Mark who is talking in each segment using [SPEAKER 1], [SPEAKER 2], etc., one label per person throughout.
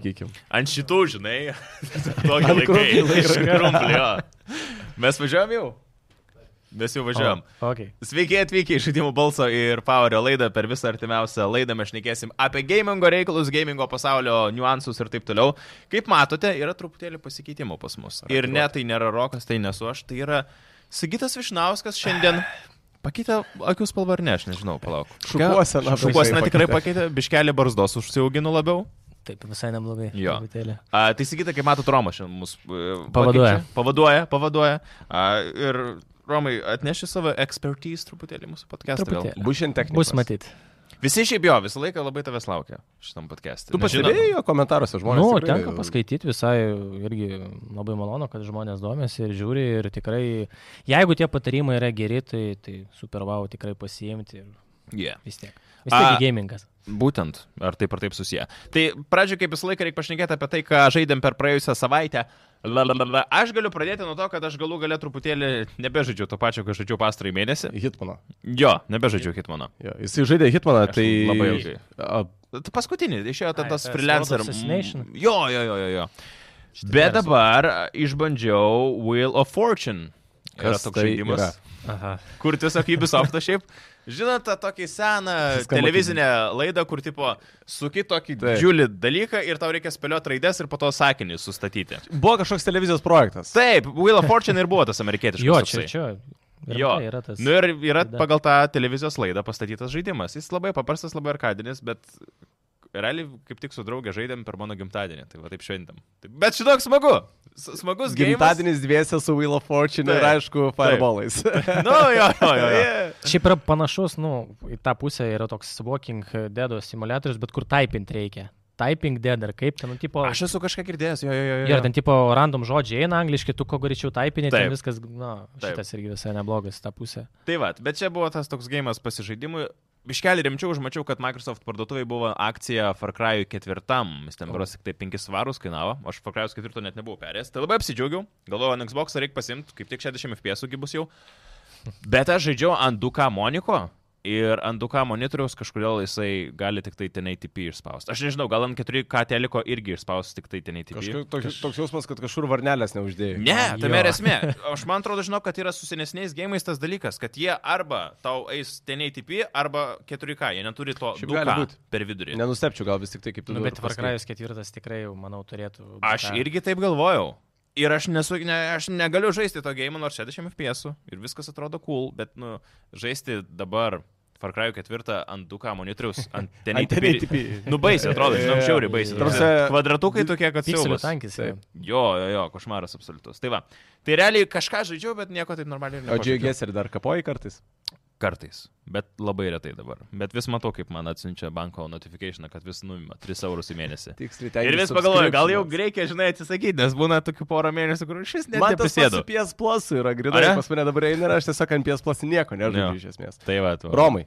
[SPEAKER 1] Kikim.
[SPEAKER 2] Ant šitų, žinai, laiką.
[SPEAKER 1] krumplių
[SPEAKER 2] Iš krumplio. Mes važiuojam jau? Mes jau važiuojam.
[SPEAKER 3] O, okay.
[SPEAKER 2] Sveiki atvykę į žaidimų balso ir Powerio laidą. Per visą artimiausią laidą mes šnekėsim apie gamingo reikalus, gamingo pasaulio niuansus ir taip toliau. Kaip matote, yra truputėlį pasikeitimų pas mus. Ir ne, tai nėra Rokas, tai nesu aš, tai yra Sigitas Višnauskas šiandien. Pakeitė akių spalvą ar ne, aš nežinau, palauk.
[SPEAKER 1] Šukuosena
[SPEAKER 2] Šukuosena tikrai
[SPEAKER 1] pakeitė.
[SPEAKER 2] pakeitė, biškelį barzdos užsiauginu labiau.
[SPEAKER 3] Taip, visai neblogai.
[SPEAKER 2] Jo.
[SPEAKER 3] truputėlį.
[SPEAKER 2] A, tai sakyti, kaip matot, Romas šiandien mus e,
[SPEAKER 3] Pavaduoja.
[SPEAKER 2] Pavaduoja, pavaduoja. A, ir Romai atneši savo expertise truputėlį mūsų podcast'ą.
[SPEAKER 1] Bus šiandien technikas.
[SPEAKER 3] Bus matyti.
[SPEAKER 2] Visi šiaip jo, visą laiką labai tavęs laukia šitam podcast'e.
[SPEAKER 1] Tu pastebėjai jo komentaruose žmonės?
[SPEAKER 3] Nu,
[SPEAKER 1] tikrai-
[SPEAKER 3] tenka paskaityti visai irgi labai malonu, kad žmonės domėsi ir žiūri ir tikrai, jeigu tie patarimai yra geri, tai, tai super wow tikrai pasiimti ir
[SPEAKER 2] Yeah.
[SPEAKER 3] vis tiek. Vis tiek gamingas.
[SPEAKER 2] Būtent, ar taip ar taip susiję. Tai pradžioje, kaip visą laiką, reikia pašnekėti apie tai, ką žaidėm per praėjusią savaitę. Lalalala. Aš galiu pradėti nuo to, kad aš galų galę truputėlį nebežaidžiu to pačio, ką žaidžiau pastarąjį mėnesį.
[SPEAKER 1] Hitmaną.
[SPEAKER 2] Jo, nebežaidžiu Hitmano.
[SPEAKER 1] Jo, jisai žaidė Hitmaną, tai...
[SPEAKER 2] labai ilgai. Tai paskutinį, išėjo ta- tas
[SPEAKER 3] tas
[SPEAKER 2] freelancer. Jo, jo, jo, jo. jo. Bet dabar a, išbandžiau Wheel of Fortune. Yra
[SPEAKER 1] Kas
[SPEAKER 2] toks
[SPEAKER 1] tai
[SPEAKER 2] žaidimas.
[SPEAKER 1] yra?
[SPEAKER 3] Aha.
[SPEAKER 2] Kur tiesiog Ubisoft'ą šiaip. Žinot, tą tokį seną
[SPEAKER 1] Skamba
[SPEAKER 2] televizinę laidą, kur tipo suki tokį
[SPEAKER 1] Taip.
[SPEAKER 2] didžiulį dalyką ir tau reikia spėlioti raides ir po to sakinį sustatyti.
[SPEAKER 1] Buvo kažkoks televizijos projektas.
[SPEAKER 2] Taip, Wheel of Fortune ir buvo tas amerikietiškas.
[SPEAKER 3] Jo, čia, čia.
[SPEAKER 2] Jo,
[SPEAKER 3] rimtai Yra tas.
[SPEAKER 2] nu ir yra
[SPEAKER 3] laida.
[SPEAKER 2] pagal tą televizijos laidą pastatytas žaidimas. Jis labai paprastas, labai arkadinis, bet realiai kaip tik su draugė žaidėm per mano gimtadienį. Tai va taip šventėm. Tai- Bet šitoks smagu. Smagus gimtadienis.
[SPEAKER 1] Gimtadienis dviese su Wheel of Fortune ir
[SPEAKER 2] Taip.
[SPEAKER 1] aišku Fireballais.
[SPEAKER 2] Nu, jo, jo, jo. jo.
[SPEAKER 3] Šiaip yra panašus, nu, į tą pusę yra toks Walking Dead simulatorius, bet kur typint reikia. Typing Dead ar kaip ten, nu, tipo...
[SPEAKER 2] Aš esu kažką girdėjęs, jo, jo, jo.
[SPEAKER 3] Ir ten tipo random žodžiai eina angliškai, tu kuo greičiau typinė,
[SPEAKER 2] Taip.
[SPEAKER 3] ten viskas, na,
[SPEAKER 2] Taip.
[SPEAKER 3] šitas irgi visai neblogas, ta pusė.
[SPEAKER 2] Tai va, bet čia buvo tas toks gėjimas pasižaidimui. Biškelį rimčiau užmačiau, kad Microsoft parduotuvai buvo akcija Far Cry 4. Jis ten beros tik tai 5 svarus kainavo, aš Far Cry 4 net nebuvau perėjęs. Tai labai apsidžiaugiau. Galvojau, ant Xbox reikia pasimti, kaip tik 60 FPS bus jau. Bet aš žaidžiau ant 2K moniko. Ir ant 2K monitoriaus kažkodėl jisai gali tik tai 1080p išspausti. Aš nežinau, gal ant 4K teliko irgi išspausti tik tai 1080p.
[SPEAKER 1] Kažkaip toks, toks jausmas, kad kažkur varnelės neuždėjai.
[SPEAKER 2] Ne,
[SPEAKER 3] Jo.
[SPEAKER 2] ir esmė. Aš man atrodo, žinau, kad yra su senesniais gėjimais tas dalykas, kad jie arba tau eis 1080p, arba 4K. Jie neturi to
[SPEAKER 1] Šiaip gali
[SPEAKER 2] 2K
[SPEAKER 1] būt.
[SPEAKER 2] per vidurį.
[SPEAKER 1] Nenustepčiau gal vis tik tai kaip tu
[SPEAKER 3] Nu, bet. Cry'us ketvirtas tikrai, jau, manau, turėtų...
[SPEAKER 2] Aš irgi taip galvojau. Ir aš, nesu, ne, aš negaliu žaisti to gėjimo nors 60 FPS ir viskas atrodo cool, bet nu, žaisti dabar Far Cry 4 ant 2K monitoriaus, ant
[SPEAKER 1] Ant
[SPEAKER 2] 1080p.
[SPEAKER 1] 1080p.
[SPEAKER 2] Nu baisiai atrodo, žinau,
[SPEAKER 1] Jo,
[SPEAKER 2] šiauriai baisiai. atrodo. Kvadratukai tokie, kad siaubas.
[SPEAKER 3] tankis. Jo.
[SPEAKER 2] Jo, jo, košmaras absoliutus. Tai va. Tai realiai kažką žaidžiau, bet nieko taip normaliai
[SPEAKER 1] O
[SPEAKER 2] nežaidžiau.
[SPEAKER 1] džiaugiesi ir dar kapoji kartais?
[SPEAKER 2] Kartais, bet labai retai dabar. Bet vis matau, kaip man atsiunčia banko notification, kad vis nuima 3 eurus į mėnesį.
[SPEAKER 1] Tiksliai
[SPEAKER 2] Ir vis pagalvoju, gal jau reikia, žinai, atsisakyti, nes būna tokių porą mėnesių, kur šis net
[SPEAKER 1] su PS Plus yra, grinai, pas mane dabar eina ir aš tiesiog ant PS Plus nieko nežaidžiu iš esmės.
[SPEAKER 2] Tai va, tu.
[SPEAKER 1] Romai,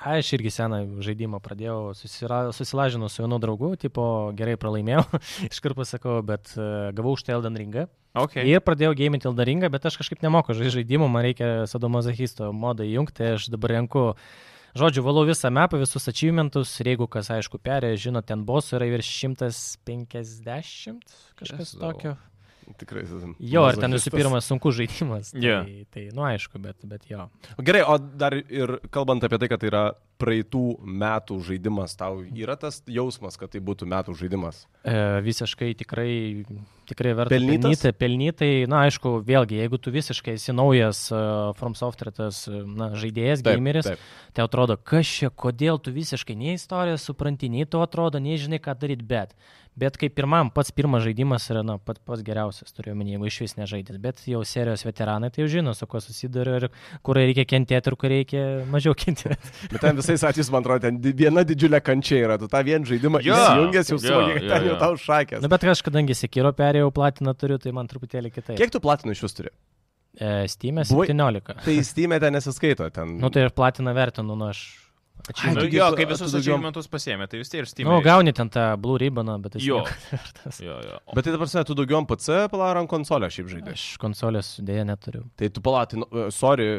[SPEAKER 3] Aš irgi seną žaidimą pradėjau, susira- susilažinau su vienu draugu, tipo gerai pralaimėjau, iškart pasakau, bet uh, gavau už tai Elden Ringą.
[SPEAKER 2] Okay.
[SPEAKER 3] Ir pradėjau gaiminti Elden Ringą, bet aš kažkaip nemoku žaidimų, man reikia sadomazachisto modą įjungti, aš dabar renku, žodžiu, valau visą mapą, visus achievementus ir jeigu kas aišku perė, žinot, ten bosų yra virš 150, kažkas
[SPEAKER 2] Jėzau.
[SPEAKER 3] tokio.
[SPEAKER 1] Tikrai.
[SPEAKER 3] Jo, ir ten visų pirma sunku žaidimas. Tai,
[SPEAKER 2] Jo.
[SPEAKER 3] tai nu aišku, bet, bet jo.
[SPEAKER 1] Gerai, o dar ir kalbant apie tai, kad tai yra praeitų metų žaidimas, tau yra tas jausmas, kad tai būtų metų žaidimas?
[SPEAKER 3] E, visiškai tikrai, tikrai verta
[SPEAKER 1] Pelnytas?
[SPEAKER 3] pelnyti. Pelnytai, na aišku, vėlgi, jeigu tu visiškai esi naujas uh, From Software tas uh, na, žaidėjas, gameris,
[SPEAKER 1] taip.
[SPEAKER 3] tai atrodo, kas čia, kodėl tu visiškai nei istoriją supranti, nei tu atrodo, nei žinai, ką daryti, bet. Bet kaip pirmam, pats pirmas žaidimas yra, na, pats, pats geriausias, turiu omeny, jeigu iš vis nežaidęs. Bet jau serijos veteranai tai jau žino, su kuo susiduria ir kur reikia kentėti ir kur reikia mažiau kentėti.
[SPEAKER 1] Bet ten visais atvejais, man atrodo, ten viena didžiulė kančia yra. Tu tą vieną žaidimą
[SPEAKER 2] Jo,
[SPEAKER 1] įsijungęs jau suvoki, kad
[SPEAKER 2] jo,
[SPEAKER 1] ten jau
[SPEAKER 2] jo.
[SPEAKER 1] tau šakės.
[SPEAKER 3] Na, bet aš kadangi Sekiro perėjau platiną turiu, tai man truputėlį kitaip.
[SPEAKER 1] Kiek tu platinų iš vis turi?
[SPEAKER 3] E, Steam
[SPEAKER 1] Buvai-
[SPEAKER 3] 17.
[SPEAKER 1] Tai Steam ten nesiskaito. Ten...
[SPEAKER 3] Nu tai ir platiną vertinu, nu aš.
[SPEAKER 2] Nu,
[SPEAKER 1] tu gi
[SPEAKER 2] jo, kai visus achievamentus pasiemė, tai vis tiek ir Steam.
[SPEAKER 3] Nu, gauni ten tą Blue Ribboną, bet tai
[SPEAKER 2] Jo.
[SPEAKER 3] vertas.
[SPEAKER 2] Jo, jo.
[SPEAKER 1] Bet tai dabar, tu daugiau ant PC palar ant konsolę šiaip žaidži.
[SPEAKER 3] Aš konsolės dėja neturiu.
[SPEAKER 1] Tai tu palatinu, uh, sorry,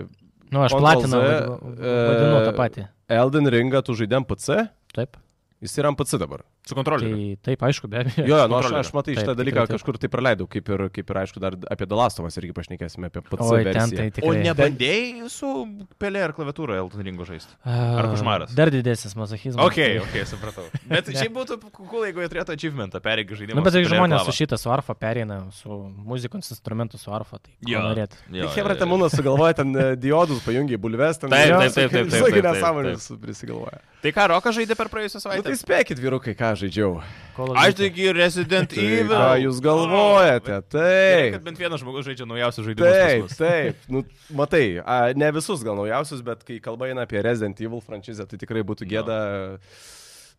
[SPEAKER 3] Nu, aš
[SPEAKER 1] e,
[SPEAKER 3] vadinu tą patį.
[SPEAKER 1] Elden Ringą tu žaidėm PC,
[SPEAKER 3] Taip.
[SPEAKER 1] jis yra ant PC dabar.
[SPEAKER 2] Su kontrolieriu.
[SPEAKER 3] Tai taip, aišku, be abejo.
[SPEAKER 1] Jo, nu, aš, aš matai
[SPEAKER 3] Taip,
[SPEAKER 1] šitą dalyką
[SPEAKER 3] tikrai taip.
[SPEAKER 1] kažkur tai praleidau, kaip ir, kaip ir aišku, dar apie Dalastovas irgi pašnekėsime, apie
[SPEAKER 3] ten
[SPEAKER 1] versiją.
[SPEAKER 3] tai
[SPEAKER 2] O
[SPEAKER 3] tikrai.
[SPEAKER 2] nebandėjai su pelė ar klaviatūra Elton Ringo žaisti? Ar
[SPEAKER 3] A,
[SPEAKER 2] košmaras?
[SPEAKER 3] Dar didesnis mazochizmas.
[SPEAKER 2] Ok, ok, supratau. Bet šiaip būtų cool, jeigu jie turėtų achievementą, perėgi žaidimą.
[SPEAKER 3] Nu, bet tai
[SPEAKER 2] ir
[SPEAKER 3] žmonės su šitą su arfa pereina, su muzikos instrumentu su arfa, tai ko
[SPEAKER 2] Jo.
[SPEAKER 3] norėt.
[SPEAKER 2] Jo,
[SPEAKER 1] Tai Hebra. Temūnas sugalvoja ten e, diodus, pajungia į bulves, ten
[SPEAKER 2] Taip,
[SPEAKER 1] jo,
[SPEAKER 2] taip, taip, taip, taip,
[SPEAKER 1] visokių
[SPEAKER 2] taip, taip,
[SPEAKER 1] nesąmonės prisigalvoja.
[SPEAKER 2] Tai ką, Rokas žaidė per praėjusią
[SPEAKER 1] Na
[SPEAKER 2] savaitę?
[SPEAKER 1] tai spėkit, vyrukai, ką žaidžiau.
[SPEAKER 3] Call of
[SPEAKER 2] Aš taigi Resident
[SPEAKER 1] Tai
[SPEAKER 2] Evil.
[SPEAKER 1] ką jūs galvojate?
[SPEAKER 2] Kad
[SPEAKER 1] Taip.
[SPEAKER 2] bent vienas žmogus žaidžia naujausius žaidimus. pas
[SPEAKER 1] Taip, taip. Nu, matai, a, ne visus gal naujausius, bet kai kalba eina apie Resident Evil franšizę, tai tikrai būtų gėda.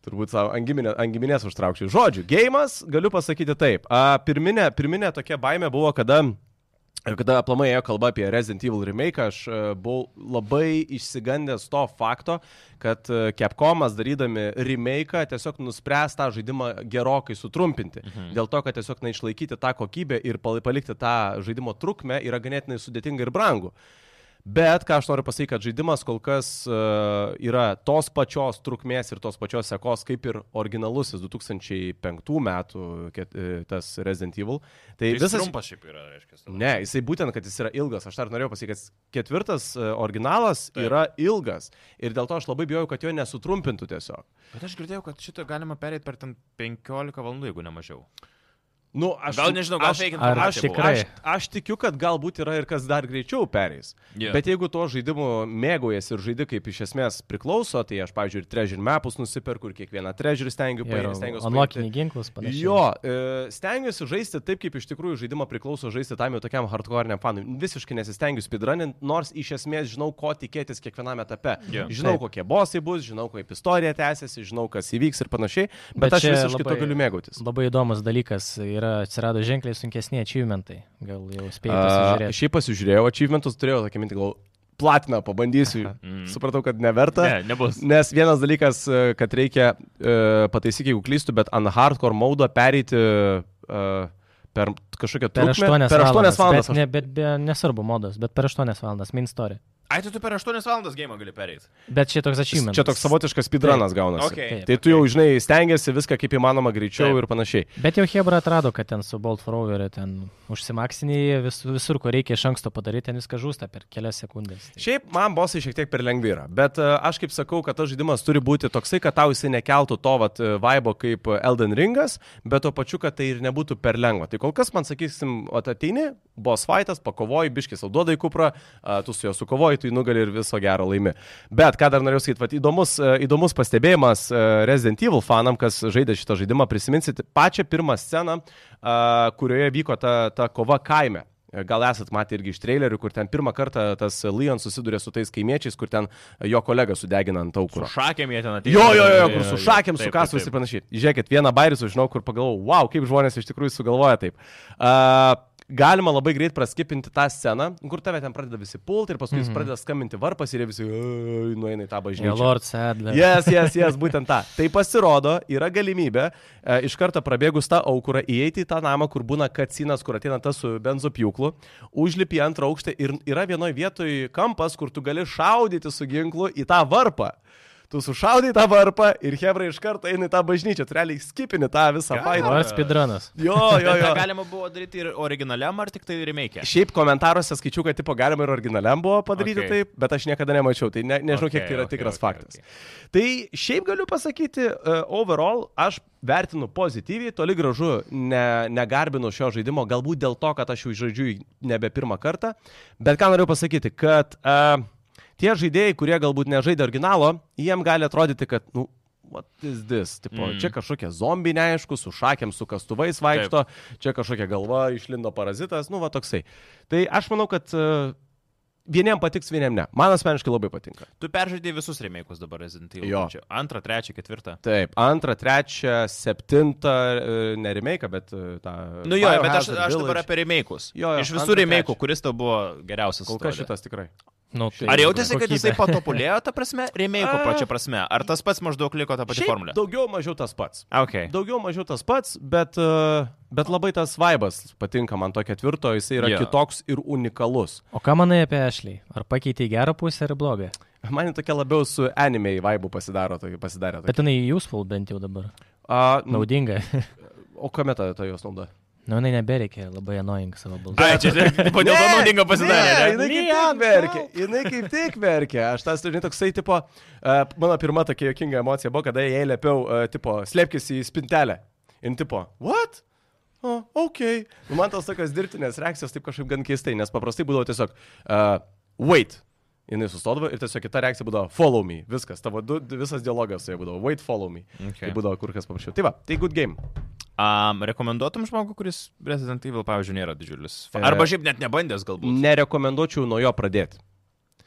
[SPEAKER 1] Turbūt savo angiminė, angiminės užtraukčiau. Žodžiu, gėjimas, galiu pasakyti taip. A, pirminė, pirminė tokia baime buvo, kada Kada aplamai ėjo kalba apie Resident Evil remake, aš e, buvau labai išsigandęs to fakto, kad e, Capcomas darydami remake tiesiog nuspręs tą žaidimą gerokai sutrumpinti. Mhm. Dėl to, kad tiesiog na, išlaikyti tą kokybę ir pal- palikti tą žaidimo trukmę yra ganėtinai sudėtinga ir brangu. Bet ką aš noriu pasakyti, kad žaidimas kol kas uh, yra tos pačios trukmės ir tos pačios sekos kaip ir originalusis 2005 metų ket, e, tas Resident Evil. Tai,
[SPEAKER 2] Tai
[SPEAKER 1] visas
[SPEAKER 2] trumpas šiaip yra, reiškia.
[SPEAKER 1] Ne, jisai būtent, kad jis yra ilgas. Aš dar norėjau pasakyti, kad ketvirtas e, originalas
[SPEAKER 2] Taip.
[SPEAKER 1] Yra ilgas. Ir dėl to aš labai bijau, kad jo nesutrumpintų tiesiog.
[SPEAKER 2] Bet aš girdėjau, kad šitą galima perėti per ten 15 valandų, jeigu ne mažiau.
[SPEAKER 1] Nu, aš,
[SPEAKER 2] Gal nežinau, gal
[SPEAKER 1] aš,
[SPEAKER 2] fake
[SPEAKER 1] aš,
[SPEAKER 3] tikrai.
[SPEAKER 1] aš, aš tikiu, kad galbūt yra ir kas dar greičiau pereis.
[SPEAKER 2] Jo.
[SPEAKER 1] Bet jeigu to žaidimu mėgaujasi ir žaidi kaip iš esmės priklauso, tai aš, pavyzdžiui, ir treasure mapus nusiperku ir kiekvieną treasure stengiu
[SPEAKER 3] Ir
[SPEAKER 1] paimti. stengiuosi
[SPEAKER 3] Unlockinį ginklus panašiai.
[SPEAKER 1] Jo, e, stengiuosi žaisti taip, kaip iš tikrųjų žaidimą priklauso žaisti tam jau tokiam hardcore'iniam fanui. Visiškai nesistengiu speedrunning, nors iš esmės žinau, ko tikėtis kiekviename etape.
[SPEAKER 2] Jo.
[SPEAKER 1] Žinau,
[SPEAKER 3] Taip.
[SPEAKER 1] kokie bosai bus, žinau, kaip istorija tęsiasi, žinau, kas įvyks ir panašiai, bet,
[SPEAKER 3] Bet
[SPEAKER 1] aš visiškai labai... to galiu mėgautis.
[SPEAKER 3] Labai įdomus dalykas yra, atsirado ženkliai sunkesni achievementai. Gal jau spėjai
[SPEAKER 1] A,
[SPEAKER 3] pasižiūrėti.
[SPEAKER 1] Šiaip pasižiūrėjau, achievementus turėjau tokia mintį, gal platiną pabandysiu.
[SPEAKER 2] Mm.
[SPEAKER 1] Supratau, kad neverta.
[SPEAKER 2] Ne, nebus.
[SPEAKER 1] Nes vienas dalykas, e, kad reikia, e, pataisyk, jeigu klystu, bet ant hardcore modo pereiti e, per kažkokią
[SPEAKER 3] Per
[SPEAKER 1] trukmę.
[SPEAKER 3] 8
[SPEAKER 1] per 8
[SPEAKER 3] valandas.
[SPEAKER 1] valandas.
[SPEAKER 3] Bet, ne, bet be, nesvarbu modas, bet per 8 valandas, main story.
[SPEAKER 2] Ai, tai tu per 8 valandas gėjimą gali perėti.
[SPEAKER 3] Bet čia toks
[SPEAKER 1] Aš...
[SPEAKER 3] achievementas.
[SPEAKER 1] Čia toks savotiškas speedrunas gaunasi.
[SPEAKER 2] Okay.
[SPEAKER 1] Tai tu jau, žinai, stengiasi viską kaip įmanoma greičiau
[SPEAKER 2] Taip.
[SPEAKER 1] ir panašiai.
[SPEAKER 3] Bet jau Hebra atrado, kad ten su Bolt Forward ten užsimaksiniai vis, visur, kur reikia iš anksto padaryti, ten viską žūsta per kelias sekundės. Tai
[SPEAKER 1] Šiaip man bosai šiek tiek per lengvi yra, bet e, aš kaip sakau, kad tas žaidimas turi būti toksai, kad tau jisai nekeltų to vat e, vaibo kaip Elden Ringas, bet tuo pačiu, kad tai ir nebūtų per lengva. Tai kol kas man sakysim, ateini, boss fightas, pakovoji, biškis alduoda į kuprą, tu su juo sukovoji, tu jį nugali ir viso gero laimi. Bet ką dar norėjau sakyti, įdomus, e, įdomus pastebėjimas e, Resident Evil fanam, kas žaidė šitą žaidimą, prisiminsit pačią pirmą sceną, a, kurioje vyko ta, ta kova kaime. Gal esat matę irgi iš trailerių, kur ten pirmą kartą tas Leon susiduria su tais kaimiečiais, kur ten jo kolega sudegina ant
[SPEAKER 2] Su
[SPEAKER 1] aukuro.
[SPEAKER 2] šakėm jie ten atėjo.
[SPEAKER 1] Jo, jo, jo, kur su šakėm, su kasvais ir panašiai. Žiūrėkit, vieną bairį sužinau, kur pagalvojau, wow, kaip žmonės iš tikrųjų sugalvoja taip. Uh, galima labai greit praskipinti tą sceną, kur tave ten pradeda visi pulti ir paskui mm
[SPEAKER 3] Mhm.
[SPEAKER 1] -hmm. pradeda skambinti varpas ir jie visi nueina į tą bažnyčią.
[SPEAKER 3] Lord Sadler.
[SPEAKER 1] Jes, jes, jes, būtent tą. Tai pasirodo, yra galimybė e, iš karto prabėgus tą aukurą įeiti į tą namą, kur būna kacinas, kur ateina tas su benzopjūklu, užlipi į antrą aukštą ir yra vienoje vietoje kampas, kur tu gali šaudyti su ginklu į tą varpą. Tu sušaudai tą varpą ir Hebra iš karto eina į tą bažnyčią, tu realiai skipini tą visą failą.
[SPEAKER 3] Lord Speedrunas.
[SPEAKER 1] Jo, jo, jo.
[SPEAKER 2] galima buvo daryti ir originaliam, ar tik tai remake?
[SPEAKER 1] Šiaip komentaruose skaičiau, kad tipo galima ir originaliam buvo padaryti
[SPEAKER 2] Okay.
[SPEAKER 1] taip, bet aš niekada nemačiau, tai ne, nežinau, okay, kiek tai yra
[SPEAKER 2] Okay,
[SPEAKER 1] tikras
[SPEAKER 2] okay,
[SPEAKER 1] faktas.
[SPEAKER 2] okay.
[SPEAKER 1] Tai šiaip galiu pasakyti, uh, overall, aš vertinu pozityviai, toli gražu ne, negarbinu šio žaidimo, galbūt dėl to, kad aš jau žaidžiu nebe pirmą kartą, bet ką noriu pasakyti, kad uh, tie žaidėjai, kurie galbūt nežaidė originalo, jiem gali atrodyti, kad, nu, what is this? Tipo,
[SPEAKER 2] Mm.
[SPEAKER 1] Čia kažkokie zombiai neaišku, su šakėm, su kastuvais vaikšto, čia kažkokia galva išlindo parazitas, nu, va toksai. Tai aš manau, kad uh, vieniem patiks, vieniem ne. Man asmeniškai labai patinka.
[SPEAKER 2] Tu peržaidėjai visus remake'us dabar Resident Evil.
[SPEAKER 1] Jo.
[SPEAKER 2] Antrą, trečią, ketvirtą.
[SPEAKER 1] Taip, antrą, trečią, septintą, e, ne remake, bet e, tą...
[SPEAKER 2] Nu jo, bet aš,
[SPEAKER 1] Biohazard
[SPEAKER 2] aš dabar
[SPEAKER 1] Village.
[SPEAKER 2] apie remake'us.
[SPEAKER 1] Jo, jo,
[SPEAKER 2] Iš visų
[SPEAKER 1] trečią.
[SPEAKER 2] kuris tau buvo geriausias?
[SPEAKER 1] Kol kas šitas tikrai.
[SPEAKER 3] Nu, tai
[SPEAKER 2] Ar jautėsi, kad jisai patobulėjo, ta prasme, remake'o
[SPEAKER 1] A.
[SPEAKER 2] pačia prasme? Ar tas pats maždaug liko ta pati formulė?
[SPEAKER 1] Daugiau mažiau tas pats.
[SPEAKER 2] Okay.
[SPEAKER 1] Daugiau mažiau tas pats, bet, e, bet labai tas vaibas patinka man to ketvirto, jisai yra yeah. kitoks ir unikalus.
[SPEAKER 3] O ką manai apie Ashley? Ar pakeitė į gerą pusę ar blogą?
[SPEAKER 1] Man tokia labiau su anime vaibu pasidaro, tokia pasidarė.
[SPEAKER 3] Bet
[SPEAKER 1] Tokia.
[SPEAKER 3] jinai useful bent jau dabar.
[SPEAKER 1] A,
[SPEAKER 3] Naudinga.
[SPEAKER 1] o kame ta, ta jos nauda?
[SPEAKER 3] Nu, jinai nebereikia labai annoying savo balsu.
[SPEAKER 2] Ai, čia kodėl to naudinga
[SPEAKER 1] Ne,
[SPEAKER 2] pasidarė? ne?
[SPEAKER 1] jinai kaip tik verkia. Jinai kaip tik verkia. Aš tas, žinai, toksai, tipo, uh, mano pirma tokia jokinga emocija buvo, kada jai liepiau, uh, tipo, slėpkis į spintelę. Ir tipo, what? O, ok. Nu, man tos tokios dirbtinės reakcijos taip kažkaip gan keistai, nes paprastai būdavo tiesiog, uh, wait. Jis sustodavo ir tiesiog kita reakcija būdavo follow me. Viskas, tavo du, visas dialogas su ja būdavo wait, follow me.
[SPEAKER 2] Okay.
[SPEAKER 1] Tai būdavo kur kas paprasčiau. Tai va, tai good game.
[SPEAKER 2] Um, rekomenduotum žmogų, kuris Resident Evil, pavyzdžiui, nėra didžiulis.
[SPEAKER 1] E,
[SPEAKER 2] Arba šiaip net nebandęs galbūt.
[SPEAKER 1] Nerekomenduočiau nuo jo pradėti.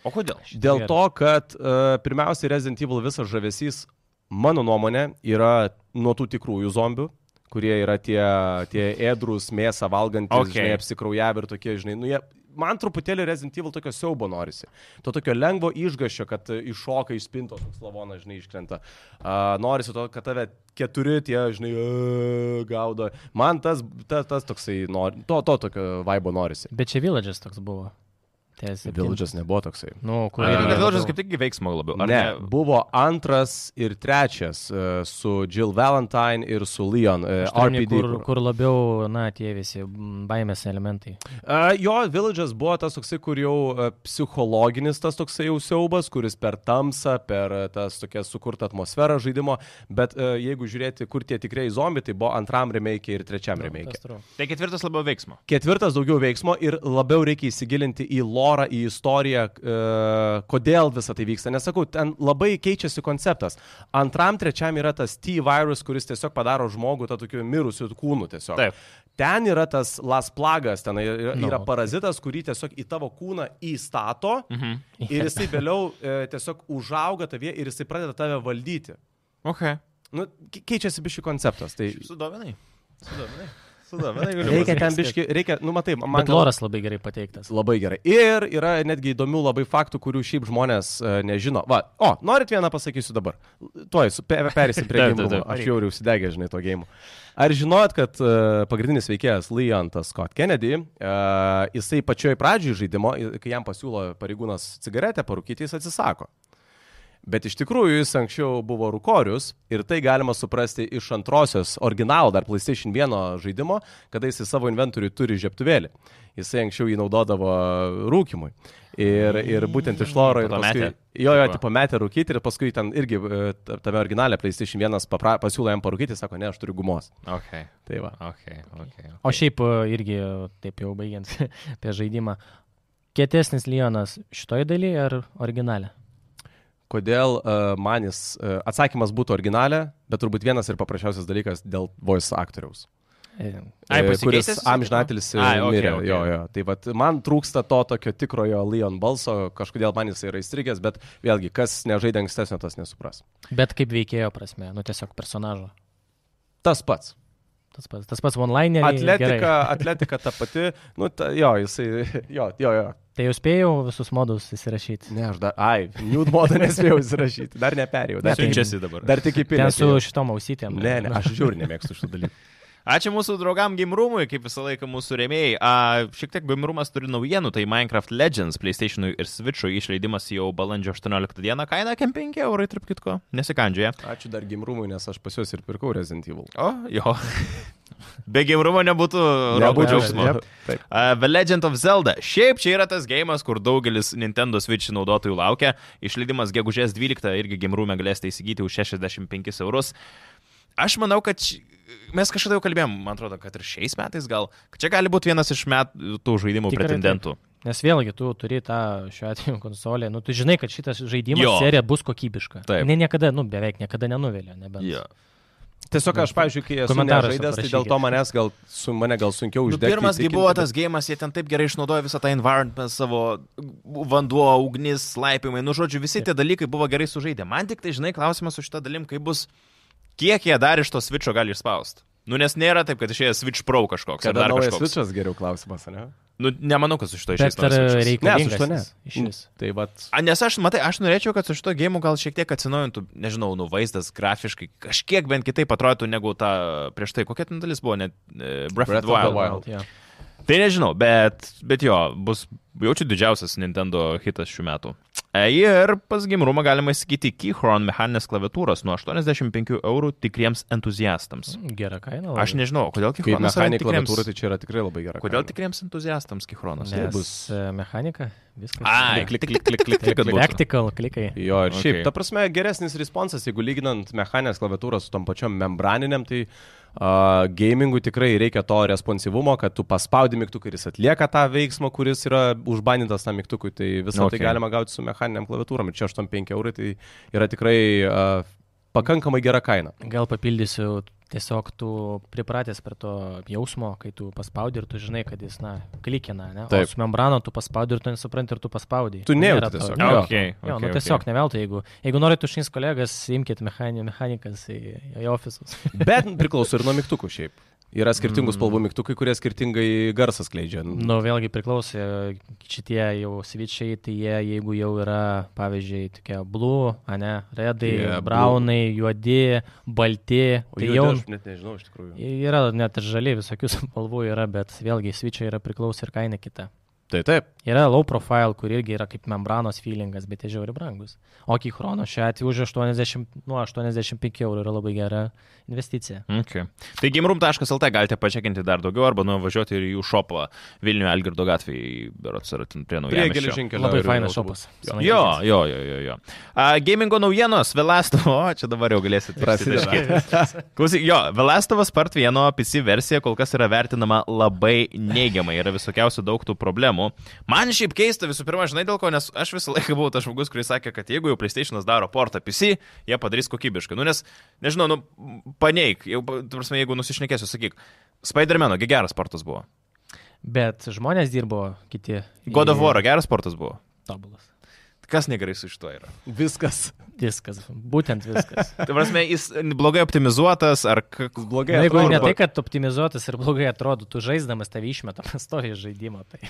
[SPEAKER 2] O kodėl?
[SPEAKER 1] Dėl to, kad uh, pirmiausiai Resident Evil visas žavesys, mano nuomonė, yra nuo tų tikrųjų zombių, kurie yra tie, tie ėdrus, mėsą valgantys,
[SPEAKER 2] Okay.
[SPEAKER 1] okay. žinai, apsikraujavę ir tokie, žinai, nu jie, man truputėlį Resident Evil tokio siaubo norisi. To tokio lengvo išgaščio, kad iššoka iš spintos, toks lavonas, žinai, iškrenta. Uh, norisi to, kad tave keturi tie, žinai, uh, gaudo. Man tas, tas, tas toksai, nori, to, to tokio vaibo norisi.
[SPEAKER 3] Bet čia Villages toks buvo. Ties
[SPEAKER 1] Villages nebuvo toksai.
[SPEAKER 3] Nu, kur
[SPEAKER 2] Vilžas
[SPEAKER 3] labiau-
[SPEAKER 2] kaip tik veiksmo labiau. Ar
[SPEAKER 1] Ne, ne, buvo antras ir trečias uh, su Jill Valentine ir su Leon
[SPEAKER 3] aštuoni,
[SPEAKER 1] RPD.
[SPEAKER 3] Kur, kur labiau, na, tie visi baimės elementai.
[SPEAKER 1] Uh, jo, Villages buvo tas toksai, kur jau psichologinis tas toksai jau siaubas, kuris per tamsą, per tas tokia sukurta atmosfera žaidimo, bet uh, jeigu žiūrėti, kur tie tikrieji zombiai, tai buvo antram remake ir trečiam remake.
[SPEAKER 3] Tas true.
[SPEAKER 2] Tai ketvirtas labiau veiksmo.
[SPEAKER 1] Ketvirtas daugiau veiksmo ir labiau reikia įsigilinti į lorą, į istoriją, e, kodėl visa tai vyksta. Nesakau, ten labai keičiasi konceptas. Antram, trečiam yra tas T-virus, kuris tiesiog padaro žmogų tą tokiu mirusiu kūnu tiesiog.
[SPEAKER 2] Taip.
[SPEAKER 1] Ten yra tas las plagas, ten yra,
[SPEAKER 3] Nu,
[SPEAKER 1] yra
[SPEAKER 3] okei.
[SPEAKER 1] parazitas, kurį tiesiog į tavo kūną įstato
[SPEAKER 2] Mhm.
[SPEAKER 1] ir jisai vėliau e, tiesiog užauga tavie ir jisai pradeda tave valdyti.
[SPEAKER 2] Ok.
[SPEAKER 1] Nu, ke- keičiasi biški konceptas. Tai
[SPEAKER 2] Sudominai. Sudominai. Sudominai.
[SPEAKER 1] reikia ten biški, reikia, nu matai, man
[SPEAKER 3] Bet loras labai gerai pateiktas.
[SPEAKER 1] Labai gerai. Ir yra netgi įdomių labai faktų, kurių šiaip žmonės uh, nežino. Va, o, norit vieną pasakysiu dabar. Tuoj, perėsim prie gėjimų. Aš jau ir užsidegęs, žinai, to gėjimų. Ar žinojot, kad uh, pagrindinis veikėjas Leontas Scott Kennedy, uh, jisai pačioj pradžioj žaidimo, kai jam pasiūlo pareigūnas cigaretę parūkyti, jis atsisako. Bet iš tikrųjų jis anksčiau buvo rūkorius ir tai galima suprasti iš antrosios originalo dar PlayStation 1 žaidimo, kada jis į savo inventorių turi žieptuvėlį. Jisai anksčiau jį naudodavo rūkimui. Ir, ir būtent iš loro ir paskui,
[SPEAKER 2] metė.
[SPEAKER 1] jo, jo,
[SPEAKER 2] Tipo.
[SPEAKER 1] metė rūkyti ir paskui ten irgi e, ta- tame originale PlayStation 1 papra, pasiūlė jam parūkyti, sako, ne, aš turiu gumos.
[SPEAKER 2] Ok.
[SPEAKER 1] Tai va.
[SPEAKER 2] Ok. Ok.
[SPEAKER 3] O šiaip e, irgi, e, taip jau baigiant apie žaidimą, kietesnis Lionas šitoj daly ar originalė?
[SPEAKER 1] Kodėl uh, manis, uh, atsakymas būtų originalė, bet turbūt vienas ir paprasčiausias dalykas dėl voice aktoriaus.
[SPEAKER 3] E,
[SPEAKER 2] Ai,
[SPEAKER 1] E, kuris amžinatelis
[SPEAKER 2] okei,
[SPEAKER 1] mirė.
[SPEAKER 2] okei.
[SPEAKER 1] Jo, jo. Tai vat, man trūksta to tokio tikrojo Leon balso, kažkodėl man jis yra įstrigęs, bet vėlgi, kas nežaidė ankstesnio, tas nesupras.
[SPEAKER 3] Bet kaip veikėjo prasme, nu tiesiog personažo.
[SPEAKER 1] Tas pats.
[SPEAKER 3] Tas pats, tas pats online.
[SPEAKER 1] Atletika, atletika ta pati, nu, ta, jo, jisai, jo, jo, jo.
[SPEAKER 3] Tai jau spėjau visus modus įsirašyti.
[SPEAKER 1] Ne, aš dar, ai, nude modą nespėjau įsirašyti, dar neperėjau. Dar, tik-
[SPEAKER 2] Siunčiasi dabar.
[SPEAKER 1] dar tik į
[SPEAKER 3] Ten
[SPEAKER 1] pilį.
[SPEAKER 3] su šitom ausytėm.
[SPEAKER 1] Ne, ne, aš žiūriu, nemėgstu šitų dalykų.
[SPEAKER 2] Ačiū mūsų draugam Gimrumui, kaip visą laiką mūsų rėmėjai. A, šiek tiek Gimrumas turi naujienų, tai Minecraft Legends PlayStation'ui ir Switch'ui išleidimas jau balandžio 18 dieną, kaina kem 5 eurai, tarp kitko, nesikandžioja.
[SPEAKER 1] Ačiū dar gimrumui, nes aš pas juos ir pirkau Resident Evil.
[SPEAKER 2] O, jo. Be Gimrumo nebūtų roko džiaugsmo.
[SPEAKER 1] jep, taip.
[SPEAKER 2] Uh, The Legend of Zelda. Šiaip čia yra tas gėjimas, kur daugelis Nintendo Switch naudotojų laukia. Išleidimas gegužės 12 irgi Gimrume galėsite įsigyti už 65 eurus. Aš manau, kad ši- mes kažkada jau kalbėjom, man atrodo, kad ir šiais metais gal, kad čia gali būti vienas iš metų tų žaidimų
[SPEAKER 3] Tikrai
[SPEAKER 2] pretendentų.
[SPEAKER 3] Nes vėlgi tu turi tą šiuo atveju konsolę, nu tu žinai, kad šitas žaidimas
[SPEAKER 2] Jo.
[SPEAKER 3] serija bus kokybiška.
[SPEAKER 2] Taip.
[SPEAKER 3] Ne niekada, nu beveik niekada nenuvelia, nebent.
[SPEAKER 2] Jo.
[SPEAKER 1] Tiesiog aš, pavyzdžiui, kai esu žaidęs, tai dėl to manęs gal, su mane gal sunkiau
[SPEAKER 2] Nu,
[SPEAKER 1] uždegti.
[SPEAKER 2] pirmas, kai
[SPEAKER 1] įtikinti,
[SPEAKER 2] buvo tas gėjimas, jie ten taip gerai išnaudojo visą tą environment, savo vanduo, ugnis, laipimai, nu žodžiu, visi tie dalykai buvo gerai sužaidę. Man tik tai, žinai, klausimas su šitą dalim, kaip bus, kiek jie dar iš to switcho gali išspausti. Nu, nes nėra taip, kad išėjęs Switch Pro kažkoks. ar
[SPEAKER 1] Kada
[SPEAKER 2] dar
[SPEAKER 1] naujas
[SPEAKER 2] kažkoks.
[SPEAKER 1] Switch'as geriau klausimas, ne?
[SPEAKER 2] Nu, nemanau, kad su šito išėjęs.
[SPEAKER 3] Ar
[SPEAKER 1] Ne, su šituo ne.
[SPEAKER 3] jis iš vis?
[SPEAKER 1] Tai vat.
[SPEAKER 2] A, nes aš, matai, aš norėčiau, kad su šito gėjimu gal šiek tiek atsinaujintų, nežinau, nu vaizdas grafiškai, kažkiek bent kitaip atrodytų negu ta prieš tai. Kokia ten dalis buvo, net e, Breath,
[SPEAKER 1] Breath
[SPEAKER 2] of the
[SPEAKER 1] of the
[SPEAKER 2] Wild.
[SPEAKER 1] Wild.
[SPEAKER 3] Jo.
[SPEAKER 2] Tai nežinau, bet, bet jo, bus jaučiu didžiausias Nintendo hitas šių metų. E, Ir pas gimrumą galima įsigyti Keychron mechaninės klaviatūros nuo 85 eurų tikriems entuziastams.
[SPEAKER 3] Gera kaina.
[SPEAKER 2] Aš nežinau, kodėl yra
[SPEAKER 1] mechaninė
[SPEAKER 2] tikriems...
[SPEAKER 1] klaviatūra, tai čia yra tikrai labai gera.
[SPEAKER 2] Kodėl
[SPEAKER 1] kaina.
[SPEAKER 2] tikriems entuziastams Keychronas?
[SPEAKER 3] Nes
[SPEAKER 1] bus-
[SPEAKER 3] bus mechanika, viskas.
[SPEAKER 2] Ai,
[SPEAKER 1] Klik,
[SPEAKER 2] klik,
[SPEAKER 1] klik, klik, klik.
[SPEAKER 3] Practical klikai.
[SPEAKER 1] Jo, ir šiaip,
[SPEAKER 2] Okay.
[SPEAKER 1] okay. ta prasme, geresnis responsas, jeigu lyginant mechaninės klaviatūros su tom pačiom membraniniam, tai uh, gamingui tikrai reikia to responsyvumo, kad tu paspaudi mygtuką ir jis atlieka tą veiksmą, kuris yra užbanintas tam mygtukui, tai visą okay.
[SPEAKER 2] Okay.
[SPEAKER 1] tai galima gauti su mechaniniam klaviatūrom ir čia 85 eurai, tai yra tikrai uh, pakankamai gera kaina.
[SPEAKER 3] Gal papildysiu, tiesiog tu pripratęs prie to jausmo, kai tu paspaudi ir tu žinai, kad jis, na, klikina, ne?
[SPEAKER 1] Taip.
[SPEAKER 3] O su membrano tu paspaudi ir tu nesupranti ir tu paspaudi.
[SPEAKER 1] Tu nejauti
[SPEAKER 3] Nėra to-
[SPEAKER 1] tiesiog.
[SPEAKER 3] Jo,
[SPEAKER 2] Okay,
[SPEAKER 3] jo
[SPEAKER 2] okay,
[SPEAKER 3] nu tiesiog neveltui, jeigu, jeigu norite užšins kolegas, imkite mechani, mechanikas į, į ofisus.
[SPEAKER 1] Bet priklauso ir nuo mygtukų šiaip. Yra skirtingų spalvų mygtukai, kurie skirtingai garsą skleidžia.
[SPEAKER 3] Nu, vėlgi priklauso, šitie jau switchiai, tai jie, jeigu jau yra, pavyzdžiui, tokie blue, ane, redai, yeah,
[SPEAKER 1] blue.
[SPEAKER 3] braunai, juodi, balti,
[SPEAKER 1] O
[SPEAKER 3] tai jau
[SPEAKER 1] aš net nežinau iš tikrųjų.
[SPEAKER 3] yra net ir žali, visokių spalvų yra, bet vėlgi switchiai yra priklauso ir kaina kita.
[SPEAKER 1] Tai taip.
[SPEAKER 3] Yra low profile, kur irgi yra kaip membranos feelingas, bet jie žiauri brangus. O Keychrono šiuo atveju už 80, nuo 85 eurų yra labai gera investicija.
[SPEAKER 2] Okay. Tai gimrum.lt galite pačiakinti dar daugiau arba nuvažiuoti ir į jų šopą Vilniuje Algirdo gatvėje, berots yra ten prie
[SPEAKER 1] geležinkelio.
[SPEAKER 3] Labai fainas šopas.
[SPEAKER 1] Jo.
[SPEAKER 2] Jo, jo, jo, jo. A, gamingo naujienos, Velastovo, o čia dabar jau galėsite
[SPEAKER 1] Prasideda.
[SPEAKER 2] Klausyk, jo, Velastovas part vieno PC versija kol kas yra vertinama labai neigiamai, yra visokiausių daug tų problemų. Man šiaip keista visų pirma, žinai dėl ko, nes aš visą laiką buvau tas žmogus, kuris sakė, kad jeigu jau PlayStation'as daro portą PC, jie padarys kokybiškai. Nu, nes, nežinau, nu, paneik, jau, prasme, jeigu nusišnekėsiu, sakyk, Spider-Man'o, geras portas buvo.
[SPEAKER 3] Bet žmonės dirbo kiti.
[SPEAKER 2] God of War geras portas buvo.
[SPEAKER 3] Tobulas.
[SPEAKER 2] Kas negerai su šituo yra?
[SPEAKER 1] Viskas.
[SPEAKER 3] Viskas, būtent viskas.
[SPEAKER 2] Tai prasme, jis blogai optimizuotas ar...
[SPEAKER 1] Blogai.
[SPEAKER 3] Na, jeigu
[SPEAKER 1] atrodo.
[SPEAKER 3] ne tai, kad optimizuotas ir blogai atrodo, tu žaisdamas tave išmeta pastovi iš žaidimo. Tai,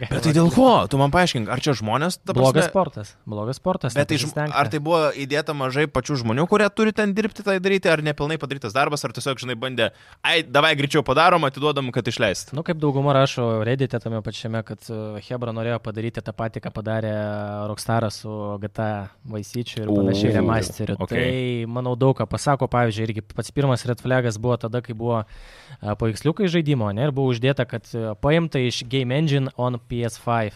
[SPEAKER 2] Bet tai dėl ko? Tu man paaiškink, ar čia žmonės dabar...
[SPEAKER 3] Blogas sportas. Blogas sportas.
[SPEAKER 2] Bet tai,
[SPEAKER 3] nepasistengta.
[SPEAKER 2] ar tai buvo įdėta mažai pačių žmonių, kurie turi ten dirbti tai daryti, ar nepilnai padarytas darbas, ar tiesiog, žinai, bandė, ai, davai greičiau padarom, atiduodam, kad išleist.
[SPEAKER 3] Nu, kaip dauguma rašo Reddit'e tame pačiame, kad uh, Hebra norėjo padaryti tą patį, ką padarė Rockstaras su GTA Vaisyčiu ir panašiai remasteriu.
[SPEAKER 2] okay.
[SPEAKER 3] Tai, manau, daug ką pasako. Pavyzdžiui, irgi pats pirmas red flagas buvo tada, kai buvo uh, paveiksliukai žaidimo, ne, ir buvo uždėta, kad uh, paimta iš Game Engine on PS5.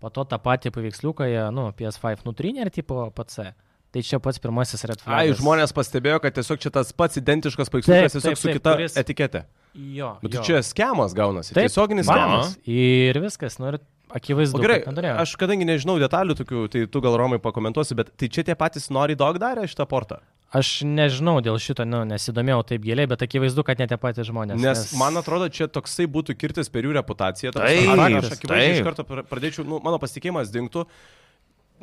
[SPEAKER 3] Po to tą patį paveiksliuką, nu, PS5 nutrinė ir tipo PC. Tai čia pats pirmasis red
[SPEAKER 1] Ai,
[SPEAKER 3] flagas.
[SPEAKER 1] žmonės pastebėjo, kad tiesiog čia tas pats identiškas paveiksliukas, tiesiog
[SPEAKER 3] taip,
[SPEAKER 1] su
[SPEAKER 3] taip,
[SPEAKER 1] kita
[SPEAKER 3] kuris-
[SPEAKER 1] etiketė.
[SPEAKER 3] Jo.
[SPEAKER 1] Bet
[SPEAKER 3] jo.
[SPEAKER 1] tai čia schemas gaunasi.
[SPEAKER 3] Taip,
[SPEAKER 1] Tiesioginis schemas.
[SPEAKER 3] Ir viskas, nu ir akivaizdu.
[SPEAKER 1] O gerai,
[SPEAKER 3] kad nenorėjo.
[SPEAKER 1] aš kadangi nežinau detalių tokių, tai tu gal Romai pakomentuosi, bet tai čia tie patys Nori Dog darė šitą portą.
[SPEAKER 3] Aš nežinau dėl šito, nu, nesidomėjau taip giliai, bet akivaizdu, kad ne tie patys žmonės.
[SPEAKER 1] Nes, nes man atrodo, čia toksai būtų kirtis per jų reputaciją. ta
[SPEAKER 2] Taip,
[SPEAKER 1] prasme, aš akivaizdžiai iš karto pra- pradėčiau, nu, mano pasitikėjimas dingtų.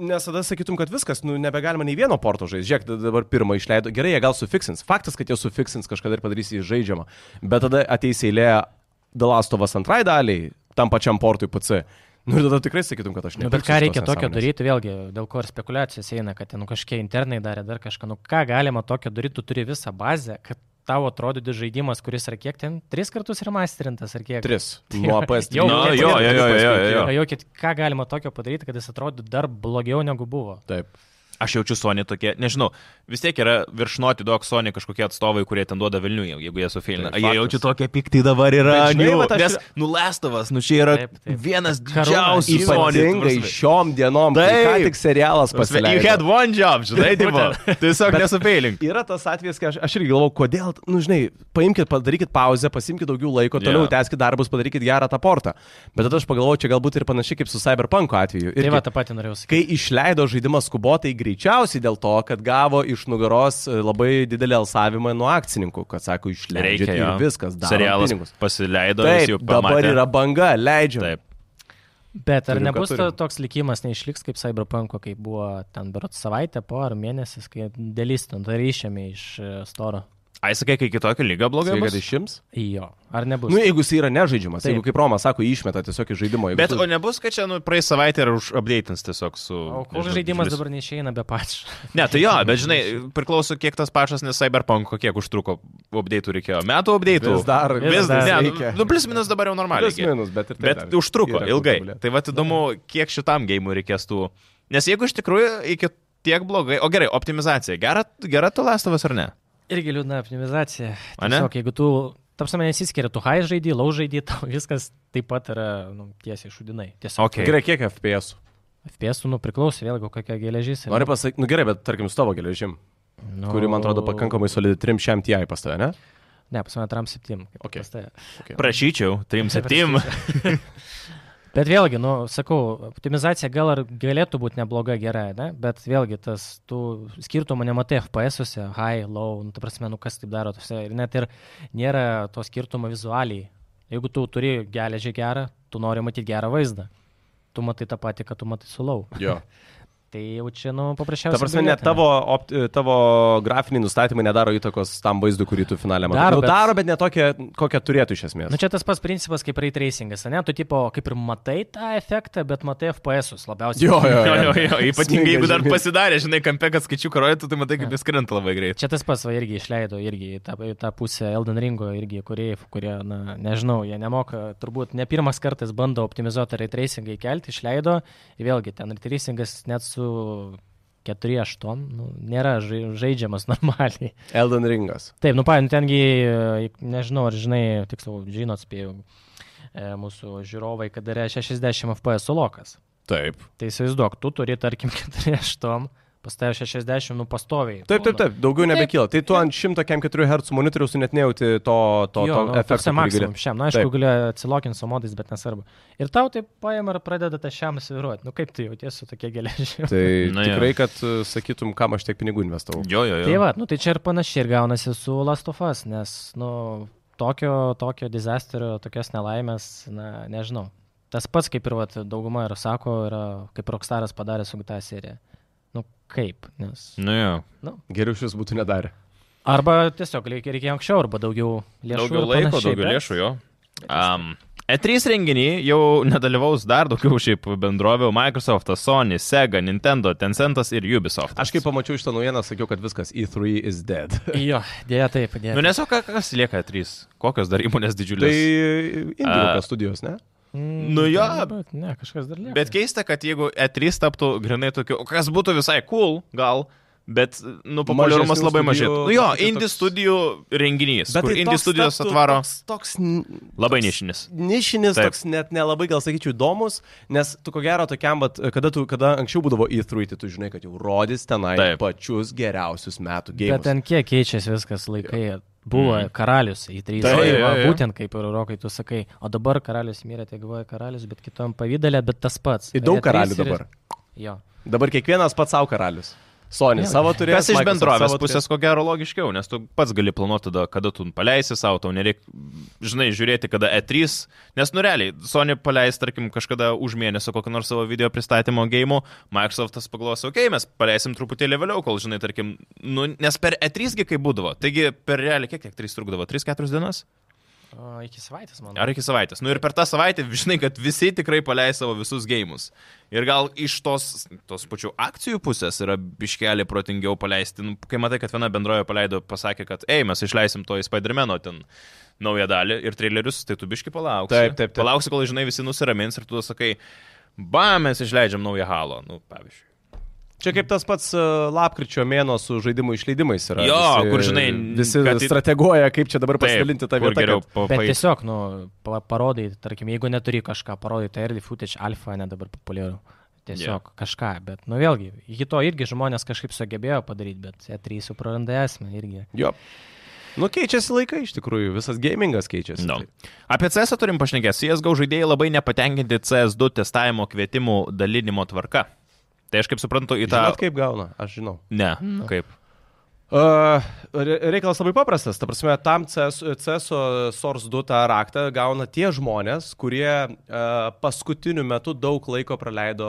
[SPEAKER 1] Nes tada sakytum, kad viskas, nu, nebegalima nei vieno porto žaisti. Žiūrėk, da- dabar pirmą išleido. Gerai, jie gal sufiksins. Faktas, kad jie sufiksins kažkada ir padarys jį žaidžiamą. Bet tada ateis eilė Dalastovas antrai daliai, tam pačiam portui PC. Nu ir tada tikrai sakytum, kad aš ne.
[SPEAKER 3] Nu, bet ką reikia tokio daryti, vėlgi, dėl ko ir spekulacijos eina, kad ten nu, kažkiek internai darė dar kažką. Nu, ką galima tokio daryti, tu turi visą bazę, kad tau atrodytų žaidimas, kuris yra kiek ten, tris kartus remasterintas ar kiek.
[SPEAKER 1] Tris. Nuo PS3.
[SPEAKER 3] Jau, keturi.
[SPEAKER 2] jo, jo, jo, jo, jo.
[SPEAKER 3] Ką galima tokio padaryti, kad jis atrodytų dar blogiau negu buvo.
[SPEAKER 1] Taip.
[SPEAKER 2] Aš jaučiu Sony tokie, nežinau, vis tiek yra virš Naughty Dog Sony kažkokie atstovai, kurie ten duoda Vilnių, jeigu jie sufilina.
[SPEAKER 1] Tai
[SPEAKER 2] Jie jaučia tokie pikti dabar yra.
[SPEAKER 1] Bet žinai,
[SPEAKER 2] Žinai,
[SPEAKER 1] vat aš
[SPEAKER 2] nes
[SPEAKER 1] ir-
[SPEAKER 2] nulestovas, nu čia yra
[SPEAKER 3] Taip, taip.
[SPEAKER 2] vienas didžiausių Sony.
[SPEAKER 1] Ypatingai šiom dienom, kai ką tik serialas
[SPEAKER 2] prasme, You had one job, žinai, tipo, tiesiog nesufeilink.
[SPEAKER 1] Yra tas atvejis, kai aš, aš irgi galvoju, kodėl, nu žinai, paimkite, padarykit pauzę, pasimkite daugiau laiko, toliau yeah. tęskite darbus, padarykit gerą tą portą. Bet tada aš pagalvoju, čia galbūt ir panašiai kaip su Cyberpunk atveju.
[SPEAKER 3] Tai
[SPEAKER 1] Irgi,
[SPEAKER 3] va, tą patį norėjau sakyti.
[SPEAKER 1] kai išleido žaidimą skubotai greičiausiai dėl to, kad gavo iš nugaros e, labai didelį alsavimą nuo akcininkų, kad sako, išleidžia ir
[SPEAKER 2] jo.
[SPEAKER 1] viskas,
[SPEAKER 2] Serialas
[SPEAKER 1] pinigus.
[SPEAKER 2] pasileido,
[SPEAKER 1] Taip,
[SPEAKER 2] jis jau
[SPEAKER 1] dabar
[SPEAKER 2] pamatė.
[SPEAKER 1] yra banga, leidžiam.
[SPEAKER 2] Taip.
[SPEAKER 3] Bet ar
[SPEAKER 1] Turim, ką
[SPEAKER 3] nebus to, toks likimas, neišliks kaip Cyberpunk, kaip buvo ten berot savaitę po ar mėnesis, kai dėlystant ar išėmė iš e, storo.
[SPEAKER 2] Ai, sakai, kai kitokio lygio blogai
[SPEAKER 1] kad išims?
[SPEAKER 3] Jo, ar nebus?
[SPEAKER 1] Nu, jeigu jis yra nežaidžiamas,
[SPEAKER 3] Taip.
[SPEAKER 1] jeigu kaip Romas sako, išmeta tiesiog iš žaidimo. jeigu
[SPEAKER 2] Bet
[SPEAKER 1] tu-
[SPEAKER 2] o nebus, kad čia nu, praeis savaitę ir užupdatins tiesiog su...
[SPEAKER 3] O koks žaidimas
[SPEAKER 2] didžiulis-
[SPEAKER 3] dabar neišeina be pačio?
[SPEAKER 2] Ne, tai jo, bet žinai, priklauso kiek tas pačas, nes Cyberpunk kiek užtruko update'ų reikėjo. Metų update'ų.
[SPEAKER 1] Vis dar,
[SPEAKER 2] Vis
[SPEAKER 3] dar
[SPEAKER 2] dar. Ne,
[SPEAKER 1] reikia.
[SPEAKER 2] nu, nu, plus minus dabar jau normaliai.
[SPEAKER 1] Plius minus, bet ir tai
[SPEAKER 2] Bet
[SPEAKER 1] dar
[SPEAKER 2] užtruko ilgai.
[SPEAKER 1] tobulėt.
[SPEAKER 2] Tai va įdomu, kiek šitam gėjimui reikės tų Nes jeigu iš tikrųjų iki tiek blogai, o gerai, optimizacija, gera, gera tu lastovas ar ne?
[SPEAKER 3] Irgi liūdna optimizacija. Tiesiog, jeigu tu, tapsame, nesiskiria, tu high žaidži, low žaidži, tau viskas taip pat yra nu, tiesiai šudinai. Tiesiog.
[SPEAKER 2] Okay.
[SPEAKER 1] Gerai, kiek FPS?
[SPEAKER 3] FPS nu priklauso vėlgi kokia geležis.
[SPEAKER 1] Noriu pasakyti, nu gerai, bet tarkim su tavo geležim,
[SPEAKER 3] nu,
[SPEAKER 1] kuri man atrodo pakankamai solidi 300 TI pas tave, ne?
[SPEAKER 3] Ne, pas mane Tram 7.
[SPEAKER 1] Okay.
[SPEAKER 3] Okay.
[SPEAKER 2] Prašyčiau, 3-7.
[SPEAKER 3] Bet vėlgi, nu, sakau, optimizacija gal ir galėtų būti nebloga, gera, ne? bet vėlgi tas, tu skirtumų nematai FPS-uose, high, low, nu, ta prasme, nu kas taip daro, tose, ir net ir nėra to skirtumo vizualiai. Jeigu tu turi geležį gerą, tu nori matyti gerą vaizdą. Tu matai tą patį, kad tu matai su low.
[SPEAKER 1] Jo.
[SPEAKER 3] Tai jau čia, nu, paprasčiausiai.
[SPEAKER 1] Ta prasme, net tavo, opt, tavo grafiniai nustatymai nedaro įtakos tam vaizdui, kurį tu finale matai.
[SPEAKER 3] Daro,
[SPEAKER 1] nu,
[SPEAKER 3] bet-
[SPEAKER 1] daro, bet ne tokia, kokią turėtų iš esmės.
[SPEAKER 3] Nu čia tas pats principas kaip ray tracingas, ne? Tu tipo kaip ir matai tą efektą, bet matai FPS-us labiausiai.
[SPEAKER 1] Jo, jo,
[SPEAKER 2] Jo, jo, jo, ypatingai jeigu dar pasidarė, žinai, kampe, kad skaičiuką rodytų, tai matai, kaip jis krenta labai greit.
[SPEAKER 3] Čia tas pats va irgi išleido irgi tą, tą pusę Elden Ringo, irgi kurie, kurie, na, nežinau, jie nemoka, turbūt ne pirmas kartas bando optimizuoti ray tracingą įkelti, išleido, ir vėlgi ten ray tracingas net su 4-8, nu, nėra žai- žaidžiamas normaliai.
[SPEAKER 1] Elden Ringas.
[SPEAKER 3] Taip, nu, pavyzdžiui, tengi, e, nežinau, ar žinai, tiksliau, žinot, spėjau, e, mūsų žiūrovai, kad yra 60 FPS lokas.
[SPEAKER 1] Taip.
[SPEAKER 3] Tai įsivaizduok, tu turi, tarkim, 4-8, pas tave 60, nu, pastoviai.
[SPEAKER 1] Taip, taip, taip, daugiau
[SPEAKER 3] Taip.
[SPEAKER 1] nebekyla. Tai tu ant 104 Hz monitoriaus net nejauti to, to,
[SPEAKER 3] jo,
[SPEAKER 1] to
[SPEAKER 3] nu,
[SPEAKER 1] efekto.
[SPEAKER 3] maksimum
[SPEAKER 1] gali-
[SPEAKER 3] šiam, na, aišku,
[SPEAKER 1] Taip.
[SPEAKER 3] gali atsilokinti su modais, bet nesvarbu. Ir tau taip paima ir pradeda tą šiam sviruoti. Nu, kaip tu jautiesi su tokia geležiai?
[SPEAKER 1] Tai
[SPEAKER 2] Na,
[SPEAKER 1] tikrai, kad uh, sakytum, kam aš tiek pinigų investavau.
[SPEAKER 2] Jo, jo,
[SPEAKER 3] Tai
[SPEAKER 2] jo.
[SPEAKER 3] va, nu, tai čia ir panašiai ir gaunasi su Lastofas, nes, nu, tokio, tokio dizasterio, tokios nelaimės, na, nežinau. Tas pats, kaip ir vat, dauguma ir sako, yra kaip Rockstaras padarė su GTA serija. Nu, kaip, nes.
[SPEAKER 2] Nu jo.
[SPEAKER 3] Nu,
[SPEAKER 1] Geriau šis būtų nedarę.
[SPEAKER 3] arba tiesiog reikia, reikia anksčiau, arba daugiau lėšų.
[SPEAKER 2] Daugiau laiko,
[SPEAKER 3] panašiai,
[SPEAKER 2] daugiau
[SPEAKER 3] bet-
[SPEAKER 2] lėšų, jo. Um, E3 renginį jau nedalyvaus dar daugiau šiaip bendrovių - Microsoft, Sony, Sega, Nintendo, Tencentas ir Ubisoft.
[SPEAKER 1] Aš kai pamačiau šitą naujieną, sakiau, kad viskas E3 is dead.
[SPEAKER 3] Jo, dėja taip, dėja.
[SPEAKER 2] Nu nesu, kas lieka E3. Kokios dar įmonės
[SPEAKER 1] tai
[SPEAKER 2] didžiulės.
[SPEAKER 1] Indijos studijos, ne?
[SPEAKER 3] Mm,
[SPEAKER 2] Nu jo.
[SPEAKER 3] bet Ne, kažkas dar lieka.
[SPEAKER 2] Bet keista, kad jeigu E3 taptų grinai tokiu, kas būtų visai cool, gal, bet, nu, populiarumas labai mažėtų. Nu jo, indie
[SPEAKER 1] toks-
[SPEAKER 2] studijų renginys,
[SPEAKER 1] Bet
[SPEAKER 2] kur
[SPEAKER 1] tai
[SPEAKER 2] indie
[SPEAKER 1] toks
[SPEAKER 2] studijos
[SPEAKER 1] taptų
[SPEAKER 2] atvaro
[SPEAKER 1] Toks, toks n-
[SPEAKER 2] labai
[SPEAKER 1] toks
[SPEAKER 2] nišinis.
[SPEAKER 1] Nišinis,
[SPEAKER 2] Taip.
[SPEAKER 1] toks net nelabai gal sakyčiau įdomus, nes tu ko gero tokiam, bet kada, tu, kada anksčiau būdavo E3, tai tu žinai, kad jau rodys tenai
[SPEAKER 2] Taip.
[SPEAKER 1] pačius geriausius metų
[SPEAKER 3] Bet
[SPEAKER 1] gėjimus.
[SPEAKER 3] ten kiek keičiasi viskas laikai. Buvo
[SPEAKER 2] Mm.
[SPEAKER 3] karalius į trys. Tai,
[SPEAKER 2] jo,
[SPEAKER 3] va,
[SPEAKER 2] jo.
[SPEAKER 3] būtent kaip ir Rokai tu sakai. O dabar karalius mirė, tai galvoja karalius, bet kitom pavydalė, bet tas pats.
[SPEAKER 1] Ir daug
[SPEAKER 3] E3
[SPEAKER 1] karalių
[SPEAKER 3] ir-
[SPEAKER 1] dabar.
[SPEAKER 3] Jo.
[SPEAKER 1] Dabar kiekvienas pats savo karalius. Sony
[SPEAKER 3] Jo.
[SPEAKER 1] savo turės.
[SPEAKER 2] Kas iš
[SPEAKER 1] Microsoft
[SPEAKER 2] bendrovės pusės, ko gero, logiškiau, nes tu pats gali planuoti tada, kada tu paleisi savo, tau nereikia, žinai, žiūrėti, kada E3, nes, nu, realiai, Sony paleis, tarkim, kažkada už mėnesio kokį nors savo video pristatymo gėjimų, Microsoftas pagalvos, okei, okay, mes paleisim truputėlį vėliau, kol, žinai, tarkim, nu, nes per E3 gi kaip būdavo, taigi per realiai, kiek, kiek 3 trukdavo, 3-4 dienas?
[SPEAKER 3] O, iki savaitės, man.
[SPEAKER 2] Ar iki savaitės. Nu ir per tą savaitę, žinai, kad visi tikrai paleis savo visus gėjimus. Ir gal iš tos, tos pačių akcijų pusės yra biškelį protingiau paleisti. Nu, kai matai, kad viena bendroje paleido, pasakė, kad, ei, mes išleisim to į Spider-Man'o ten naują dalį ir trailerius, tai tu biški palauksi.
[SPEAKER 1] Taip, taip, taip.
[SPEAKER 2] Palauksi, kol, žinai, visi nusiramins ir tu sakai, ba, mes išleidžiam naują halo. Nu, pavyzdžiui.
[SPEAKER 1] Čia kaip tas pats uh, lapkričio mėno su žaidimų išleidimais yra.
[SPEAKER 2] Jo,
[SPEAKER 1] visi,
[SPEAKER 2] kur, žinai,
[SPEAKER 1] Visi
[SPEAKER 2] kad
[SPEAKER 1] strateguoja, kaip čia dabar pasidalinti tą vietą.
[SPEAKER 2] geriau
[SPEAKER 1] kad-
[SPEAKER 3] Bet tiesiog, nu, pa- parodai, tarkim, jeigu neturi kažką, parodai, tai early footage alfa, ne dabar populiaru. Tiesiog yeah. kažką, bet, nu vėlgi, iki to irgi žmonės kažkaip sugebėjo padaryti, bet E3 jau praranda esmę irgi.
[SPEAKER 1] Jo. Nu, keičiasi laikai iš tikrųjų, visas gamingas keičiasi.
[SPEAKER 2] No.
[SPEAKER 1] Tai-
[SPEAKER 2] Apie CS turim pašnekėti. CSGO žaidėjai labai nepatenkinti CS2 testavimo kvietimų dalinimo tvarka. Tai aš kaip suprantu į tą...
[SPEAKER 1] Žinot, kaip gauna, aš žinau.
[SPEAKER 2] Ne, kaip.
[SPEAKER 1] Uh, re- reikalas labai paprastas. Ta prasme, tam CS, CS Source 2 tą raktą gauna tie žmonės, kurie uh, paskutiniu metu daug laiko praleido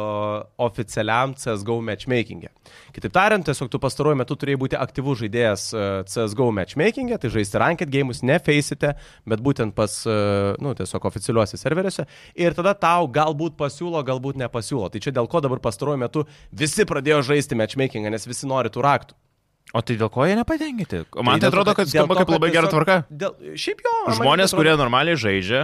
[SPEAKER 1] oficialiam CSGO matchmaking'e. Kitaip tariant, tiesiog tu pastaruoju metu turėjai būti aktyvus žaidėjas CSGO matchmaking'e, tai žaisti ranked gėjimus ne Faceite, bet būtent pas, uh, nu, tiesiog oficialiuose serveriuose. Ir tada tau galbūt pasiūlo, galbūt nepasiūlo. Tai čia dėl ko dabar pastaruoju metu visi pradėjo žaisti matchmaking'ą, nes visi nori tų raktų.
[SPEAKER 2] O tai dėl ko jie nepatenkinti? Man tai
[SPEAKER 1] to,
[SPEAKER 2] atrodo, kad skamba kaip labai gera tvarka.
[SPEAKER 1] Dėl, šiaip jo. man
[SPEAKER 2] Žmonės,
[SPEAKER 1] atrodo-
[SPEAKER 2] kurie normaliai žaidžia,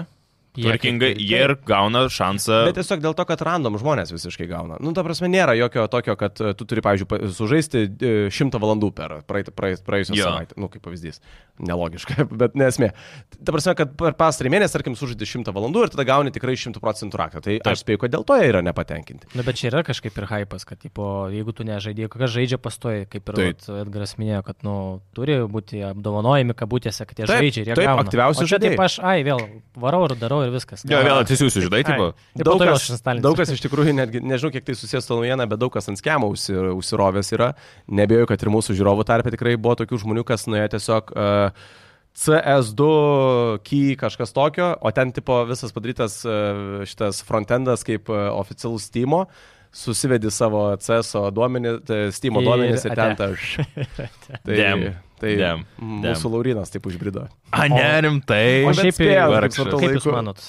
[SPEAKER 2] tvarkingai, jie ir gauna šansą.
[SPEAKER 1] Bet tiesiog dėl to, kad random žmonės visiškai gauna. Nu, ta prasme, nėra jokio tokio, kad e, tu turi, pavyzdžiui, pa- sužaisti e, šimtą valandų per praeit- praeit- praėjusią
[SPEAKER 2] Jo.
[SPEAKER 1] savaitę. Nu, kaip pavyzdys. Nelogiška, bet nesmė. Ta prasme, kad per pastarį mėnesį, tarkim, sužaidi šimtą valandų ir tada gauni tikrai šimtų procentų raktą. Tai
[SPEAKER 2] Taip.
[SPEAKER 1] aš spėju, kad dėl to jie yra nepatenkinti.
[SPEAKER 3] Na, bet čia yra kažkaip ir hypas, kad, tipo, jeigu tu nežaidėjai, kas žaidžia pastoji, kaip ir Edgaras minėjo, kad, nu, turi būti apdovanojami kabutėse, kad jie
[SPEAKER 1] Taip,
[SPEAKER 3] žaidžia ir jie
[SPEAKER 1] taip,
[SPEAKER 3] gauna.
[SPEAKER 1] aktyviausi
[SPEAKER 3] O čia
[SPEAKER 1] žaidėjai.
[SPEAKER 3] Taip aš, ai, vėl varau ir darau ir viskas.
[SPEAKER 2] Jo, vėl atsisiųsiu, žinai, tipo.
[SPEAKER 1] Daug kas, daug kas iš tikrųjų, netgi, nežinau, kiek tai susijęs su naujiena, bet daug kas ant skemo užsi, užsirovęs yra. Nebėjau, kad ir mūsų žiūrovų tarpe tikrai buvo tokių žmonių, kas nuėjo tiesiog uh, CS2 key kažkas tokio, o ten tipo visas padarytas uh, šitas frontendas kaip uh, oficialus Steam. Susivedi savo CS duomenį, Steam
[SPEAKER 3] Ir
[SPEAKER 1] duomenys ir ten
[SPEAKER 3] ate.
[SPEAKER 1] ta. Tai,
[SPEAKER 2] Damn.
[SPEAKER 1] tai
[SPEAKER 2] Damn.
[SPEAKER 1] mūsų Laurinas taip užbrido.
[SPEAKER 2] A, nerimtai.
[SPEAKER 3] O
[SPEAKER 1] bet
[SPEAKER 3] šiaip
[SPEAKER 1] spėjau, kaip
[SPEAKER 3] Jūs manot,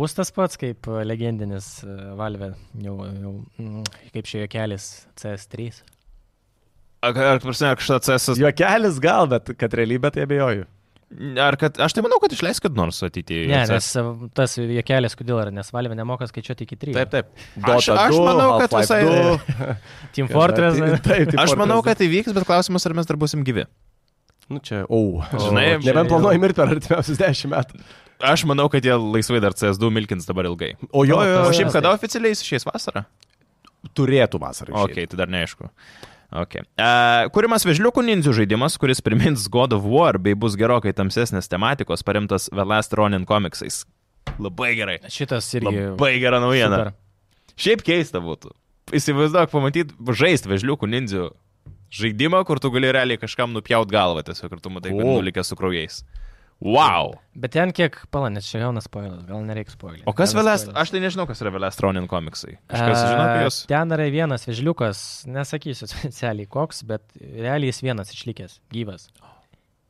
[SPEAKER 3] bus tas pats kaip legendinis e, Valve, jau, jau mm, kaip šioje kelias CS3?
[SPEAKER 2] Ar, ar, prasme, ar kažkas CS...
[SPEAKER 1] Juokelis gal, bet kad realybė tai abejoju.
[SPEAKER 2] Ar kad... Aš tai manau, kad išleis kad nors ateityje.
[SPEAKER 3] Ne, nes e, tas juokelis, kodėl yra, nes Valve nemoka skaičiuoti iki 3.
[SPEAKER 1] Taip, taip.
[SPEAKER 2] Aš- aš manau, kad visai-
[SPEAKER 3] Team Fortress.
[SPEAKER 1] Taip, taip,
[SPEAKER 2] Aš manau, kad tai vyks, bet klausimas, ar mes dar busim gyvi.
[SPEAKER 1] Nu čia, au.
[SPEAKER 2] Žinai,
[SPEAKER 1] O, nebent planuoji mirti per artimiausius dešimt metų.
[SPEAKER 2] Aš manau, kad jie laisvai dar CS2 milkins dabar ilgai.
[SPEAKER 1] O jo, jo,
[SPEAKER 2] O
[SPEAKER 1] jo,
[SPEAKER 2] šiaip
[SPEAKER 3] tas
[SPEAKER 2] kada oficialiai išės vasarą?
[SPEAKER 1] turėtų vasarą.
[SPEAKER 2] Ok, tai dar neaišku. Okay. Uh, kuriamas vežliukų nindzių žaidimas, kuris primins God of War bei bus gerokai tamsesnės tematikos, paremtas The Last Ronin komiksais. Labai gerai.
[SPEAKER 3] Šitas irgi.
[SPEAKER 2] Labai gera naujiena.
[SPEAKER 3] super.
[SPEAKER 2] Šiaip keista būtų. Įsivaizduok, pamatyti, žaisti vežliukų nindzių žaidimą, kur tu gali realiai kažkam nupjaut galvą tiesiog, kur tu matai, kad
[SPEAKER 1] O.
[SPEAKER 2] nulikęs su kraujais. Wow!
[SPEAKER 3] Bet ten kiek, pala, nes čia jaunas spoilas, gal nereikia spoilį.
[SPEAKER 2] O kas Velest? Aš tai nežinau, kas yra Velest Ronin komiksai. Kažkas žino apie juos?
[SPEAKER 3] Ten yra vienas vežliukas, nesakysiu specialiai koks, bet realiai jis vienas išlikęs, gyvas.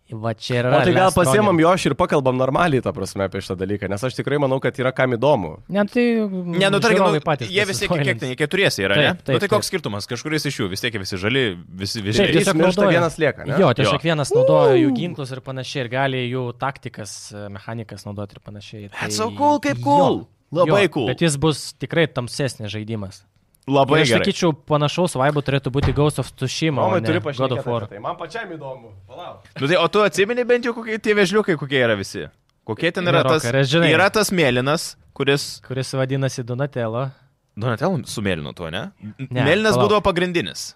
[SPEAKER 3] Va čia yra.
[SPEAKER 1] O tai gal pasiemam jo ir pakalbam normaliai, ta prasme, apie šitą dalyką, nes aš tikrai manau, kad yra kam įdomu.
[SPEAKER 3] Ne, tai.
[SPEAKER 2] Ne, nu tarkim, nu, jie vis tiek, kiek ten, keturiesi yra, ne?
[SPEAKER 3] Taip, taip,
[SPEAKER 2] nu, tai koks
[SPEAKER 3] taip.
[SPEAKER 2] skirtumas, kažkuris iš jų, vis tiek visi žali, visi
[SPEAKER 3] Taip,
[SPEAKER 2] visi.
[SPEAKER 1] Trys
[SPEAKER 3] tiesiog
[SPEAKER 1] miršta, vienas lieka, ne?
[SPEAKER 3] Jo, tiesiog
[SPEAKER 2] Jo.
[SPEAKER 3] vienas naudoja jų ginklus ir panašiai, ir gali jų taktikas, e, mechanikas naudoti ir panašiai. Tai
[SPEAKER 2] That's so cool, kaip cool.
[SPEAKER 3] Jo,
[SPEAKER 2] Labai
[SPEAKER 3] jo,
[SPEAKER 2] cool.
[SPEAKER 3] Bet jis bus tikrai tamsesnis žaidimas.
[SPEAKER 2] Labai
[SPEAKER 3] aš
[SPEAKER 2] gerai.
[SPEAKER 3] sakyčiau, panašaus vaibo turėtų būti Ghost of Tsushima. o
[SPEAKER 1] Mamai
[SPEAKER 3] ne
[SPEAKER 1] turi
[SPEAKER 3] God
[SPEAKER 1] pašnekėti.
[SPEAKER 3] of War.
[SPEAKER 1] apie Tai man pačiam įdomu. Palauk.
[SPEAKER 2] Nu, tai, o tu atsimeni bent jau, kokie tie vežliukai, kokie yra visi? Kokie ten yra tas?
[SPEAKER 3] Gerokai, aš žinai.
[SPEAKER 2] Yra tas mėlynas, kuris...
[SPEAKER 3] Kuris vadinasi Donatello,
[SPEAKER 2] Donatel su mėlynu tuo, ne?
[SPEAKER 3] Ne,
[SPEAKER 2] Mėlynas
[SPEAKER 3] palauk.
[SPEAKER 2] būdavo pagrindinis.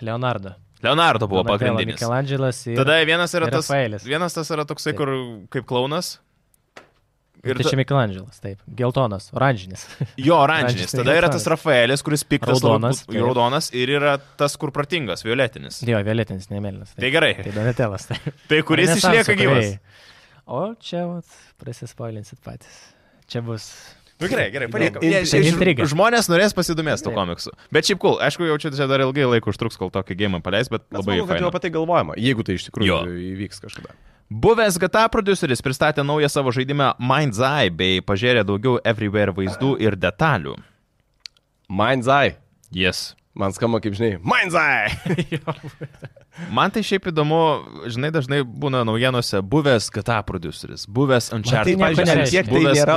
[SPEAKER 3] Leonardo.
[SPEAKER 2] Leonardo buvo
[SPEAKER 3] Donatello,
[SPEAKER 2] pagrindinis.
[SPEAKER 3] Michelangelas ir...
[SPEAKER 2] Tada vienas yra
[SPEAKER 3] ir
[SPEAKER 2] tas...
[SPEAKER 3] Rafaelis.
[SPEAKER 2] Vienas tas yra toksai,
[SPEAKER 3] Taip.
[SPEAKER 2] kur kaip klaunas.
[SPEAKER 3] Ir tai
[SPEAKER 2] ta-
[SPEAKER 3] čia Michelangelas, taip. Geltonas, oranžinis.
[SPEAKER 2] Jo, oranžinis.
[SPEAKER 3] Oranžinis
[SPEAKER 2] Tada yra tas
[SPEAKER 3] Rafaelis.
[SPEAKER 2] Kuris piktas,
[SPEAKER 3] Raudonas,
[SPEAKER 2] labai- raudonas ir yra tas, kur protingas, violetinis.
[SPEAKER 3] jo, violetinis, nemėlynas.
[SPEAKER 2] Tai gerai.
[SPEAKER 3] Tai Donatellas. Taip.
[SPEAKER 2] Tai kuris išlieka gyvas?
[SPEAKER 3] kūrėjai. O čia, vat, prasispoilinsit patys. Čia bus.
[SPEAKER 2] Nu, gerai, gerai, paliekam.
[SPEAKER 1] In-
[SPEAKER 2] ž-
[SPEAKER 3] intriga.
[SPEAKER 2] Žmonės norės pasidomės to
[SPEAKER 3] Taip.
[SPEAKER 2] komiksu. Bet šiaip cool, aišku, jau čia dar ilgai laiko užtruks, kol tokį gėjimą paleis, bet
[SPEAKER 1] Mes
[SPEAKER 2] labai
[SPEAKER 1] manau, kad jau apie tai galvojama, jeigu tai iš tikrųjų
[SPEAKER 2] Jo.
[SPEAKER 1] įvyks kažkada.
[SPEAKER 2] Buvęs GTA produceris pristatė naują savo žaidimą Mind's Eye bei pažiūrė daugiau everywhere vaizdų ir detalių.
[SPEAKER 1] Mind's Eye.
[SPEAKER 2] Yes.
[SPEAKER 1] Man skamba kaip žinai, Mind's Eye.
[SPEAKER 2] Man tai šiaip įdomu, žinai, dažnai būna naujienose buvęs GTA produceris, buvęs
[SPEAKER 1] Tai,
[SPEAKER 2] Uncharted.
[SPEAKER 1] ant
[SPEAKER 3] nereiškia.
[SPEAKER 1] kiek tai
[SPEAKER 2] Buvęs
[SPEAKER 1] nėra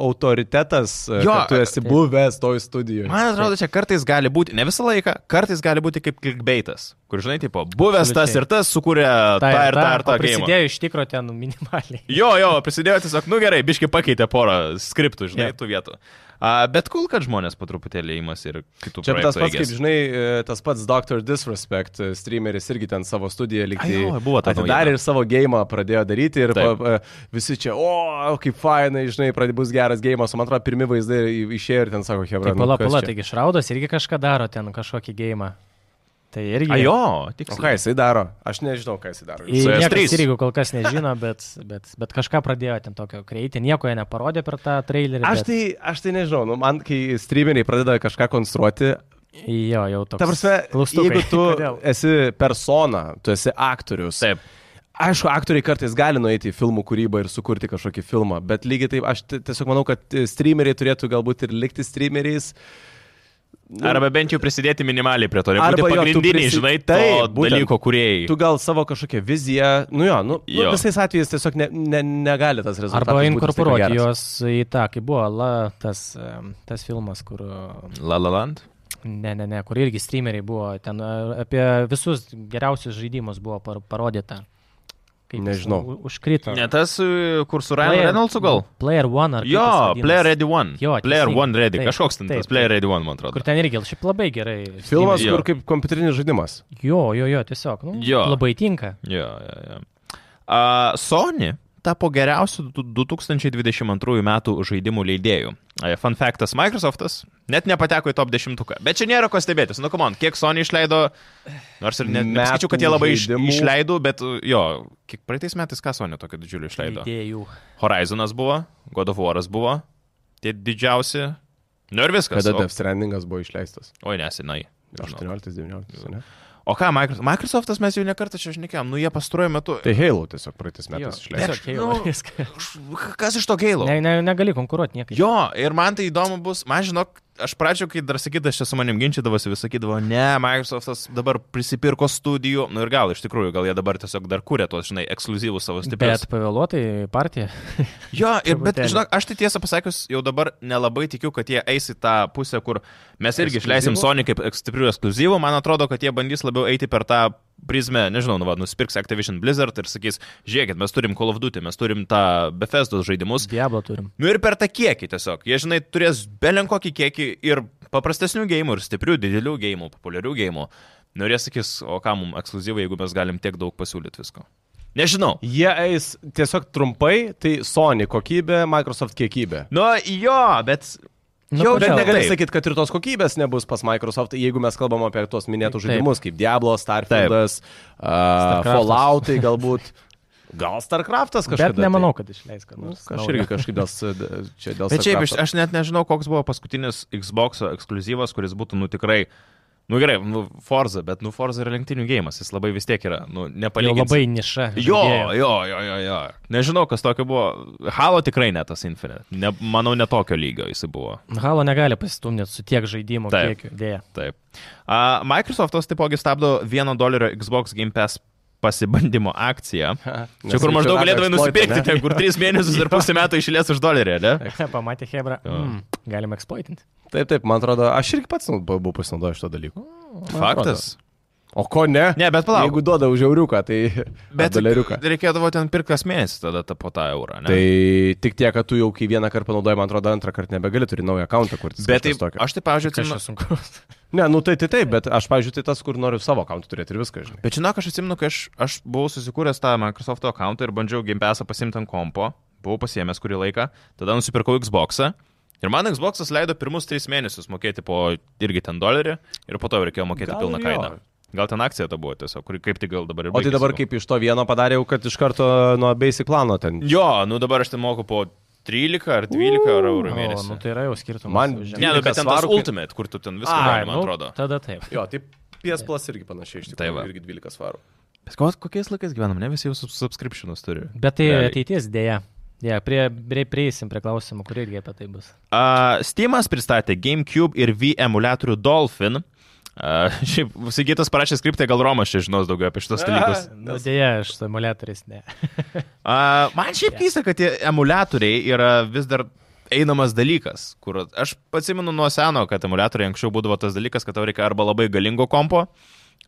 [SPEAKER 1] autoritetas,
[SPEAKER 2] Jo,
[SPEAKER 1] jo, kad tu esi
[SPEAKER 3] taip.
[SPEAKER 1] buvęs toj studijoje.
[SPEAKER 2] Man atrodo, čia kartais gali būti, ne visą laiką, kartais gali būti kaip clickbaitas, kur, žinai, tipo, buvęs tas
[SPEAKER 3] Absoliučiai.
[SPEAKER 2] ir tas sukūrė tą ir tą ir tą.
[SPEAKER 3] Prisidėjo iš tikro ten minimaliai.
[SPEAKER 2] Jo, jo, prisidėjo tiesiog, nu gerai, biški pakeitė porą skriptų, žinai,
[SPEAKER 3] Jo.
[SPEAKER 2] tų vietų. A, bet kul, kad žmonės po truputėlį įmas ir kitų
[SPEAKER 1] Čia tas
[SPEAKER 2] projektų
[SPEAKER 1] pats, kaip žinai, e, tas pats Dr. Disrespect, e, streameris irgi ten savo studiją
[SPEAKER 2] Ai,
[SPEAKER 1] liktai
[SPEAKER 2] jo, buvo ta
[SPEAKER 1] atidarė ir savo gėjimą pradėjo daryti ir
[SPEAKER 2] Taip.
[SPEAKER 1] pa, e, visi čia, o, kaip fainai, žinai, pradė bus geras gėjimas, o man atrodo, pirmi vaizdai išėjo ir ten sako, Hebra.
[SPEAKER 3] Tai pala, pala, taigi šraudas irgi kažką daro ten, kažkokį gėjimą. Tai irgi.
[SPEAKER 2] A, jo,
[SPEAKER 1] O ką jisai daro? Aš nežinau, ką jisai daro.
[SPEAKER 2] CS3.
[SPEAKER 3] Niekas irgi kol kas nežino, bet, bet, bet kažką pradėjo ten tokio kreiti, nieko jie neparodė per tą trailerį.
[SPEAKER 1] Aš
[SPEAKER 3] bet-
[SPEAKER 1] tai, aš tai nežinau, nu, man kai streameriai pradeda kažką konstruoti,
[SPEAKER 3] Jo, jau toks.
[SPEAKER 1] ta prasme,
[SPEAKER 3] klaustukai.
[SPEAKER 1] jeigu tu
[SPEAKER 3] Kodėl?
[SPEAKER 1] esi persona, tu esi aktorius.
[SPEAKER 2] Taip.
[SPEAKER 1] Aišku, aktoriai kartais gali nueiti į filmų kūrybą ir sukurti kažkokį filmą, bet lygiai taip, aš ti- tiesiog manau, kad e, streameriai turėtų galbūt ir likti streameriais.
[SPEAKER 2] Arba bent jau prisidėti minimaliai prie to. Ir
[SPEAKER 1] Arba
[SPEAKER 2] būti
[SPEAKER 1] jo, tu
[SPEAKER 2] pagrindiniai,
[SPEAKER 1] prisi-
[SPEAKER 2] žinai,
[SPEAKER 1] būtent.
[SPEAKER 2] dalyko kuriejai.
[SPEAKER 1] Tu gal savo kažkokią viziją, nu jo, nu, nu
[SPEAKER 2] Jo.
[SPEAKER 1] visais atvejais tiesiog ne, ne, negali tas rezultatas.
[SPEAKER 3] Arba inkorporuoti juos į tą, kaip buvo la, tas, tas filmas, kur...
[SPEAKER 2] La La Land.
[SPEAKER 3] Ne, ne, ne, kur irgi streameriai buvo, ten e, apie visus geriausius žaidimus buvo par, parodyta. Kaip
[SPEAKER 1] Nežinau.
[SPEAKER 3] Užkrito.
[SPEAKER 2] Ne tas, e, kur su Ryan
[SPEAKER 3] Player-
[SPEAKER 2] Reynoldsu gal?
[SPEAKER 3] Player One ar kaip
[SPEAKER 2] Jo. Player Ready One.
[SPEAKER 3] Jo,
[SPEAKER 2] Player. One Ready.
[SPEAKER 3] Taip,
[SPEAKER 2] Kažkoks ten
[SPEAKER 3] taip,
[SPEAKER 2] tas Player. Ready One, man atrodo.
[SPEAKER 3] Kur ten irgi šiaip labai gerai.
[SPEAKER 1] Filmas,
[SPEAKER 2] Jo.
[SPEAKER 1] kur kaip kompiuterinis žaidimas.
[SPEAKER 3] Jo, jo, jo, tiesiog. Nu,
[SPEAKER 2] Jo.
[SPEAKER 3] Labai tinka.
[SPEAKER 2] Jo, jo, jo. Uh, Sony tapo geriausiu du- 2022 metų žaidimų leidėjų. E, Fun factas, Microsoftas net nepateko į top 10. Bet čia nėra ko stebėtis. Nu, kom on, kiek Sony išleido, nors ir ne,
[SPEAKER 1] Metų
[SPEAKER 2] nesakyčiau, kad jie labai iš,
[SPEAKER 1] žaidimų.
[SPEAKER 2] išleido, bet uh, jo, kiek praeitais metais ką Sony tokio didžiulio išleido?
[SPEAKER 3] Idėjų.
[SPEAKER 2] Horizonas buvo, God of Waras buvo, tie didžiausi. Nu ir viskas.
[SPEAKER 1] Kada
[SPEAKER 2] O,
[SPEAKER 1] Death Strandingas buvo išleistas?
[SPEAKER 2] oi. Nežinau.
[SPEAKER 1] 18-19, ne?
[SPEAKER 2] O ką, Microsoft, Microsoftas mes jau nekartą čia šnekėjom, nu jie pastaruoju metu.
[SPEAKER 1] Tai Halo tiesiog praeitais metais
[SPEAKER 3] Halo,
[SPEAKER 2] nu. Kas iš to gailo?
[SPEAKER 3] Ne, ne, negali konkuruoti niekaip.
[SPEAKER 2] Jo, ir man tai įdomu bus, man žinok, aš pradžio, kai dar sakytas, čia su manim ginčydavosi, vis sakydavo, ne, Microsoftas dabar prisipirko studijų, nu ir gal iš tikrųjų, gal jie dabar tiesiog dar kūrė tos, žinai, ekskluzyvus savo stiprius.
[SPEAKER 3] Bet pavėluotai partija.
[SPEAKER 2] Jo, ir bet, žinok, aš tai tiesą pasakius, jau dabar nelabai tikiu, kad jie eis į tą pusę, kur mes irgi
[SPEAKER 1] Ekskliuzyvų?
[SPEAKER 2] išleisim Sony kaip stiprių ekskluzyvų, man atrodo, kad jie bandys labiau eiti per tą prizmę, nežinau, nu, va, nusipirks Activision Blizzard ir sakys, žiūrėkit, mes turim Call of Duty, mes turim tą Bethesda žaidimus,
[SPEAKER 3] Diablo turim.
[SPEAKER 2] Nu ir per tą kiekį tiesiog. Jie, žinai, turės belenkokį kiekį ir paprastesnių gėjimų, ir stiprių, didelių gėjimų, populiarių gėjimų. Nu ir jie sakys, o ką mums ekskluzyvai, jeigu mes galim tiek daug pasiūlyti visko. Nežinau.
[SPEAKER 1] Jie eis tiesiog trumpai, tai Sony kokybė, Microsoft kiekybė.
[SPEAKER 2] Nu jo, bet...
[SPEAKER 3] Nu,
[SPEAKER 2] Jau,
[SPEAKER 1] Bet negali sakyti, kad ir tos kokybės nebus pas Microsoft, jeigu mes kalbam apie tuos minėtus žaidimus, kaip Diablo, Starfieldas, uh. Falloutai galbūt. Gal Starcraftas kažkas.
[SPEAKER 3] Bet nemanau, kad išleis ką
[SPEAKER 1] Nu,
[SPEAKER 3] nors.
[SPEAKER 1] aš
[SPEAKER 3] naujo.
[SPEAKER 1] irgi kažkaip dėl, čia dėl
[SPEAKER 2] Bet šiaip aš, aš net nežinau, koks buvo paskutinis Xbox ekskluzyvas, kuris būtų, nu tikrai... Nu gerai, nu Forza, bet nu Forza yra lenktynių gėjimas, jis labai vis tiek yra, nu nepalyginti.
[SPEAKER 3] labai niša.
[SPEAKER 2] Jo, jo, jo, jo, jo. Nežinau, kas tokio buvo. Halo tikrai ne tas Infinite. Ne, manau, ne tokio lygio jis buvo.
[SPEAKER 3] Halo negali pasistumdyti su tiek žaidimų
[SPEAKER 2] Taip.
[SPEAKER 3] kiekiu. Dėja.
[SPEAKER 2] Taip. Uh, Microsoftas taipogi stabdo 1 dolerio Xbox Game Pass pasibandymo akciją.
[SPEAKER 1] Nes
[SPEAKER 2] Čia kur maždaug
[SPEAKER 1] exploit,
[SPEAKER 2] nusipirkti, ten kur 3 mėnesius ir pusę metų išlės už dolerį, ne?
[SPEAKER 3] Pamatė Hebra. Mm, galim eksploitinti.
[SPEAKER 1] Taip, taip, man atrodo, aš irgi pats nu, buvau pasinaudojęs šito dalyko.
[SPEAKER 2] Faktas.
[SPEAKER 1] O ko ne?
[SPEAKER 2] Ne, bet palauk.
[SPEAKER 1] Jeigu duoda už euriuką, tai...
[SPEAKER 2] Bet
[SPEAKER 1] doleriuką.
[SPEAKER 2] reikėdavo ten pirkti kas mėnesį tada ta, po tą eurą. Ne?
[SPEAKER 1] Tai tik tiek, kad tu jau kai vieną kartą panaudoji, man atrodo, antrą kartą nebegali, turi naują akantą kurti.
[SPEAKER 2] Bet taip, aš tai, pavyzdžiui, atsimenu,
[SPEAKER 3] sunku?
[SPEAKER 1] Ne, nu tai tai taip, bet aš, pavyzdžiui, tai tas, kur noriu savo akantą turėti ir viską, žinai.
[SPEAKER 2] Bet žinok, aš atsimenu, kai aš, aš buvau susikūręs tą Microsoft akantą ir bandžiau Game Passą pasimti ant kompo, buvau pasiemęs kurį laiką, tada nusipirkau Xbox'ą. Ir man Xbox'as leido pirmus 3 mėnesius mokėti po irgi ten dolerį ir po to reikėjo mokėti
[SPEAKER 1] Gal
[SPEAKER 2] pilną
[SPEAKER 1] jo.
[SPEAKER 2] kainą. Gal ten akcija ta buvo tiesiog, kuri kaip tik gal dabar ir
[SPEAKER 1] O tai dabar kaip iš to vieno padarėjau, kad iš karto nuo basic plano ten.
[SPEAKER 2] Jo, nu dabar aš ten moku po 13 ar 12 uh, eurų mėnesį.
[SPEAKER 3] nu tai yra jau skirtumas.
[SPEAKER 1] Man.
[SPEAKER 2] Ne, nu
[SPEAKER 1] 12
[SPEAKER 2] bet ten tas Ultimate, kur tu ten viską gali, man
[SPEAKER 3] nu,
[SPEAKER 2] atrodo.
[SPEAKER 3] Tada taip.
[SPEAKER 1] Jo, tai PS Plus irgi panašiai, iš
[SPEAKER 2] Tai
[SPEAKER 1] tikrųjų,
[SPEAKER 2] va.
[SPEAKER 1] irgi 12 svarų.
[SPEAKER 2] Bet ko- kokiais laikais gyvenam, ne visi jau sub- subscriptionus turi.
[SPEAKER 3] Bet tai
[SPEAKER 2] Realiai.
[SPEAKER 3] ateities dėja. Dėja, prie, prie, prieisim prie klausimų, kur irgi apie tai bus.
[SPEAKER 2] Uh, Steamas pristatė GameCube ir V emulatorių Dolphin. Uh, šiaip, Sigitas parašė skriptą, gal Romas čia žinos daugiau apie šitos dalykus.
[SPEAKER 3] Nu, dėja, aš su emulatoriais ne.
[SPEAKER 2] Uh, man šiaip keista, kad tie emulatoriai yra vis dar einamas dalykas, kur aš atsimenu nuo seno, kad emulatoriai anksčiau būdavo tas dalykas, kad tau reikia arba labai galingo kompo,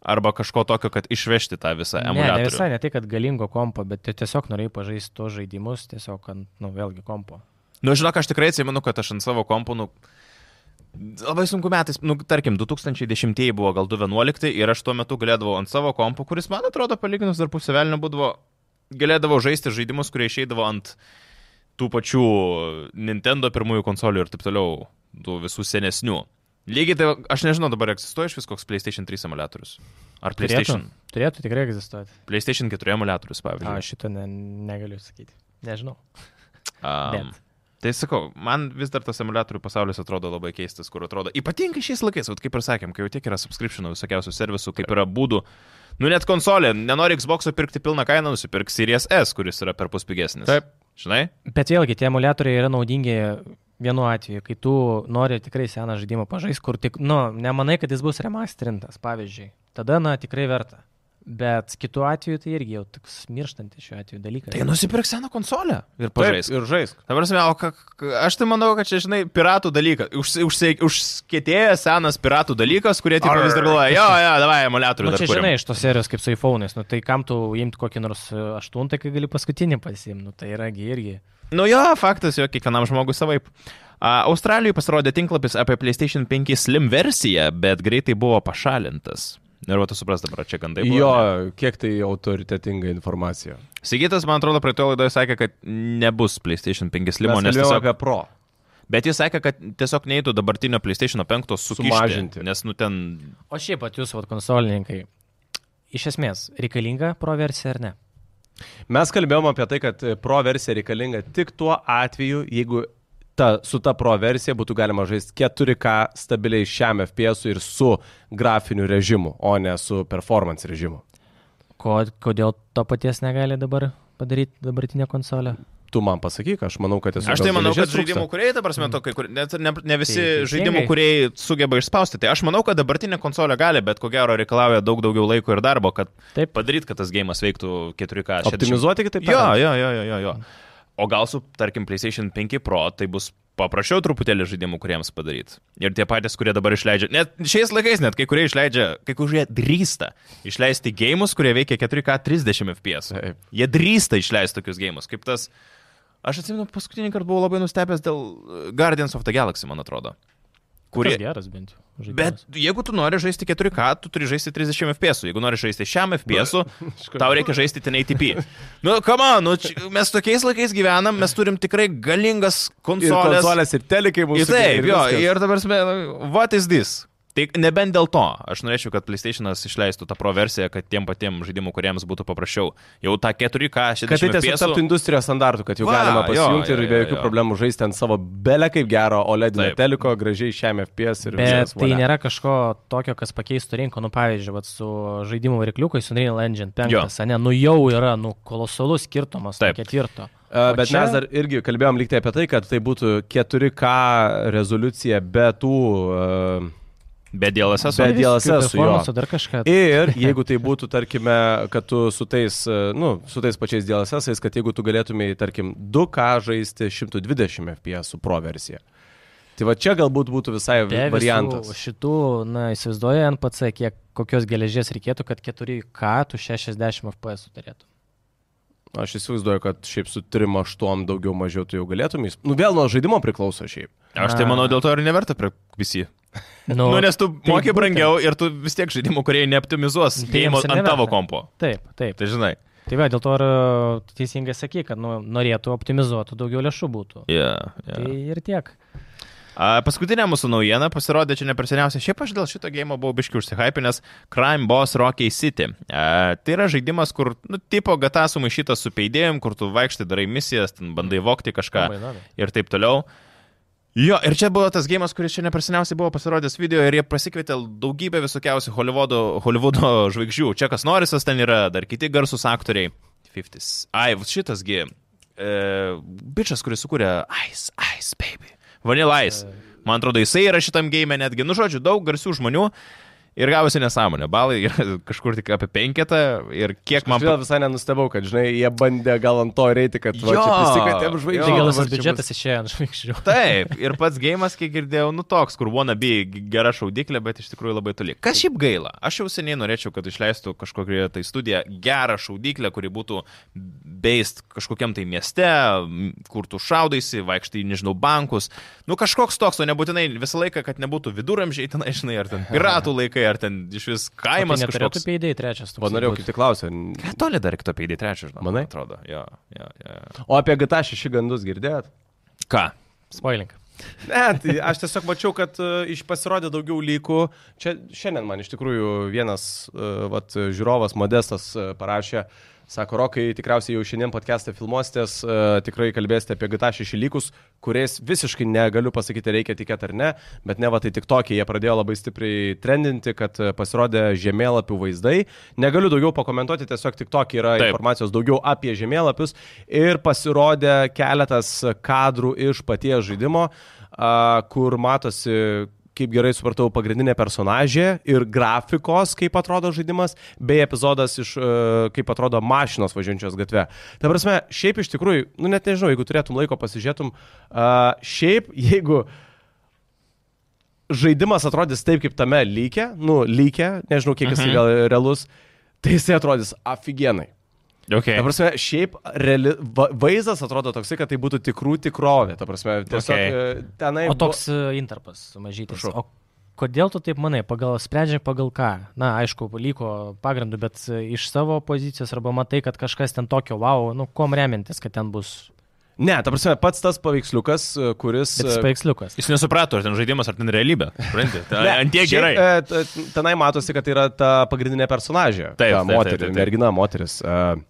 [SPEAKER 2] arba kažko tokio, kad išvežti tą visą
[SPEAKER 3] Ne, ne
[SPEAKER 2] emulatorių.
[SPEAKER 3] visai, ne tai, kad galingo kompo, bet tiesiog norėjai pažaisti tos žaidimus, tiesiog ant, nu, vėlgi kompo.
[SPEAKER 2] Nu, žinok, aš tikrai atsimenu, kad aš ant savo kompo, nu, labai sunku metais, nu, tarkim, 2010 buvo gal 2011 ir aš tuo metu galėdavau ant savo kompo, kuris, man atrodo, palyginus dar pusę velnio būdavo, galėdavau žaisti žaidimus, kurie išeidavo ant tų pačių Nintendo pirmųjų konsolių ir taip toliau, tų visų senesnių. Lygiai tai, aš nežinau, dabar egzistuoja iš vis koks PlayStation 3 emulatorius. Ar PlayStation,
[SPEAKER 3] Turėtų, turėtų tikrai egzistuoti.
[SPEAKER 2] PlayStation 4 emulatorius, pavyzdžiui.
[SPEAKER 3] šito ne, negaliu sakyti. Nežinau.
[SPEAKER 2] Um,
[SPEAKER 3] Bet.
[SPEAKER 2] Tai sakau, man vis dar tas emulatorių pasaulis atrodo labai keistas, kur atrodo, ypatingai šiais laikais, vat kaip ir sakėm, kai jau tiek yra subscriptionų visokiausių servisų, kaip yra būdų, nu net konsolė, nenori Xbox pirkti pilną kainą, nusipirk Series S, kuris yra per pus pigesnis.
[SPEAKER 1] Taip.
[SPEAKER 2] Žinai?
[SPEAKER 3] Bet vėlgi, tie emulatoriai yra naudingi vienu atveju, kai tu nori tikrai seną žaidimą pažaisti, kur tik, nu, nemanai, kad jis bus remasterintas, pavyzdžiui, tada, na, tikrai verta. Bet kitu atveju tai irgi jau toks mirštantis šiuo atveju dalykas.
[SPEAKER 2] Tai nusipirk seną konsolę ir
[SPEAKER 1] Taip,
[SPEAKER 2] pažaisk.
[SPEAKER 1] ir žaisk.
[SPEAKER 2] Ta prasme, o ka, ka- aš tai manau, kad čia, žinai, piratų dalykas. Už, užse- užskėtėjęs senas piratų dalykas, kurie tik vis dar galvoja, jo, jo, davai, emulatorių.
[SPEAKER 3] Nu,
[SPEAKER 2] dar
[SPEAKER 3] čia
[SPEAKER 2] kuriam."
[SPEAKER 3] žinai, iš tos serijos kaip su iPhone'ais, nu tai kam tu imti kokį nors e, aštuntą, kai gali paskutinį pasimti, nu tai yragi irgi.
[SPEAKER 2] Nu jo, faktas, jo, kiekvienam žmogui savaip. A, Australijoje pasirodė tinklapis apie PlayStation 5 Slim versiją, bet greitai buvo pašalintas. Ir va, tu supras dabar, čia gandai. buvo,
[SPEAKER 1] Jo,
[SPEAKER 2] ne?
[SPEAKER 1] kiek tai autoritetinga informacija.
[SPEAKER 2] Sigitas, man atrodo, praeitoje laidoje sakė, kad nebus PlayStation 5 Slimo,
[SPEAKER 1] Mes
[SPEAKER 2] nes tiesiog...
[SPEAKER 1] apie Pro.
[SPEAKER 2] Bet jis sakė, kad tiesiog neįtų dabartinio PlayStation 5 sukišti,
[SPEAKER 1] Sumažinti.
[SPEAKER 2] Nes, nu, ten...
[SPEAKER 3] O šiaip pat jūs, vat, konsolininkai, iš esmės, reikalinga pro versija ar ne?
[SPEAKER 1] Mes kalbėjome apie tai, kad Pro versija reikalinga tik tuo atveju, jeigu ta, su ta Pro versija būtų galima žaisti 4K stabiliai šiam FPS ir su grafiniu režimu, o ne su performance režimu.
[SPEAKER 3] Ko, kodėl to paties negali dabar padaryti dabartinė konsolė?
[SPEAKER 1] Tu man pasakyk, aš manau, kad esu.
[SPEAKER 2] Aš tai manau, kad žaidimų kuriejai, dabar mes to, kai kur, net ne, ne visi
[SPEAKER 3] Tai
[SPEAKER 2] žaidimų kuriejai sugeba išspausti. Tai aš manau, kad dabartinė konsolė gali, bet ko gero reikalauja daug daugiau laiko ir darbo, kad
[SPEAKER 3] Taip.
[SPEAKER 2] padaryt, kad tas gėjimas veiktų 4K. 60.
[SPEAKER 1] Optimizuoti kitaip
[SPEAKER 2] Jo, jo, jo, jo, jo, jo. O gal su, tarkim, PlayStation 5 Pro tai bus paprasčiau truputėlį žaidimų kuriems padaryti. Ir tie patys, kurie dabar išleidžia, net šiais laikais, net kai kurie išleidžia, kai kurie drįsta išleisti gėjimus, kurie veikia 4K 30 FPS. Jie drįsta išleisti tokius gėjimus, kaip tas... Aš atsimenu, paskutinį kartą buvau labai nustebęs dėl Guardians of the Galaxy, man atrodo.
[SPEAKER 3] Kurie
[SPEAKER 2] Kurie...
[SPEAKER 3] geras bent jau.
[SPEAKER 2] Bet
[SPEAKER 3] žaidimas.
[SPEAKER 2] jeigu tu nori žaisti 4K, tu turi žaisti 30 FPS. Jeigu nori žaisti šiam FPS, tau reikia žaisti 1080p. Nu, come on, nu, mes tokiais laikais gyvenam, mes turim tikrai galingas
[SPEAKER 1] Ir
[SPEAKER 2] konsolės.
[SPEAKER 1] konsolės, ir telekai mūsų.
[SPEAKER 2] Ir taip, jo,
[SPEAKER 1] viskas.
[SPEAKER 2] ir dabar, sme- what is this? Tai nebent dėl to, aš norėčiau, kad PlayStation'as išleistų tą pro versiją, kad tiem patiem žaidimų kuriems būtų paprasčiau. Jau tą 4K, 60
[SPEAKER 1] Kad tai tiesiog
[SPEAKER 2] FPS.
[SPEAKER 1] taptų industrijos standartų, kad jau
[SPEAKER 2] Va,
[SPEAKER 1] galima
[SPEAKER 2] jo,
[SPEAKER 1] pasijungti
[SPEAKER 2] jo,
[SPEAKER 1] ir
[SPEAKER 2] jo,
[SPEAKER 1] be jokių
[SPEAKER 2] jo.
[SPEAKER 1] problemų žaisti ant savo belę kaip gero OLED teliko, gražiai šiam FPS ir
[SPEAKER 3] Bet
[SPEAKER 1] viskas,
[SPEAKER 3] tai nėra kažko tokio, kas pakeistų rinką, nu pavyzdžiui, vat, su žaidimų varikliukais, su Unreal Engine 5, ne, nu jau yra, nu kolosalus skirtumas nuo ketvirto.
[SPEAKER 1] Uh,
[SPEAKER 3] O
[SPEAKER 1] bet
[SPEAKER 3] čia-
[SPEAKER 1] mes dar irgi kalbėjom lyg tai apie tai, kad tai būtų 4K rezoliucija be tų... Uh,
[SPEAKER 2] Be DLSS.
[SPEAKER 1] Be DLSS, jo.
[SPEAKER 3] performance, dar kažką.
[SPEAKER 1] Ir jeigu tai būtų, tarkime, kad tu su tais, e, nu, su tais pačiais DLSS, kad jeigu tu galėtumai, tarkim, 2K žaisti 120 FPS su Pro versija. Tai va čia galbūt būtų visai
[SPEAKER 3] Be
[SPEAKER 1] variantas.
[SPEAKER 3] Šitų, na, įsivaizduoju NPC, kiek kokios geležies reikėtų, kad 4K tu 60 FPS turėtų.
[SPEAKER 1] Aš įsivaizduoju, kad šiaip su 3-8 daugiau mažiau tu jau galėtumai. Nu, vėl nuo žaidimo priklauso šiaip.
[SPEAKER 2] Aš tai manau, dėl to ir neverta prie visi.
[SPEAKER 3] Nu,
[SPEAKER 2] Nu, nes tu
[SPEAKER 3] tai
[SPEAKER 2] moki
[SPEAKER 3] būtent.
[SPEAKER 2] brangiau ir tu vis tiek žaidimų, kurie neoptimizuos
[SPEAKER 3] Tai jiems ir
[SPEAKER 2] ant tavo
[SPEAKER 3] neverta.
[SPEAKER 2] kompo.
[SPEAKER 3] Taip, taip.
[SPEAKER 2] Tai žinai.
[SPEAKER 3] Tai va, dėl to ir teisingai sakai, kad nu, norėtų optimizuotų, daugiau lėšų būtų.
[SPEAKER 2] Yeah, yeah.
[SPEAKER 3] Tai ir tiek.
[SPEAKER 2] A, paskutinė mūsų naujiena pasirodė čia ne per seniausiai. Šiaip aš dėl šito gėjimo buvau biški užsihypinęs Crime Boss Rocky City. A, tai yra žaidimas, kur, nu, tipo gata sumaišytas su peidėjim, kur tu vaikštai, darai misijas, bandai vokti kažką ir taip toliau. Jo, ir čia buvo tas gėjimas, kuris čia ne per seniausiai buvo pasirodęs video ir jie pasikvietė daugybę visokiausių Hollywoodo, Hollywoodo žvaigždžių. Čia kas Norisas ten yra, dar kiti garsus aktoriai. 50. Ai, šitasgi. E, bičias, kuris sukūrė Ice, Ice, baby. Vanilla Ice. Man atrodo, jisai yra šitam game netgi. Nu, žodžiu, daug garsių žmonių. Ir gavosi nesąmonė. Balai kažkur tik apie penketą. Ir kiek man...
[SPEAKER 1] Aš visai nenustebau, kad, žinai, jie bandė gal ant to reiti, kad va, čia
[SPEAKER 2] Jo,
[SPEAKER 1] prisikatėm
[SPEAKER 2] jo.
[SPEAKER 1] žvaigždžių.
[SPEAKER 3] Tai gal visas
[SPEAKER 1] čia
[SPEAKER 3] biudžetas
[SPEAKER 1] bus-
[SPEAKER 3] išėjo ant žvaigždžių.
[SPEAKER 2] Taip, ir pats gėjimas, kiek girdėjau, nu toks, kur wannabe gera šaudyklė, bet iš tikrųjų labai toli. Kas šiaip gaila? Aš jau seniai norėčiau, kad išleistų kažkokią tai studiją gerą šaudyklę, kuri būtų based kažkokiam tai mieste, kur tu šaudaisi, vaikštai, nežinau, bankus. Nu kažkoks toks, o nebūtinai visą laiką, kad nebūtų viduramžiai ten, žinai, ar ten piratų laikai, ar ten iš vis kaimas
[SPEAKER 3] Tai neturėtų
[SPEAKER 2] kažkoks.
[SPEAKER 3] peidėjai trečias.
[SPEAKER 1] O norėjau kaip tik klausyti.
[SPEAKER 2] Ką toli dar kito peidė trečią, žinau.
[SPEAKER 1] Manai?
[SPEAKER 2] man Atrodo, jo, jo, jo.
[SPEAKER 1] O apie GTA 6 gandus girdėjot?
[SPEAKER 2] Ką?
[SPEAKER 3] Spoilink.
[SPEAKER 1] Ne, tai aš tiesiog mačiau, kad uh, iš pasirodė daugiau lygų. Čia šiandien man iš tikrųjų vienas uh, vat, žiūrovas Modestas uh, parašė, Sako, Rokai, tikriausiai jau šiandien podcast'ą filmuositės, uh, tikrai kalbėsite apie GTA 6 lygus, kuriais visiškai negaliu pasakyti, reikia tikėti ar ne, bet ne va tai tik tokie, jie pradėjo labai stipriai trendinti, kad e, pasirodė žemėlapių vaizdai. Negaliu daugiau pakomentuoti, tiesiog tik tokie yra
[SPEAKER 2] Taip.
[SPEAKER 1] informacijos daugiau apie žemėlapius ir pasirodė keletas kadrų iš paties žaidimo, uh, kur matosi kaip gerai supratau, pagrindinė personažė ir grafikos, kaip atrodo žaidimas, bei epizodas iš, e, kaip atrodo mašinos važiuojančios gatve. Ta prasme, šiaip iš tikrųjų, nu net nežinau, jeigu turėtum laiko pasižiūrėtum, uh, šiaip jeigu žaidimas atrodys taip, kaip tame lyke, nu lyke, nežinau, kiek jis
[SPEAKER 2] Mhm.
[SPEAKER 1] gal realus, tai jisai atrodys aфиgenai.
[SPEAKER 2] Okay.
[SPEAKER 1] Ta prasme, šiaip reali, va, vaizdas atrodo toksai, kad tai būtų tikrų tikrovė. Ta prasme, tiesiog
[SPEAKER 2] Okay.
[SPEAKER 1] okay. tenai...
[SPEAKER 3] O toks e, interpas sumažytas.
[SPEAKER 1] Prašau.
[SPEAKER 3] O kodėl tu taip manai? Pagal sprendžia pagal ką? Na, aišku, liko pagrindų, bet e, iš savo pozicijos arba matai, kad kažkas ten tokio, wow, nu, kom remintis, kad ten bus.
[SPEAKER 1] Ne, ta prasme, pats tas paveiksliukas, e, kuris...
[SPEAKER 3] Bet
[SPEAKER 1] e,
[SPEAKER 3] spaiksliukas.
[SPEAKER 2] Jis nesuprato, ar ten žaidimas, ar ten realybė. Supranti? Tai
[SPEAKER 1] Ne,
[SPEAKER 2] Ant tiek
[SPEAKER 1] šiaip,
[SPEAKER 2] gerai.
[SPEAKER 1] e, t- Tenai matosi, kad tai yra ta pagrindinė personažė.
[SPEAKER 2] Taip,
[SPEAKER 1] ta moteris, mergina, moteris. Uh,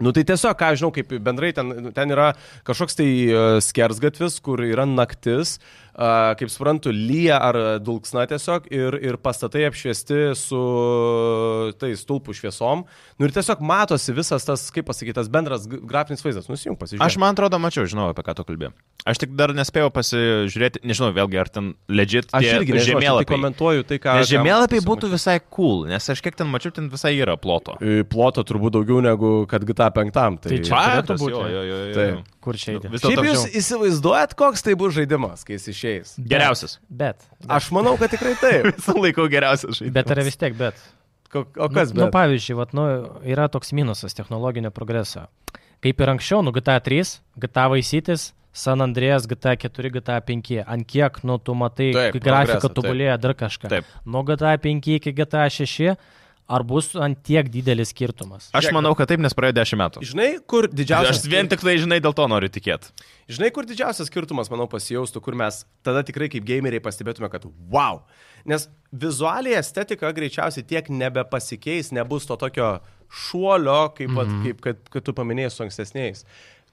[SPEAKER 1] Nu tai tiesiog, ką aš žinau, kaip bendrai ten, ten yra kažkoks tai uh, skersgatvis, kur yra naktis, uh, kaip suprantu, lyja ar dulksna tiesiog ir, ir pastatai apšviesti su tai stulpų šviesom. Nu ir tiesiog matosi visas tas, kaip pasakyti, tas bendras grafinis vaizdas. Nusijung pasižiūrėti.
[SPEAKER 2] Aš man atrodo, mačiau, žinau, apie ką tu kalbėjai. Aš tik dar nespėjau pasižiūrėti, nežinau, vėlgi, ar ten legit
[SPEAKER 1] Aš irgi nežinau, aš tai
[SPEAKER 2] žemėlapiai.
[SPEAKER 1] komentuoju tai, ką...
[SPEAKER 2] Nes žemėlapiai būtų visai cool, nes aš kiek ten mačiau, ten visai yra ploto.
[SPEAKER 1] E, ploto turbūt daugiau negu kad GTA 5. Tai,
[SPEAKER 3] Tai čia- turėtų būti.
[SPEAKER 2] jo, jo, jo, jo.
[SPEAKER 1] Taip.
[SPEAKER 3] Kur čia eiti?
[SPEAKER 2] Vis
[SPEAKER 1] Šiaip jūs įsivaizduojat, koks tai bus žaidimas, kai jis išeis?
[SPEAKER 2] Geriausias.
[SPEAKER 3] Bet.
[SPEAKER 1] Aš manau, kad tikrai taip.
[SPEAKER 2] Visą laiką geriausias žaidimas.
[SPEAKER 3] Bet yra vis tiek, bet.
[SPEAKER 1] O kas
[SPEAKER 3] Nu, nu,
[SPEAKER 1] bet?
[SPEAKER 3] pavyzdžiui, vat, nu, yra toks minusas technologinio progreso. Kaip ir anksčiau, nu, GTA 3, GTA Vaisytis, San Andrėjas, GTA 4, GTA 5. Ant kiek, nu, tu matai,
[SPEAKER 1] Taip, taip.
[SPEAKER 3] tobulėja dar kažką.
[SPEAKER 2] Taip.
[SPEAKER 3] Nuo GTA 5 iki GTA 6, ar bus ant tiek didelis skirtumas?
[SPEAKER 2] Aš manau, kad taip, nes praėjo 10 metų.
[SPEAKER 1] Žinai, kur didžiausias...
[SPEAKER 2] Aš vien tik tai, žinai, dėl to noriu tikėti.
[SPEAKER 1] Žinai, kur didžiausias skirtumas, manau, pasijaustų, kur mes tada tikrai kaip gameriai pastebėtume, kad wow. Nes vizualiai estetika greičiausiai tiek nebepasikeis, nebus to tokio šuolio, kaip, mm. -hmm. kaip kad, kad tu paminėjai su ankstesniais.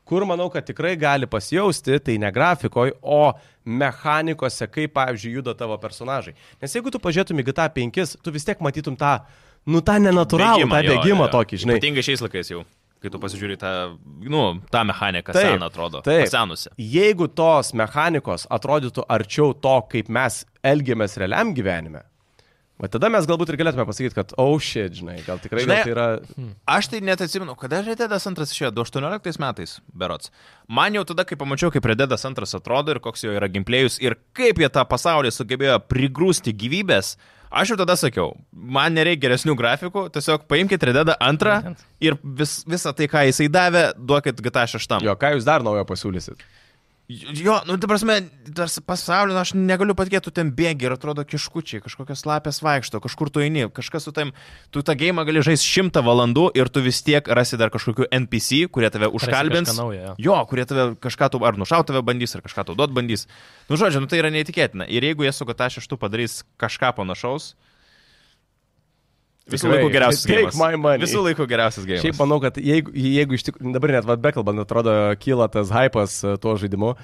[SPEAKER 1] Kur manau, kad tikrai gali pasijausti, tai ne grafikoje, o mechanikose, kaip, pavyzdžiui, juda tavo personažai. Nes jeigu tu pažiūrėtum į GTA 5, tu vis tiek matytum tą, nu, tą nenatūralų, tą
[SPEAKER 2] jo,
[SPEAKER 1] bėgimą
[SPEAKER 2] jo, jo.
[SPEAKER 1] tokį, žinai.
[SPEAKER 2] Ypatingai šiais laikais jau. Kai tu pasižiūri tą, nu, tą mechaniką,
[SPEAKER 1] Taip,
[SPEAKER 2] seną atrodo.
[SPEAKER 1] taip.
[SPEAKER 2] Senusi.
[SPEAKER 1] Jeigu tos mechanikos atrodytų arčiau to, kaip mes elgiamės realiam gyvenime, va tada mes galbūt ir galėtume pasakyti, kad, oh shit, žinai, gal tikrai
[SPEAKER 2] Žinai,
[SPEAKER 1] gal tai yra...
[SPEAKER 2] Aš tai net atsimenu, kada Rededas antras išėjo, 2018 metais, berots. Man jau tada, kai pamačiau, kaip Rededas antras atrodo ir koks jo yra gimplėjus ir kaip jie tą pasaulį sugebėjo prigrūsti gyvybės, aš jau tada sakiau, man nereikia geresnių grafikų, tiesiog paimkite Rededą antrą ir vis, visą tai, ką jisai davė, duokit GTA 6.
[SPEAKER 1] Jo, ką jūs dar naujo pasiūlysit?
[SPEAKER 2] Jo, nu, ta prasme, tas pasaulio, nu, aš negaliu patikėti, tu ten bėgi ir atrodo kiškučiai, kažkokios lapės vaikšto, kažkur tu eini, kažkas su tam, tu tą gėjimą gali žaisti šimtą valandų ir tu vis tiek rasi dar kažkokių NPC, kurie tave užkalbins.
[SPEAKER 3] naujo, jo.
[SPEAKER 2] jo, kurie tave kažką tu ar nušaut tave bandys, ar kažką tau duot bandys. Nu, žodžiu, nu, tai yra neįtikėtina. Ir jeigu jie su GTA 6 padarys kažką panašaus, visų laikų geriausias gėjimas. Visų laikų geriausias gėjimas.
[SPEAKER 1] Šiaip manau, kad jeigu, jeigu iš tikrųjų, dabar net vad bekalbant, atrodo, kyla tas hypas e, tuo žaidimu.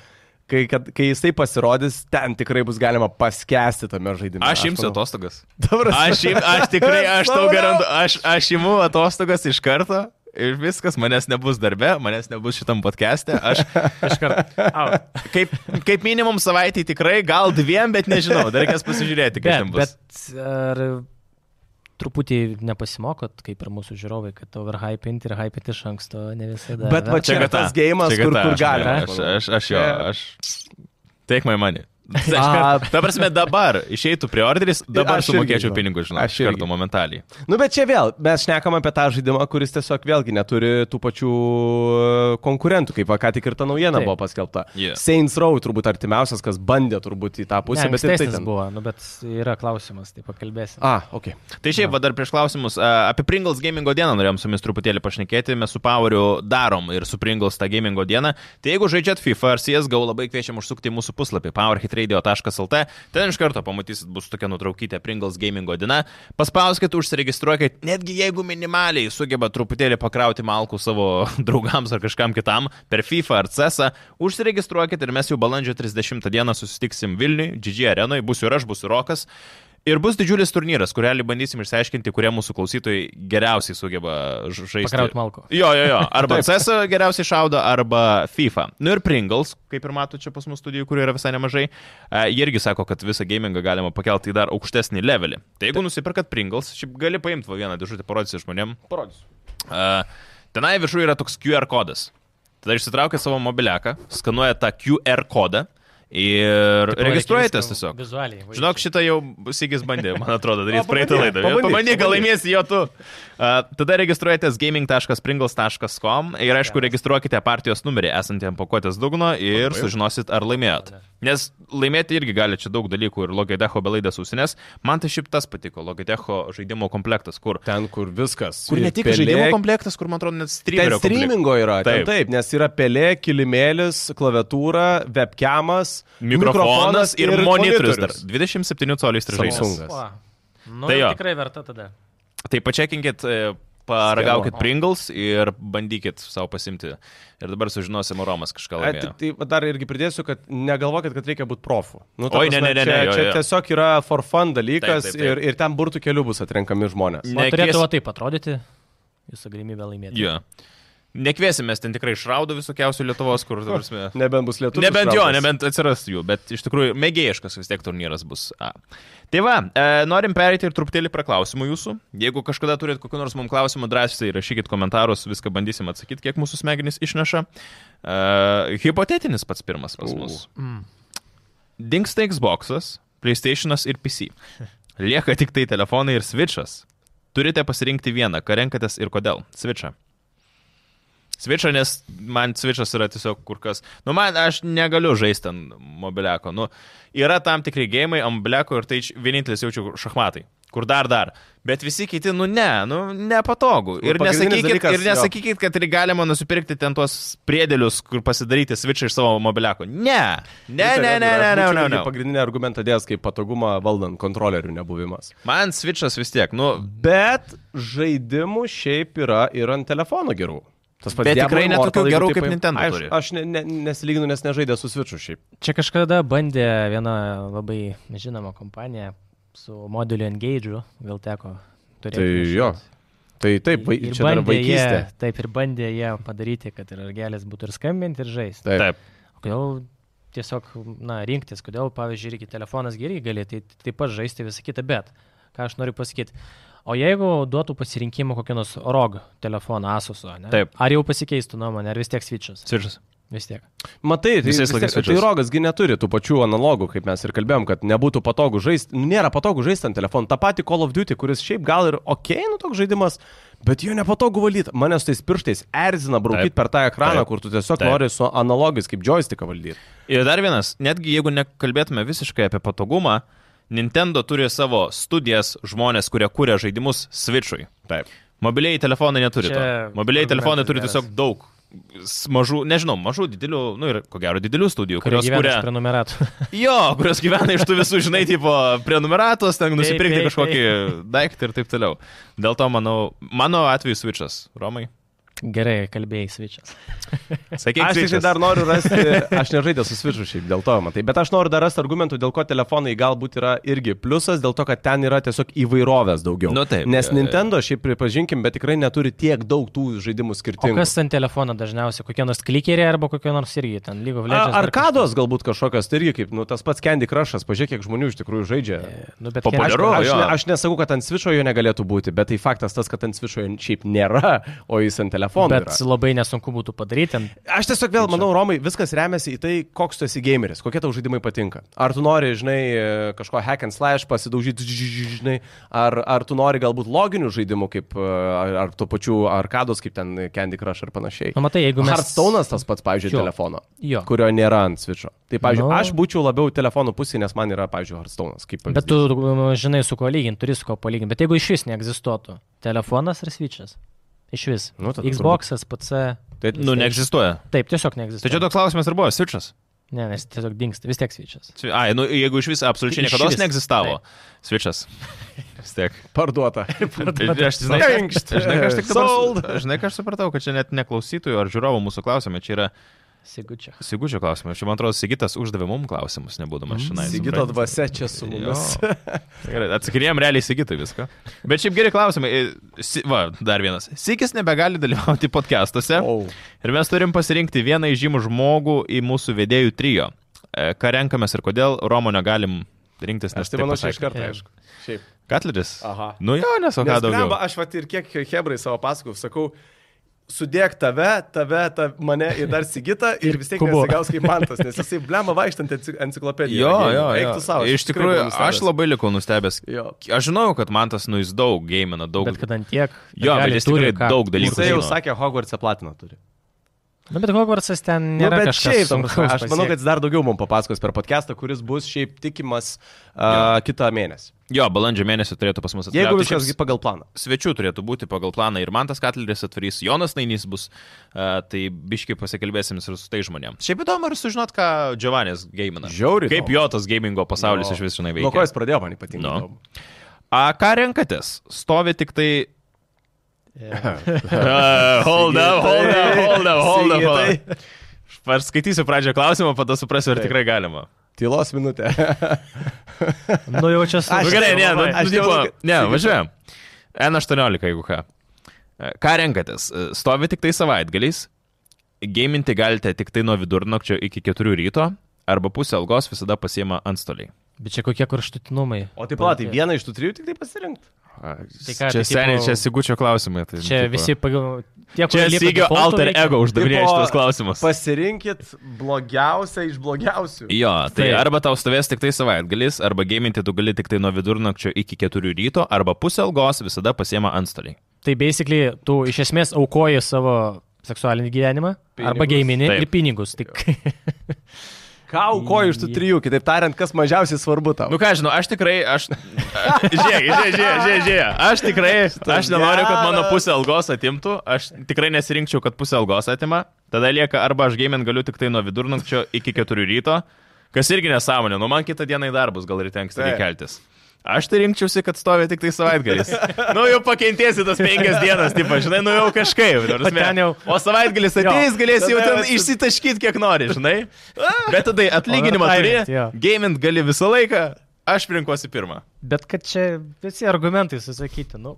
[SPEAKER 1] Kai, kad, kai jisai pasirodys, ten tikrai bus galima paskesti tame žaidime.
[SPEAKER 2] Aš imsiu atostogas.
[SPEAKER 1] Dabar
[SPEAKER 2] Aš, im, aš tikrai, aš tau garantuoju, aš, aš imu atostogas iš karto ir viskas, manęs nebus darbe, manęs nebus šitam podcast'e. Aš
[SPEAKER 3] Iškart. Au.
[SPEAKER 2] kaip, kaip minimum savaitį tikrai, gal dviem, bet nežinau, dar reikės pasižiūrėti, kaip ten
[SPEAKER 3] Bet,
[SPEAKER 2] bus.
[SPEAKER 3] bet ar truputį nepasimokot, kaip ir mūsų žiūrovai, kad overhypinti ir hypinti iš anksto ne visada.
[SPEAKER 1] Bet va čia yra tas gėjimas, kur, kur
[SPEAKER 2] aš-
[SPEAKER 1] galima.
[SPEAKER 2] Aš, aš, aš jo, aš. Take my money.
[SPEAKER 1] A.
[SPEAKER 2] Ta prasme, dabar išeitų preorderis, dabar
[SPEAKER 1] Aš irgi,
[SPEAKER 2] sumokėčiau
[SPEAKER 1] žinau.
[SPEAKER 2] pinigus, žinau,
[SPEAKER 1] Aš irgi.
[SPEAKER 2] momentaliai.
[SPEAKER 1] Nu, bet čia vėl, mes šnekam apie tą žaidimą, kuris tiesiog vėlgi neturi tų pačių e, konkurentų, kaip ką tik ir ta naujiena
[SPEAKER 3] Taip.
[SPEAKER 1] buvo paskelbta.
[SPEAKER 2] Yeah.
[SPEAKER 1] Saints Row turbūt artimiausias, kas bandė turbūt į tą pusę,
[SPEAKER 3] ne,
[SPEAKER 1] bet ir tai ten.
[SPEAKER 3] buvo, nu, bet yra klausimas, tai pakalbėsim.
[SPEAKER 1] A, ok.
[SPEAKER 2] Tai šiaip, va, dar prieš klausimus, a, apie Pringles gamingo dieną norėjom su jumis truputėlį pašnekėti, mes su Poweriu darom ir su Pringles tą gamingo dieną. Tai jeigu žaidžiat FIFA ar CSGO, labai kviečiam užsukti į mūsų puslapį getradio.lt. Ten iš karto pamatysit, bus tokia nutraukytė Pringles gamingo diena. Paspauskit, užsiregistruokit, netgi jeigu minimaliai sugeba truputėlį pakrauti malkų savo draugams ar kažkam kitam per FIFA ar CESA, užsiregistruokit ir mes jau balandžio 30 dieną susitiksim Vilniui, GG arenoje, būsiu ir aš, bus ir Rokas. Ir bus didžiulis turnyras, kurią bandysim išsiaiškinti, kurie mūsų klausytojai geriausiai sugeba žaisti.
[SPEAKER 3] Pakrauti malko.
[SPEAKER 2] Jo, jo, jo. Arba CS geriausiai šaudo, arba FIFA. Nu ir Pringles, kaip ir mato čia pas mus studijų, kurių yra visai nemažai, uh, jie irgi sako, kad visą gamingą galima pakelti į dar aukštesnį levelį. Tai jeigu nusipirkat Pringles, šiaip gali paimti vieną dėžutę, parodysi žmonėm.
[SPEAKER 1] Parodysiu.
[SPEAKER 2] Uh, tenai viršuje yra toks QR kodas. Tada išsitraukia savo mobiliaką, skanuoja tą QR kodą ir registruojatės tiesiog.
[SPEAKER 3] Vizualiai.
[SPEAKER 2] Žinok, šitą jau Sigis bandė, man atrodo, daryti praeitą laidą.
[SPEAKER 1] pabandyk,
[SPEAKER 2] gal laimėsi jo tu. Uh, tada registruojatės gaming.pringles.com ir aišku, registruokite partijos numerį esantį ant pakuotės dugno ir
[SPEAKER 1] Labai.
[SPEAKER 2] sužinosit, ar laimėjot. Nes laimėti irgi gali čia daug dalykų ir Logitecho belaidės ausinės. Man tai šiaip tas patiko, Logitecho žaidimo komplektas, kur...
[SPEAKER 1] Ten, kur viskas.
[SPEAKER 2] Kur ne tik
[SPEAKER 1] Pelė-
[SPEAKER 2] žaidimo komplektas, kur man atrodo net
[SPEAKER 1] Ten
[SPEAKER 2] komplektas.
[SPEAKER 1] streamingo yra, taip.
[SPEAKER 2] Taip.
[SPEAKER 1] taip, nes yra pelė, kilimėlis, klaviatūra, webcamas,
[SPEAKER 2] Mikrofonas ir monitorius dar.
[SPEAKER 1] monitorius.
[SPEAKER 2] 27 coliais.
[SPEAKER 3] Va. Nu,
[SPEAKER 2] Tai
[SPEAKER 3] tai
[SPEAKER 2] jo.
[SPEAKER 3] tikrai verta tada.
[SPEAKER 2] Tai pačiakinkit, e, paragaukit. Pringles ir bandykit savo pasimti. Ir dabar sužinosim, ar Romas kažką
[SPEAKER 1] A,
[SPEAKER 2] laimėjo.
[SPEAKER 1] tai va, dar irgi pridėsiu, kad negalvokit, kad reikia būti profu. Nu,
[SPEAKER 2] Oi, ne,
[SPEAKER 1] prasme,
[SPEAKER 2] ne, ne,
[SPEAKER 1] čia,
[SPEAKER 2] ne, jo,
[SPEAKER 1] čia
[SPEAKER 2] jo.
[SPEAKER 1] tiesiog yra for fun dalykas
[SPEAKER 2] Taip, taip, taip.
[SPEAKER 1] Ir, ir ten burtų keliu bus atrenkami žmonės.
[SPEAKER 2] Ne,
[SPEAKER 3] turėtų taip atrodyti, jūsų galimybė laimėti.
[SPEAKER 2] Jo. Nekviesim, mes ten tikrai išraudo visokiausių Lietuvos, kur, ta prasme.
[SPEAKER 1] Nebent bus lietuvių.
[SPEAKER 2] Nebent jo, nebent atsiras jų, bet iš tikrųjų mėgėjiškas vis tiek turnyras bus. A. Tai va, e, norim perėti ir truputėlį prie klausimų jūsų. Jeigu kažkada turit kokiu nors mums klausimu, drąsiai rašykit komentarus, viską bandysim atsakyti, kiek mūsų smegenys išneša. E, hipotetinis pats pirmas pas mus.
[SPEAKER 3] Mm.
[SPEAKER 2] Dinksta Xbox'as, PlayStation'as ir PC. Lieka tik tai telefonai ir Switch'as. Turite pasirinkti vieną, ką renkatės ir kodėl. Switch'ą. Switch'ą, nes man Switch'as yra tiesiog kur kas. Nu, man aš negaliu žaisti ant mobiliako. Nu, yra tam tikri gėjimai ant mobiliako ir tai vienintelis jaučiu šachmatai. Kur dar dar. Bet visi kiti, nu ne, nu nepatogu.
[SPEAKER 1] Nu,
[SPEAKER 2] Ir nesakykit,
[SPEAKER 1] dalykas,
[SPEAKER 2] ir nesakykit, kad ir galima nusipirkti ten tuos priedėlius, kur pasidaryti Switch'ą iš savo mobiliako. Ne. Ne, ne, ne, ne, ne, ne, ne.
[SPEAKER 1] Pagrindinė argumentą dės kaip patogumą valdant kontrolerių nebuvimas.
[SPEAKER 2] Man Switch'as vis tiek, nu,
[SPEAKER 1] Bet žaidimų šiaip yra ir ant telefono gerų. Tas
[SPEAKER 2] Bet
[SPEAKER 1] Diablo
[SPEAKER 2] tikrai ne
[SPEAKER 1] Immortal,
[SPEAKER 2] tokių
[SPEAKER 1] jeigu
[SPEAKER 2] gerų kaip Nintendo
[SPEAKER 1] Aš,
[SPEAKER 2] turi.
[SPEAKER 1] aš ne, ne, nesilyginu, nes nežaidė su Switch'u šiaip.
[SPEAKER 3] Čia kažkada bandė viena labai žinoma kompanija su modeliu Engage'u, gal teko turėti.
[SPEAKER 1] Tai
[SPEAKER 3] nežinau.
[SPEAKER 1] jo. Tai taip,
[SPEAKER 3] Ir
[SPEAKER 1] čia dar
[SPEAKER 3] bandė jie,
[SPEAKER 1] vaikystė.
[SPEAKER 3] taip ir bandė jie padaryti, kad ir argelės būtų ir skambinti, ir žaisti.
[SPEAKER 1] Taip.
[SPEAKER 2] taip.
[SPEAKER 3] Kodėl tiesiog, na, rinktis, kodėl, pavyzdžiui, irgi telefonas irgi gali tai taip pat žaisti visą kitą, bet ką aš noriu pasakyti. O jeigu duotų pasirinkimą kokį nors ROG telefoną Asuso, ar jau pasikeistų nuomonė, ar vis tiek switchas?
[SPEAKER 2] Switch'as.
[SPEAKER 3] Vis tiek.
[SPEAKER 1] Matai, tai, vis tiek- tai rogasgi neturi tų pačių analogų, kaip mes ir kalbėjom, kad nebūtų patogu žaisti. Nu, nėra patogu žaisti ant telefono. Ta pati Call of Duty, kuris šiaip gal ir ok, nu toks žaidimas, bet jo nepatogu valyti. Mane su tais pirštais erzina braukyti per tą ekraną,
[SPEAKER 2] Taip.
[SPEAKER 1] kur tu tiesiog
[SPEAKER 2] Taip.
[SPEAKER 1] nori su analogais kaip joysticką valdyti.
[SPEAKER 2] Ir dar vienas, netgi jeigu nekalbėtume visiškai apie patogumą, Nintendo turi savo studijas žmonės, kurie kūrė žaidimus Switch'ui.
[SPEAKER 1] Taip.
[SPEAKER 2] Mobiliai telefonai neturi
[SPEAKER 3] Čia
[SPEAKER 2] to. Mobiliai telefonai turi
[SPEAKER 3] geras.
[SPEAKER 2] tiesiog daug mažų, nežinau, mažų, didelių, nu ir ko gero didelių studijų,
[SPEAKER 3] Kurie
[SPEAKER 2] kurios kuria...
[SPEAKER 3] prenumeratų.
[SPEAKER 2] Jo, kurios gyvena iš tų visų, žinai, tipo prenumeratos, ten nusipirkti kažkokį daiktą ir taip toliau. Dėl to, manau, mano atveju Switch'as, Romai.
[SPEAKER 3] Gerai, kalbėjai switchas.
[SPEAKER 2] Sakyk,
[SPEAKER 1] Aš tik tai dar noriu rasti, aš nežaidęs su Switch'u šiaip dėl to, matai, bet aš noriu dar rasti argumentų, dėl ko telefonai galbūt yra irgi pliusas, dėl to, kad ten yra tiesiog įvairovės daugiau.
[SPEAKER 2] Nu taip,
[SPEAKER 1] Nes. Nintendo, šiaip pripažinkim, bet tikrai neturi tiek daug tų žaidimų
[SPEAKER 3] O
[SPEAKER 1] skirtingų.
[SPEAKER 3] kas ant telefono dažniausiai? Kokie nors klikeriai arba kokie nors irgi ten Legends? dar
[SPEAKER 1] Arkados galbūt kažkokios, tai irgi kaip, nu, tas pats Candy Crushas, pažiūrėk, kiek žmonių iš tikrųjų žaidžia.
[SPEAKER 3] kažkas? Nu, bet
[SPEAKER 2] Populiaru,
[SPEAKER 1] Aš,
[SPEAKER 2] jo.
[SPEAKER 1] ne, aš nesakau, kad ant Switch'o jo negalėtų būti, bet tai faktas tas, kad ant Switch'o jo šiaip nėra, o jis ant telefono.
[SPEAKER 3] Bet
[SPEAKER 1] yra.
[SPEAKER 3] labai nesunku būtų padaryti.
[SPEAKER 1] Aš tiesiog vėl manau, Romai, viskas remiasi į tai, koks tu esi gameris, kokie tau žaidimai patinka. Ar tu nori, žinai, kažko hack and slash pasidaužyti, žinai, ar, ar tu nori galbūt loginių žaidimų, kaip, ar, ar tuo pačiu arkados, kaip ten Candy Crush ar panašiai.
[SPEAKER 3] Nu, matai, jeigu mes...
[SPEAKER 1] Hearthstone'as tas pats, pavyzdžiui,
[SPEAKER 3] Jo.
[SPEAKER 1] telefono,
[SPEAKER 3] Jo.
[SPEAKER 1] kurio nėra ant Switch'o. Tai, pavyzdžiui,
[SPEAKER 3] Nu.
[SPEAKER 1] aš būčiau labiau telefonų pusėje, nes man yra, pavyzdžiui, Hearthstone'as. Kaip
[SPEAKER 3] Bet tu žinai, su kuo lyginti, turi su kuo palyginti. Bet jeigu iš vis neegzistuotų telefonas ar switchas? Iš vis.
[SPEAKER 1] Nu,
[SPEAKER 3] Xbox'as, PC.
[SPEAKER 1] Tai,
[SPEAKER 2] Nu, neegzistuoja.
[SPEAKER 3] Taip, tiesiog
[SPEAKER 2] Tai čia
[SPEAKER 3] neegzistuoja.
[SPEAKER 2] toks klausimas ir buvo, Switch'as.
[SPEAKER 3] Ne, nes tiesiog dinksta, vis tiek.
[SPEAKER 2] Svi- Ai, nu, jeigu iš viso absoliučiai niekada
[SPEAKER 3] vis,
[SPEAKER 2] neegzistavo. Svičias. Vis tiek.
[SPEAKER 1] Parduota.
[SPEAKER 2] Aš, žinai,
[SPEAKER 1] Tankšt.
[SPEAKER 2] žinai, aš tik dabar,
[SPEAKER 1] Sold.
[SPEAKER 2] žinai, ką aš supratau, kad čia net neklausytojų ar žiūrovų mūsų klausimai, čia yra
[SPEAKER 3] Sigučia.
[SPEAKER 2] Sigučio klausimai. Čia, man atrodo, Sigitas uždavė mums klausimus, nebūdamas šiandien.
[SPEAKER 1] Sigito dvasia čia su mumis.
[SPEAKER 2] Gerai, atsakinėjom realiai Sigitui viską. Bet šiaip geri klausimai. E, Si, va, dar vienas. Sigis nebegali dalyvauti podcastuose.
[SPEAKER 1] Oh.
[SPEAKER 2] Ir mes turim pasirinkti vieną įžymų žmogų į mūsų vedėjų trijo. E, Ką renkamės ir kodėl Romo negalim rinktis, nes
[SPEAKER 1] tai manau, čia iš karto, aišku. Šiaip.
[SPEAKER 2] Katleris.
[SPEAKER 1] Aha.
[SPEAKER 2] Nu jo, nes o ką daugiau.
[SPEAKER 1] blemba, aš vat ir kiek Hebrai savo pasakau, sakau, sudėk tave, tave, ta, mane ir dar Sigitą ir vis tiek nesigaus kaip mantas, nes jisai blemba vaikštant enci- enciklopediją.
[SPEAKER 2] Jo, jo,
[SPEAKER 1] Eik
[SPEAKER 2] jo.
[SPEAKER 1] tu savo.
[SPEAKER 2] Iš tikrųjų, aš labai likau nustebęs.
[SPEAKER 1] Jo.
[SPEAKER 2] Aš žinau, kad man tas, nu, jis daug gamina, daug.
[SPEAKER 3] Bet kad ant tiek.
[SPEAKER 2] Jo, bet jis
[SPEAKER 3] turi ką
[SPEAKER 2] daug dalykų
[SPEAKER 1] Jisai jau
[SPEAKER 2] žino.
[SPEAKER 1] sakė, Hogwarts'e platiną turi.
[SPEAKER 3] Nu, bet Hogwartsas ten
[SPEAKER 1] Nu,
[SPEAKER 3] nėra.
[SPEAKER 1] bet
[SPEAKER 3] kažkas
[SPEAKER 1] šiaip,
[SPEAKER 3] sunkaus
[SPEAKER 1] aš manau, kad jis dar daugiau mums papasakos per podcastą, kuris bus šiaip tikimas uh, kitą mėnesį.
[SPEAKER 2] Jo, balandžio mėnesį turėtų pas mus
[SPEAKER 1] Jeigu
[SPEAKER 2] atkeliauti.
[SPEAKER 1] viskas
[SPEAKER 2] Šiaip
[SPEAKER 1] pagal planą.
[SPEAKER 2] Svečių turėtų būti pagal planą ir Mantas Katleris atvarys, Jonas Nainys bus, uh, tai biškai pasikalbėsim ir su tai žmonėm. Šiaip įdomu ir sužinot, ką Giovannis gamina.
[SPEAKER 1] Žiauriai
[SPEAKER 2] Kaip jo tas gamingo pasaulis
[SPEAKER 1] Jo.
[SPEAKER 2] iš vis žinai
[SPEAKER 1] Nuo ko
[SPEAKER 2] veikia.
[SPEAKER 1] jis pradėjo, man ypatingai.
[SPEAKER 2] Nu.
[SPEAKER 1] įdomu.
[SPEAKER 2] A, ką renkatės? Stovi tik tai...
[SPEAKER 3] Yeah.
[SPEAKER 2] Uh, hold up, hold up, hold up, hold up. Aš skaitysiu pradžią klausimą, pada suprasiu, ar tikrai galima.
[SPEAKER 1] Tylos minutė.
[SPEAKER 3] Nu jau čia su...
[SPEAKER 2] Nu, gerai, ne, nu,
[SPEAKER 1] Aš
[SPEAKER 2] nu, tipo, ne, važiuojam. N18, jeigu ką. E, Ką renkatės? E, Stovi tik tai savaitgaliais, gaminti galite tik tai nuo vidurnakčio iki 4 ryto, arba pusę algos visada pasiema antstoliai.
[SPEAKER 3] Bet čia kokie karštutinumai.
[SPEAKER 1] O taip pat, tai vieną iš tų trijų tik tai pasirinkti.
[SPEAKER 3] Tai ką,
[SPEAKER 2] čia
[SPEAKER 3] tai
[SPEAKER 2] seniai,
[SPEAKER 3] tipo-
[SPEAKER 2] čia Sigučio klausimai. Tai,
[SPEAKER 3] Čia
[SPEAKER 2] tipo-
[SPEAKER 3] visi pagal... Tie,
[SPEAKER 2] Čia Sigio alter
[SPEAKER 3] veikia.
[SPEAKER 2] ego uždavinėja
[SPEAKER 1] Tipo,
[SPEAKER 2] šitos klausimus.
[SPEAKER 1] Pasirinkit blogiausią iš blogiausių.
[SPEAKER 2] Jo, tai
[SPEAKER 3] Taip.
[SPEAKER 2] arba tau stovės tik tai savaitgalis, arba gaminti tu gali tik tai nuo vidurnakčio iki 4 ryto, arba pusę algos visada pasiema antstoliai.
[SPEAKER 3] Tai basically, tu iš esmės aukoji savo seksualinį gyvenimą
[SPEAKER 1] Pinigus.
[SPEAKER 3] arba
[SPEAKER 2] Taip.
[SPEAKER 3] ir pinigus. Tik...
[SPEAKER 1] Ką aukoji iš tų trijų, kitaip tariant, kas mažiausiai svarbu tau?
[SPEAKER 2] Nu ką, žinau, aš tikrai, aš... Žiūrėk, žiūrėk, žiūrėk, žiūrėk. Aš tikrai, aš nenoriu, kad mano pusė algos atimtų, aš tikrai nesirinkčiau, kad pusė algos atima. Tada lieka arba aš gaming galiu tik tai nuo vidurnakčio iki 4 ryto, kas irgi nesąmonė, nu man kitą dieną į darbus gal ryte anksti
[SPEAKER 1] Taip.
[SPEAKER 2] keltis. Aš tai rinkčiausi, kad stovi tik tai savaitgalis. Nu jau pakentėsi tas penkias dienas, taip, žinai, nu jau kažkaip.
[SPEAKER 3] jau-
[SPEAKER 2] O savaitgalis ateis, galėsi jau ten išsitaškyti, kiek nori, žinai. Bet tada atlyginimą turi, gaming gali visą laiką, aš rinkuosi pirmą.
[SPEAKER 3] Bet kad čia visi argumentai susakyti, nu.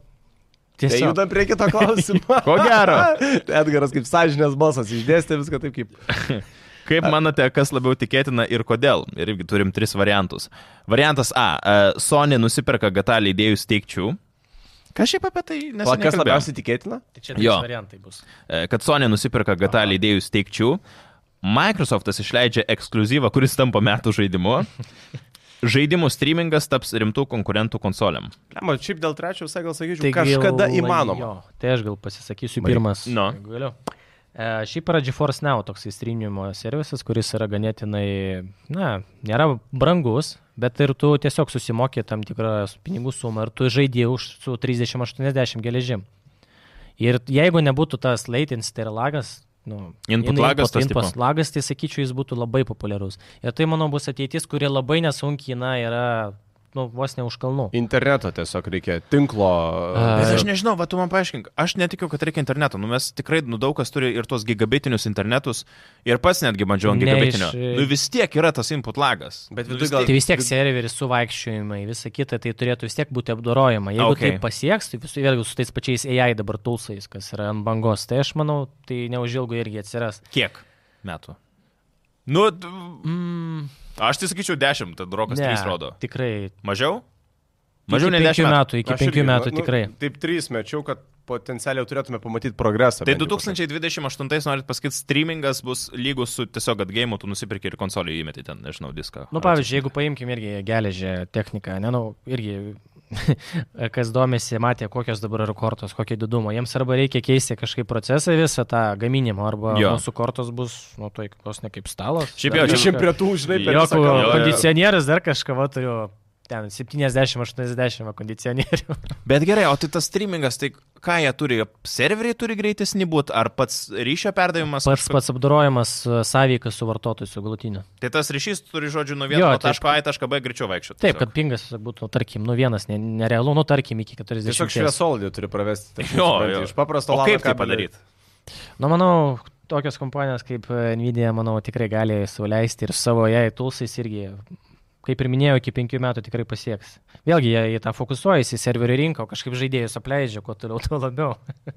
[SPEAKER 1] Tai
[SPEAKER 3] Tiesiog.
[SPEAKER 1] judam prie kito klausimo.
[SPEAKER 2] Ko gero.
[SPEAKER 1] Edgaras kaip sąžinės balsas išdėstė viską taip kaip.
[SPEAKER 2] Kaip manote, kas labiau tikėtina ir kodėl? Ir irgi turim tris variantus. Variantas A. e, Sony nusiperka GTA leidėjus teikčių. Ką šiaip apie tai neseniai
[SPEAKER 1] kas labiausiai tikėtina?
[SPEAKER 3] Tai čia trys variantai bus.
[SPEAKER 2] E, Kad Sony nusiperka GTA leidėjus teikčių. Microsoftas išleidžia ekskluzyvą, kuris tampa metų žaidimu. Žaidimų streamingas taps rimtų konkurentų konsolėm.
[SPEAKER 1] Lema, šiaip dėl trečio visai gal sakyčiau,
[SPEAKER 3] Tai
[SPEAKER 1] kažkada
[SPEAKER 3] gal-
[SPEAKER 1] įmanoma.
[SPEAKER 3] Jo, tai aš gal pasisakysiu
[SPEAKER 1] Baig.
[SPEAKER 3] pirmas. Jeigu Galiu. E, šiaip yra GeForce Now toks įstrinimo servisas, kuris yra ganėtinai, na, nėra brangus, bet ir tu tiesiog susimokė tam tikrą pinigų sumą ir tu žaidži už su 30-80 geležim. Ir jeigu nebūtų tas latency, tai yra lagas, nu,
[SPEAKER 2] Input
[SPEAKER 3] in-
[SPEAKER 2] lagas tas
[SPEAKER 3] input
[SPEAKER 2] tipo.
[SPEAKER 3] lagas, tai sakyčiau, jis būtų labai populiarus. Ir tai, manau, bus ateitis, kurie labai nesunkiai, na, yra, nu, vos ne už kalnų.
[SPEAKER 1] Interneto tiesiog reikia, tinklo.
[SPEAKER 3] A,
[SPEAKER 2] Bet
[SPEAKER 1] e,
[SPEAKER 2] aš nežinau, va tu man paaiškink, aš netikiu, kad reikia interneto. Nu, mes tikrai, nu, daug kas turi ir tos gigabitinius internetus. Ir pats netgi bandžiau ant gigabitinio.
[SPEAKER 3] iš-
[SPEAKER 2] Nu, vis tiek yra tas input lagas.
[SPEAKER 1] Bet
[SPEAKER 2] Nu, vis
[SPEAKER 1] gal-
[SPEAKER 3] Tai vis tiek serveris suvaikščiojimai, visa kita, tai turėtų vis tiek būti apdorojama. Jeigu
[SPEAKER 2] Okay.
[SPEAKER 3] tai pasieks, tai visų vėlgi su tais pačiais AI dabar tulsais, kas yra ant bangos, tai aš manau, tai neužilgo irgi atsiras.
[SPEAKER 2] Kiek metų? Nu,
[SPEAKER 3] Mm,
[SPEAKER 2] aš tai sakyčiau 10, tad rokas 3 rodo.
[SPEAKER 3] Tikrai.
[SPEAKER 2] Mažiau? Mažiau nei
[SPEAKER 3] iki
[SPEAKER 2] 10
[SPEAKER 3] penkių
[SPEAKER 2] metų.
[SPEAKER 3] metų. Iki
[SPEAKER 1] aš
[SPEAKER 3] penkių
[SPEAKER 1] irgi,
[SPEAKER 3] metų
[SPEAKER 1] nu,
[SPEAKER 3] tikrai.
[SPEAKER 1] Taip, trys mečiau, kad potencialiai turėtume pamatyti progresą.
[SPEAKER 2] Tai
[SPEAKER 1] bent jau
[SPEAKER 2] 2028 norit pasakyti, streamingas bus lygus su tiesiog atgaimu, tu nusipirki ir konsolį įmeti ten, nežinau, diską.
[SPEAKER 3] Nu, pavyzdžiui, jeigu paimkim irgi geležę techniką, ne, nu, irgi, kas domisi, matė, kokios dabar yra kortos, kokio didumo. Jiems arba reikia keisti kažkaip procesą visą tą gaminimą, arba
[SPEAKER 2] Jo.
[SPEAKER 3] mūsų kortos bus, nu, tai vos ne kaip stalas.
[SPEAKER 2] Šiaip jo, čia-
[SPEAKER 1] Šiaip prie tų, žinai, kalbą.
[SPEAKER 2] jo.
[SPEAKER 3] kondicionierius dar kažką va turiu. Ten 70-80 kondicionierių.
[SPEAKER 2] Bet gerai, o tai tas streamingas, tai ką jie turi? Serveriai turi greitesnį būti, ar pats ryšio perdavimas?
[SPEAKER 3] Pats,
[SPEAKER 2] kažkoks?
[SPEAKER 3] pats apdorojimas sąveikas su vartotoju, su galutiniu.
[SPEAKER 2] Tai tas ryšys turi, žodžiu, nuo vieno
[SPEAKER 3] tai
[SPEAKER 2] taško A į tašką B greičiau vaikščioti.
[SPEAKER 3] Taip, kad pingas būtų, tarkim, nu vienas, ne, nerealu, nu tarkim, iki 40.
[SPEAKER 1] Tiesiog šviesolidį turi pravesti. taip,
[SPEAKER 2] Jo, jo.
[SPEAKER 1] Iš paprasto
[SPEAKER 2] O
[SPEAKER 1] lano
[SPEAKER 2] kaip tai padaryti?
[SPEAKER 3] Nu, manau, tokios kompanijos kaip e, Nvidia, manau, tikrai gali sauliaisti ir savo jai tulsais irgi, kaip ir minėjau, iki penkių metų tikrai pasieks. Vėlgi, jie į tą fokusuojasi, serverių rinką, kažkaip žaidėjus apleidžia, kuo toliau, tuo labiau.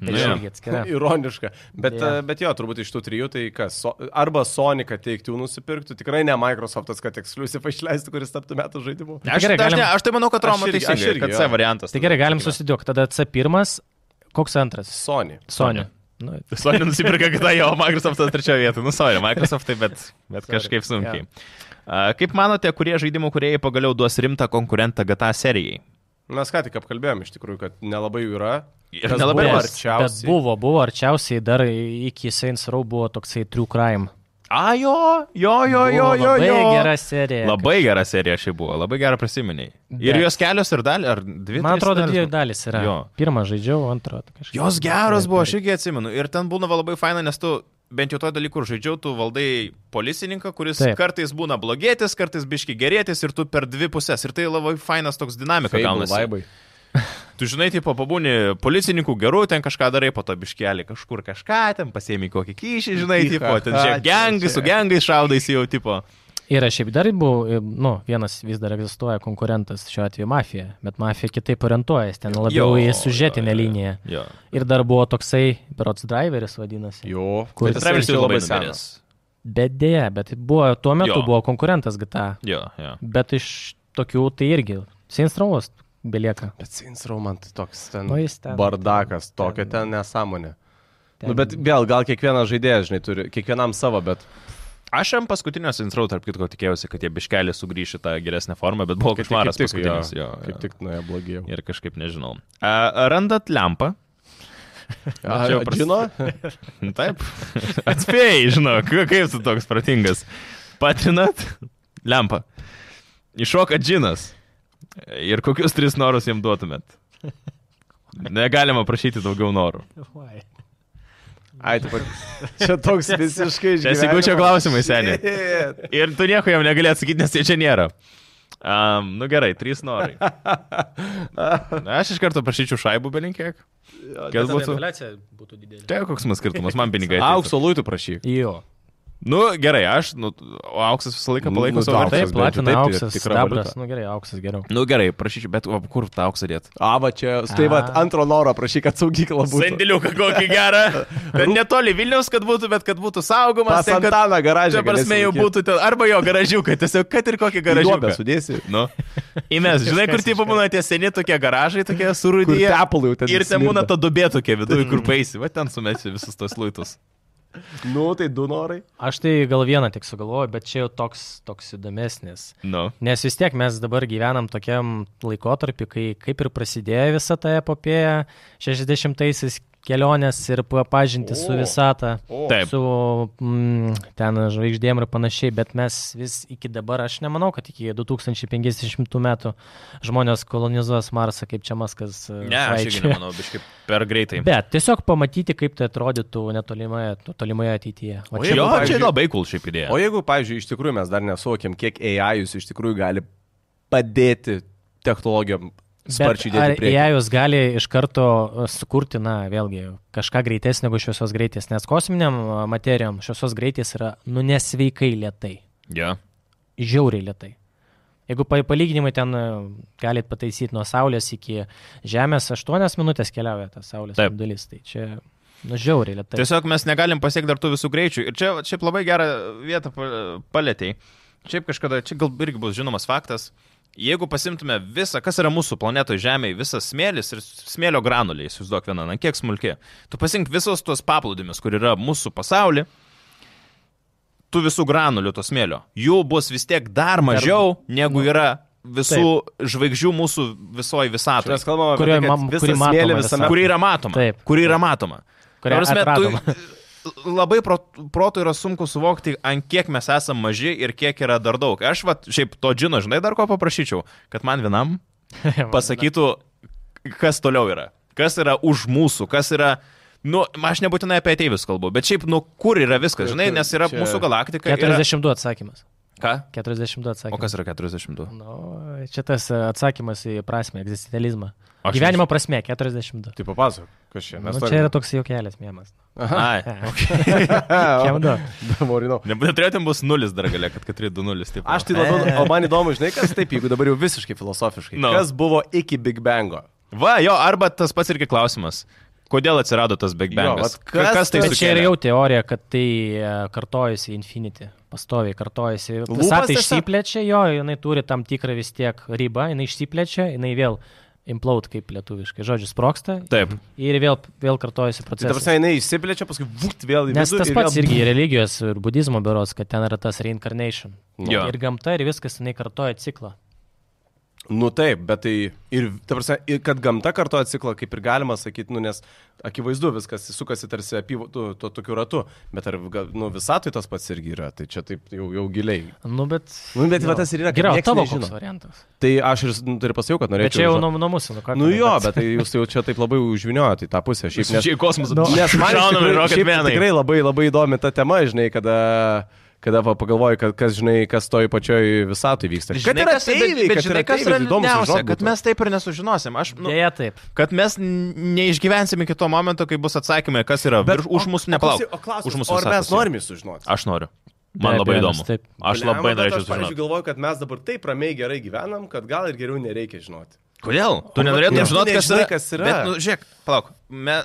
[SPEAKER 3] Tai irgi atskiria.
[SPEAKER 1] Ironiška. Bet,
[SPEAKER 3] Jo.
[SPEAKER 1] yeah. bet jo, turbūt iš tų trijų tai kas? So, arba Sony, kad teiktų nusipirktų, tikrai ne Microsoftas, kad Exclusive išleistų, kuris taptų metų žaidimu.
[SPEAKER 2] Aš,
[SPEAKER 3] gerai,
[SPEAKER 2] aš,
[SPEAKER 3] galim-
[SPEAKER 2] ne, aš tai manau, kad
[SPEAKER 1] Aš
[SPEAKER 2] Romo
[SPEAKER 1] irgi- aš
[SPEAKER 2] kad. C variantas.
[SPEAKER 3] Tai gerai, galim susidėti, tada C1, koks antras?
[SPEAKER 1] Sony.
[SPEAKER 3] Sony. Nu,
[SPEAKER 2] Sony nusipirka kitą jo, Microsoftas trečioje vietoje. Nu, sorry, Microsoftai, bet, bet
[SPEAKER 3] Sorry.
[SPEAKER 2] kažkaip sunkiai. A, Kaip manote, kurie žaidimų kuriejai pagaliau duos rimtą konkurentą GTA serijai?
[SPEAKER 1] Mes ką tik apkalbėjom iš tikrųjų, kad nelabai jų yra.
[SPEAKER 2] Ir nelabai
[SPEAKER 1] buvo arčiausiai.
[SPEAKER 3] buvo, buvo arčiausiai dar iki Saints Row buvo toksai True Crime.
[SPEAKER 2] A, jo, jo, jo, jo, jo.
[SPEAKER 3] Labai
[SPEAKER 2] jo.
[SPEAKER 3] gera serija.
[SPEAKER 2] Labai gera serija šiaip buvo, labai gerą prisiminiai. Ir
[SPEAKER 3] Bet-
[SPEAKER 2] jos kelios ir dalį, ar dvi?
[SPEAKER 3] Man atrodo,
[SPEAKER 2] dalys
[SPEAKER 3] dvi dalis yra.
[SPEAKER 2] Jo.
[SPEAKER 3] Pirmą žaidžiau, antrą. Kažkaip.
[SPEAKER 2] Jos geros buvo, aš irgi atsimenu. Ir ten būdavo labai faina, nes tu bent jau to dalykų, kur žaidžiau, tu valdai policininką, kuris Taip. Kartais būna blogėtis, kartais biški gerėtis ir tu per dvi pusės. Ir tai labai fainas toks dinamika gaunasi.
[SPEAKER 1] vaibai.
[SPEAKER 2] Tu žinai, tipo, pabūni policininkų gerų, ten kažką darai, po to biškelį kažkur kažką, ten pasiemi kokį kyšį, žinai, tipo, ten žiūrėk, gengai, su gengai šaudais jau, tipo.
[SPEAKER 3] Ir aš šiaip dar buvau, nu, vienas vis dar egzistuoja konkurentas, šiuo atveju mafija, bet mafija kitaip orientuojasi, ten labiau į sužetinę liniją.
[SPEAKER 2] Jo.
[SPEAKER 3] Ir dar buvo toksai, berots driveris vadinasi.
[SPEAKER 1] Jo.
[SPEAKER 3] Kur-
[SPEAKER 1] Bet
[SPEAKER 2] Bet
[SPEAKER 1] jisai
[SPEAKER 2] Travis
[SPEAKER 1] jau
[SPEAKER 2] labai
[SPEAKER 1] senas.
[SPEAKER 3] Bet dėja, bet buvo, tuo metu
[SPEAKER 2] Jo.
[SPEAKER 3] buvo konkurentas GTA.
[SPEAKER 2] Jo, jo.
[SPEAKER 3] Bet iš tokių tai irgi, Sinstrovas belieka.
[SPEAKER 1] Bet Saints Row man tai toks ten,
[SPEAKER 3] Nu, ten-
[SPEAKER 1] bardakas, tokia ten nesąmonė. Nu, bet vėl, gal kiekvienas žaidėjas, žinai, turi, kiekvienam savo, bet
[SPEAKER 2] Aš jam paskutinio Sintrau, tarp kitko, tikėjausi, kad jie biškelį sugrįš į tą geresnę formą, bet buvo košmaras
[SPEAKER 1] kaip tik,
[SPEAKER 2] paskutinis.
[SPEAKER 1] jo,
[SPEAKER 2] Jo,
[SPEAKER 1] kaip tik nuėjo blogiau.
[SPEAKER 2] Ir kažkaip nežinau. A, randat lempą?
[SPEAKER 1] A,
[SPEAKER 2] čia jau
[SPEAKER 1] Žino?
[SPEAKER 2] Taip. Atspėjai, žinok, kaip tu toks pratingas. Patrinat lempą. Iššoka džinas. Ir kokius tris norus jam duotumėt? Negalima prašyti daugiau norų.
[SPEAKER 1] Ai, taip pat. Čia toks visiškai
[SPEAKER 2] Čia Sigučio klausimai, seniai. Ir tu nieko jam negali atsakyti, nes jie čia nėra. Um, nu gerai, trys norai. Na, aš iš karto prašyčiau šaibų belinkiek. Kas būtų?
[SPEAKER 3] būtų didelė.
[SPEAKER 2] Tai koks man skirtumas, man pinigai.
[SPEAKER 1] Aukso luitų prašyk.
[SPEAKER 3] Jo.
[SPEAKER 2] Nu gerai, aš, nu, o auksas visą laiką
[SPEAKER 1] Nu,
[SPEAKER 2] palaiko
[SPEAKER 1] nu,
[SPEAKER 2] savo
[SPEAKER 1] auksas
[SPEAKER 2] vertę.
[SPEAKER 3] Taip, platina
[SPEAKER 1] taip, tai
[SPEAKER 3] auksas,
[SPEAKER 1] tikra
[SPEAKER 3] sidabras.
[SPEAKER 1] valiuta.
[SPEAKER 3] Nu gerai, auksas geriau.
[SPEAKER 2] Nu gerai, prašyčiau, bet o, kur tą auksą dėt?
[SPEAKER 1] A, va čia, tai va, antro noro prašyk, kad saugykla būtų.
[SPEAKER 2] Sandėliuką kokį gerą. Ten netoli Vilniaus, kad būtų, bet kad būtų saugomas. Ten, kad-
[SPEAKER 1] Antaną garažą.
[SPEAKER 2] Čia prasme jau būtų ten, arba jo garažiukai, tiesiog kad ir kokį garažiuką.
[SPEAKER 1] sudėsi.
[SPEAKER 2] Nu. Įmes, žinai, kur tipo būna tie seni tokie garažai, tokie
[SPEAKER 1] Kur
[SPEAKER 2] surūdyje. Ir ten būna ta dubė tokia viduje, kur baisi, va ten sumesi visus tos luitus.
[SPEAKER 1] Nu, tai du norai.
[SPEAKER 3] Aš tai gal vieną tik sugalvoju, bet čia jau toks, toks įdomesnis.
[SPEAKER 2] Nu.
[SPEAKER 3] Nes vis tiek mes dabar gyvenam tokiam laikotarpiu, kai kaip ir prasidėjo visa ta epopėja 60-aisiais kelionės ir pa- pažinti su
[SPEAKER 1] O.
[SPEAKER 3] visata,
[SPEAKER 1] O.
[SPEAKER 2] Taip.
[SPEAKER 3] su mm, ten žvaigždėm ir panašiai, bet mes vis iki dabar, aš nemanau, kad iki 2050 metų žmonės kolonizuos Marsą, kaip čia Maskas. e,
[SPEAKER 2] Ne, aš irgi nemanau, biškai per greitai.
[SPEAKER 3] Bet tiesiog pamatyti, kaip tai atrodytų netolimoje, tolimoje ateityje. Va
[SPEAKER 1] O
[SPEAKER 3] čia
[SPEAKER 2] Jo,
[SPEAKER 1] jeigu,
[SPEAKER 2] čia
[SPEAKER 1] pavyzdžiui-
[SPEAKER 2] labai cool šiaip idėja.
[SPEAKER 1] O jeigu, pavyzdžiui, iš tikrųjų mes dar nesuvokiam, kiek AI jūs iš tikrųjų gali padėti technologijom sparčiai
[SPEAKER 3] Bet ar
[SPEAKER 1] dėti priekį.
[SPEAKER 3] jei jūs gali iš karto uh, sukurti, na, vėlgi, kažką greitesnio negu šviesos greitis, nes kosminiam uh, materijom šviesos greitis yra, nu, nesveikai lietai,
[SPEAKER 2] Ja.
[SPEAKER 3] žiauriai lietai. Jeigu pa- palyginimai ten uh, galit pataisyti nuo Saulės iki Žemės, 8 minutės keliauja tas Saulės dalis, tai čia, nu, žiauriai lietai.
[SPEAKER 2] Tiesiog mes negalim pasiekti dar tų visų greičių. Ir čia šiaip labai gerą vietą pa- palėtėjai. Šiaip kažkada, čia gal irgi bus žinomas faktas. Jeigu pasimtume visą, kas yra mūsų planetoje Žemėje, visas smėlis ir smėlio granuliai, įsivaizduok vieną, na kiek smulkiai. Tu pasink visos tuos paplūdimius, kur yra mūsų pasaulyje, tų visų granulių to smėlio. Jų bus vis tiek dar mažiau, negu yra visų žvaigždžių mūsų visoji visatoje.
[SPEAKER 1] Mes kalbame apie tai, kad
[SPEAKER 3] kuri matoma
[SPEAKER 1] smėlį visame.
[SPEAKER 2] Kuri yra matoma.
[SPEAKER 3] Taip.
[SPEAKER 2] Kuri yra matoma.
[SPEAKER 3] Kurią
[SPEAKER 2] Ta prasme,
[SPEAKER 3] atradom.
[SPEAKER 2] tu, labai pro, protų yra sunku suvokti, ant kiek mes esame maži ir kiek yra dar daug. Aš, va, šiaip to džino, žinai, dar ko paprašyčiau, kad man vienam pasakytų, kas toliau yra. Kas yra už mūsų, kas yra... Nu, aš nebūtinai apie ateivius kalbu, bet šiaip, nu, kur yra viskas, žinai, nes yra
[SPEAKER 1] Čia-
[SPEAKER 2] mūsų galaktika. Yra...
[SPEAKER 3] 42 atsakymas.
[SPEAKER 2] Ką?
[SPEAKER 3] 42
[SPEAKER 2] O
[SPEAKER 3] atsakymas.
[SPEAKER 2] kas yra 42?
[SPEAKER 3] Nu, čia tas atsakymas į prasme, egzistencializmą.
[SPEAKER 2] Aš
[SPEAKER 3] Gyvenimo prasme, 42.
[SPEAKER 1] Tai papasakok, kas čia.
[SPEAKER 3] Nu, čia yra toks jaukelis mėmas.
[SPEAKER 2] Ai.
[SPEAKER 3] Kiam du.
[SPEAKER 1] Morinau.
[SPEAKER 2] Neturėtum bus nulis dar galia, kad 4-2-0 taip.
[SPEAKER 1] Aš tai labiau, o man įdomu, žinai, kas taip, jeigu dabar jau visiškai filosofiškai.
[SPEAKER 2] Nu.
[SPEAKER 1] Kas buvo iki Big Bango?
[SPEAKER 2] Va, jo, arba tas pats irgi klausimas. Kodėl atsirado tas Big Bangas?
[SPEAKER 1] vat kas
[SPEAKER 2] kas tai
[SPEAKER 3] Bet čia
[SPEAKER 2] sukėlė?
[SPEAKER 3] jau teorija, kad tai e, kartojasi Infinity. Pastoviai kartojasi. Visata išsiplečia, jo, jinai turi tam tikrą vis tiek ribą, jinai išsiplečia, jinai vėl implaut kaip lietuviškai. Žodžiu, sproksta.
[SPEAKER 2] Taip.
[SPEAKER 3] Ir vėl, vėl kartojasi
[SPEAKER 1] Tai ta
[SPEAKER 3] procesas.
[SPEAKER 1] prasme, jinai išsiplečia, paskui vūt vėl į
[SPEAKER 3] Nes tas
[SPEAKER 1] ir
[SPEAKER 3] pats
[SPEAKER 1] vėl-
[SPEAKER 3] irgi religijos ir budizmo beros, kad ten yra tas reincarnation.
[SPEAKER 2] Jo.
[SPEAKER 3] Ir gamta ir viskas, jinai kartoja ciklą.
[SPEAKER 1] Nu taip, bet tai ir, ta prasme, ir kad gamta kartoja ciklą, kaip ir galima sakyti, nu, nes akivaizdu viskas sukasi tarsi apyvo, tu, tuo tokiu ratu, bet ar nu, visatui tas pats irgi yra, tai čia taip jau, jau giliai.
[SPEAKER 3] Nu, bet...
[SPEAKER 1] Nu, bet va tas ir yra, nieks
[SPEAKER 3] tavo variantas.
[SPEAKER 1] Tai aš ir, nu, tai ir pasakiau, kad
[SPEAKER 3] Bet
[SPEAKER 1] norėčiau.
[SPEAKER 3] čia jau nuo, nuo mūsų, nu ką.
[SPEAKER 1] Nu jo, bet tai jūs jau čia taip labai užviniojote į tą pusę. Šiaip, nes,
[SPEAKER 2] Čia į kosmosą.
[SPEAKER 3] Nu,
[SPEAKER 1] nes man
[SPEAKER 2] Rocket
[SPEAKER 1] šiaip
[SPEAKER 2] Man'ai.
[SPEAKER 1] tikrai labai, labai įdomi ta tema, žinai, kada, kada va, pagalvoju, kad kas, žinai, kas toj pačioj visatui vyksta. Kad yra ateiviai, kad yra
[SPEAKER 2] kas yra
[SPEAKER 1] įdomu
[SPEAKER 2] kad mes taip ir nesužinosim. Aš, nu,
[SPEAKER 3] Dėja taip.
[SPEAKER 2] kad mes neišgyvensim iki to momento, kai bus atsakymai, kas yra virš, už mūsų
[SPEAKER 1] klausimas,
[SPEAKER 2] už mūsų
[SPEAKER 1] ar mes norime sužinoti?
[SPEAKER 2] Aš noriu. Man
[SPEAKER 3] Be
[SPEAKER 2] labai įdomu.
[SPEAKER 3] taip.
[SPEAKER 2] Aš labai
[SPEAKER 1] bet
[SPEAKER 2] norėčiau
[SPEAKER 1] Aš,
[SPEAKER 2] sužinoti.
[SPEAKER 1] galvoju, kad mes dabar taip ramiai gerai gyvenam, kad gal ir geriau nereikia žinoti.
[SPEAKER 2] Kodėl? Tu nenorėtum žinoti, kas yra.
[SPEAKER 1] kas yra.
[SPEAKER 2] Bet, nu, žiūrėk, palauk. Me,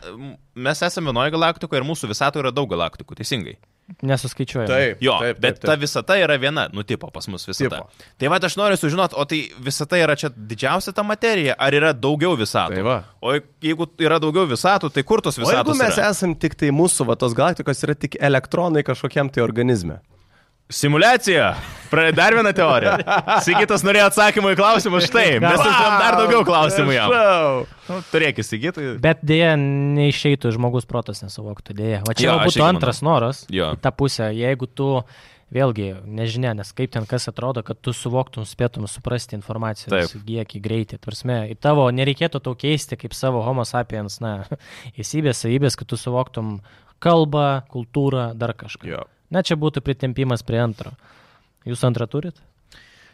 [SPEAKER 2] mes esame vienoje galaktikoje ir mūsų visatoje yra daug galaktikų, teisingai.
[SPEAKER 3] Nesuskaičiuoju.
[SPEAKER 2] Jo,
[SPEAKER 1] taip, taip,
[SPEAKER 2] bet
[SPEAKER 1] taip.
[SPEAKER 2] ta visata yra viena, nu tipo pas mus visata.
[SPEAKER 1] Tipo.
[SPEAKER 2] Tai va, aš noriu sužinoti, o tai visata yra čia didžiausia ta materija, ar yra daugiau visatų?
[SPEAKER 1] Tai va.
[SPEAKER 2] O jeigu yra daugiau visatų, tai kur tos
[SPEAKER 1] O jeigu
[SPEAKER 2] visatos?
[SPEAKER 1] mes
[SPEAKER 2] yra?
[SPEAKER 1] esam tik tai mūsų, va, tos galaktikos yra tik elektronai kažkokiam tai organizme.
[SPEAKER 2] Simulacija. Dar vieną teoriją. Sigitas norėjo atsakymą į klausimą štai. Mes turim dar daugiau klausimų jam. Nu, Turėk įsigyti.
[SPEAKER 3] Bet dėja, neišeitų žmogus protas nesuvoktų, dėja. O čia
[SPEAKER 2] Jo,
[SPEAKER 3] būtų antras noras
[SPEAKER 2] Jo.
[SPEAKER 3] į tą pusę, jeigu tu, vėlgi, nežinia, nes kaip ten kas atrodo, kad tu suvoktum, spėtum suprasti informacijos kiekį, greitį. Tvarsme, į tavo nereikėtų tau keisti kaip savo homo sapiens, na, įsybės, savybės, kad tu suvoktum kalbą, kultūrą, dar kažką.
[SPEAKER 1] Jo.
[SPEAKER 3] Na, čia būtų pritempimas prie antro. Jūs antrą turit?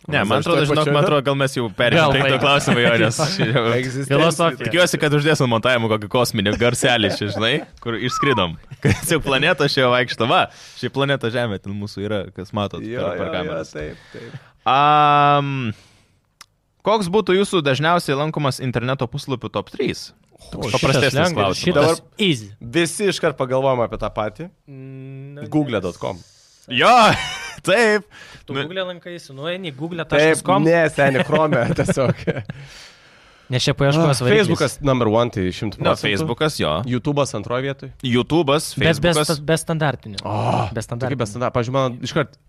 [SPEAKER 2] Ne, man atrodo, žinok, man atrodo, gal mes jau perėjome prie to
[SPEAKER 3] baigėm.
[SPEAKER 2] klausimo, jo, nes.
[SPEAKER 3] Filosofija.
[SPEAKER 2] Tikiuosi, kad uždėsim montavimą kokį kosminį garselį, čia, žinai, kur išskridom. Kad jau planeta šio vaikšto, va, ši planeta Žemė, ten mūsų yra, kas matot
[SPEAKER 1] Jo,
[SPEAKER 2] per, per
[SPEAKER 1] jo, jo,
[SPEAKER 2] kameras.
[SPEAKER 1] taip, taip.
[SPEAKER 2] Um, koks būtų jūsų dažniausiai lankomas interneto puslapių top 3? Paprastesnis klausimas.
[SPEAKER 3] Šitas easy.
[SPEAKER 1] Visi iškart pagalvojam apie tą patį. Google.com.
[SPEAKER 2] Jo, taip.
[SPEAKER 3] Tu
[SPEAKER 2] Nu,
[SPEAKER 3] Google lankaisi, nueini google.com.
[SPEAKER 1] ne, seniai, Chrome tiesiog.
[SPEAKER 3] Nes čia paieškos variklis.
[SPEAKER 1] Facebookas number one, tai šimtų
[SPEAKER 2] Na,
[SPEAKER 1] procentų.
[SPEAKER 2] Facebookas, jo.
[SPEAKER 1] YouTube'as antroje vietoje.
[SPEAKER 2] YouTube'as,
[SPEAKER 3] Bet be,
[SPEAKER 2] Facebookas.
[SPEAKER 3] be standartinių.
[SPEAKER 1] O,
[SPEAKER 3] be
[SPEAKER 1] Tokia
[SPEAKER 3] standartinių.
[SPEAKER 1] be standartų. Pavyzdžiui, man iškart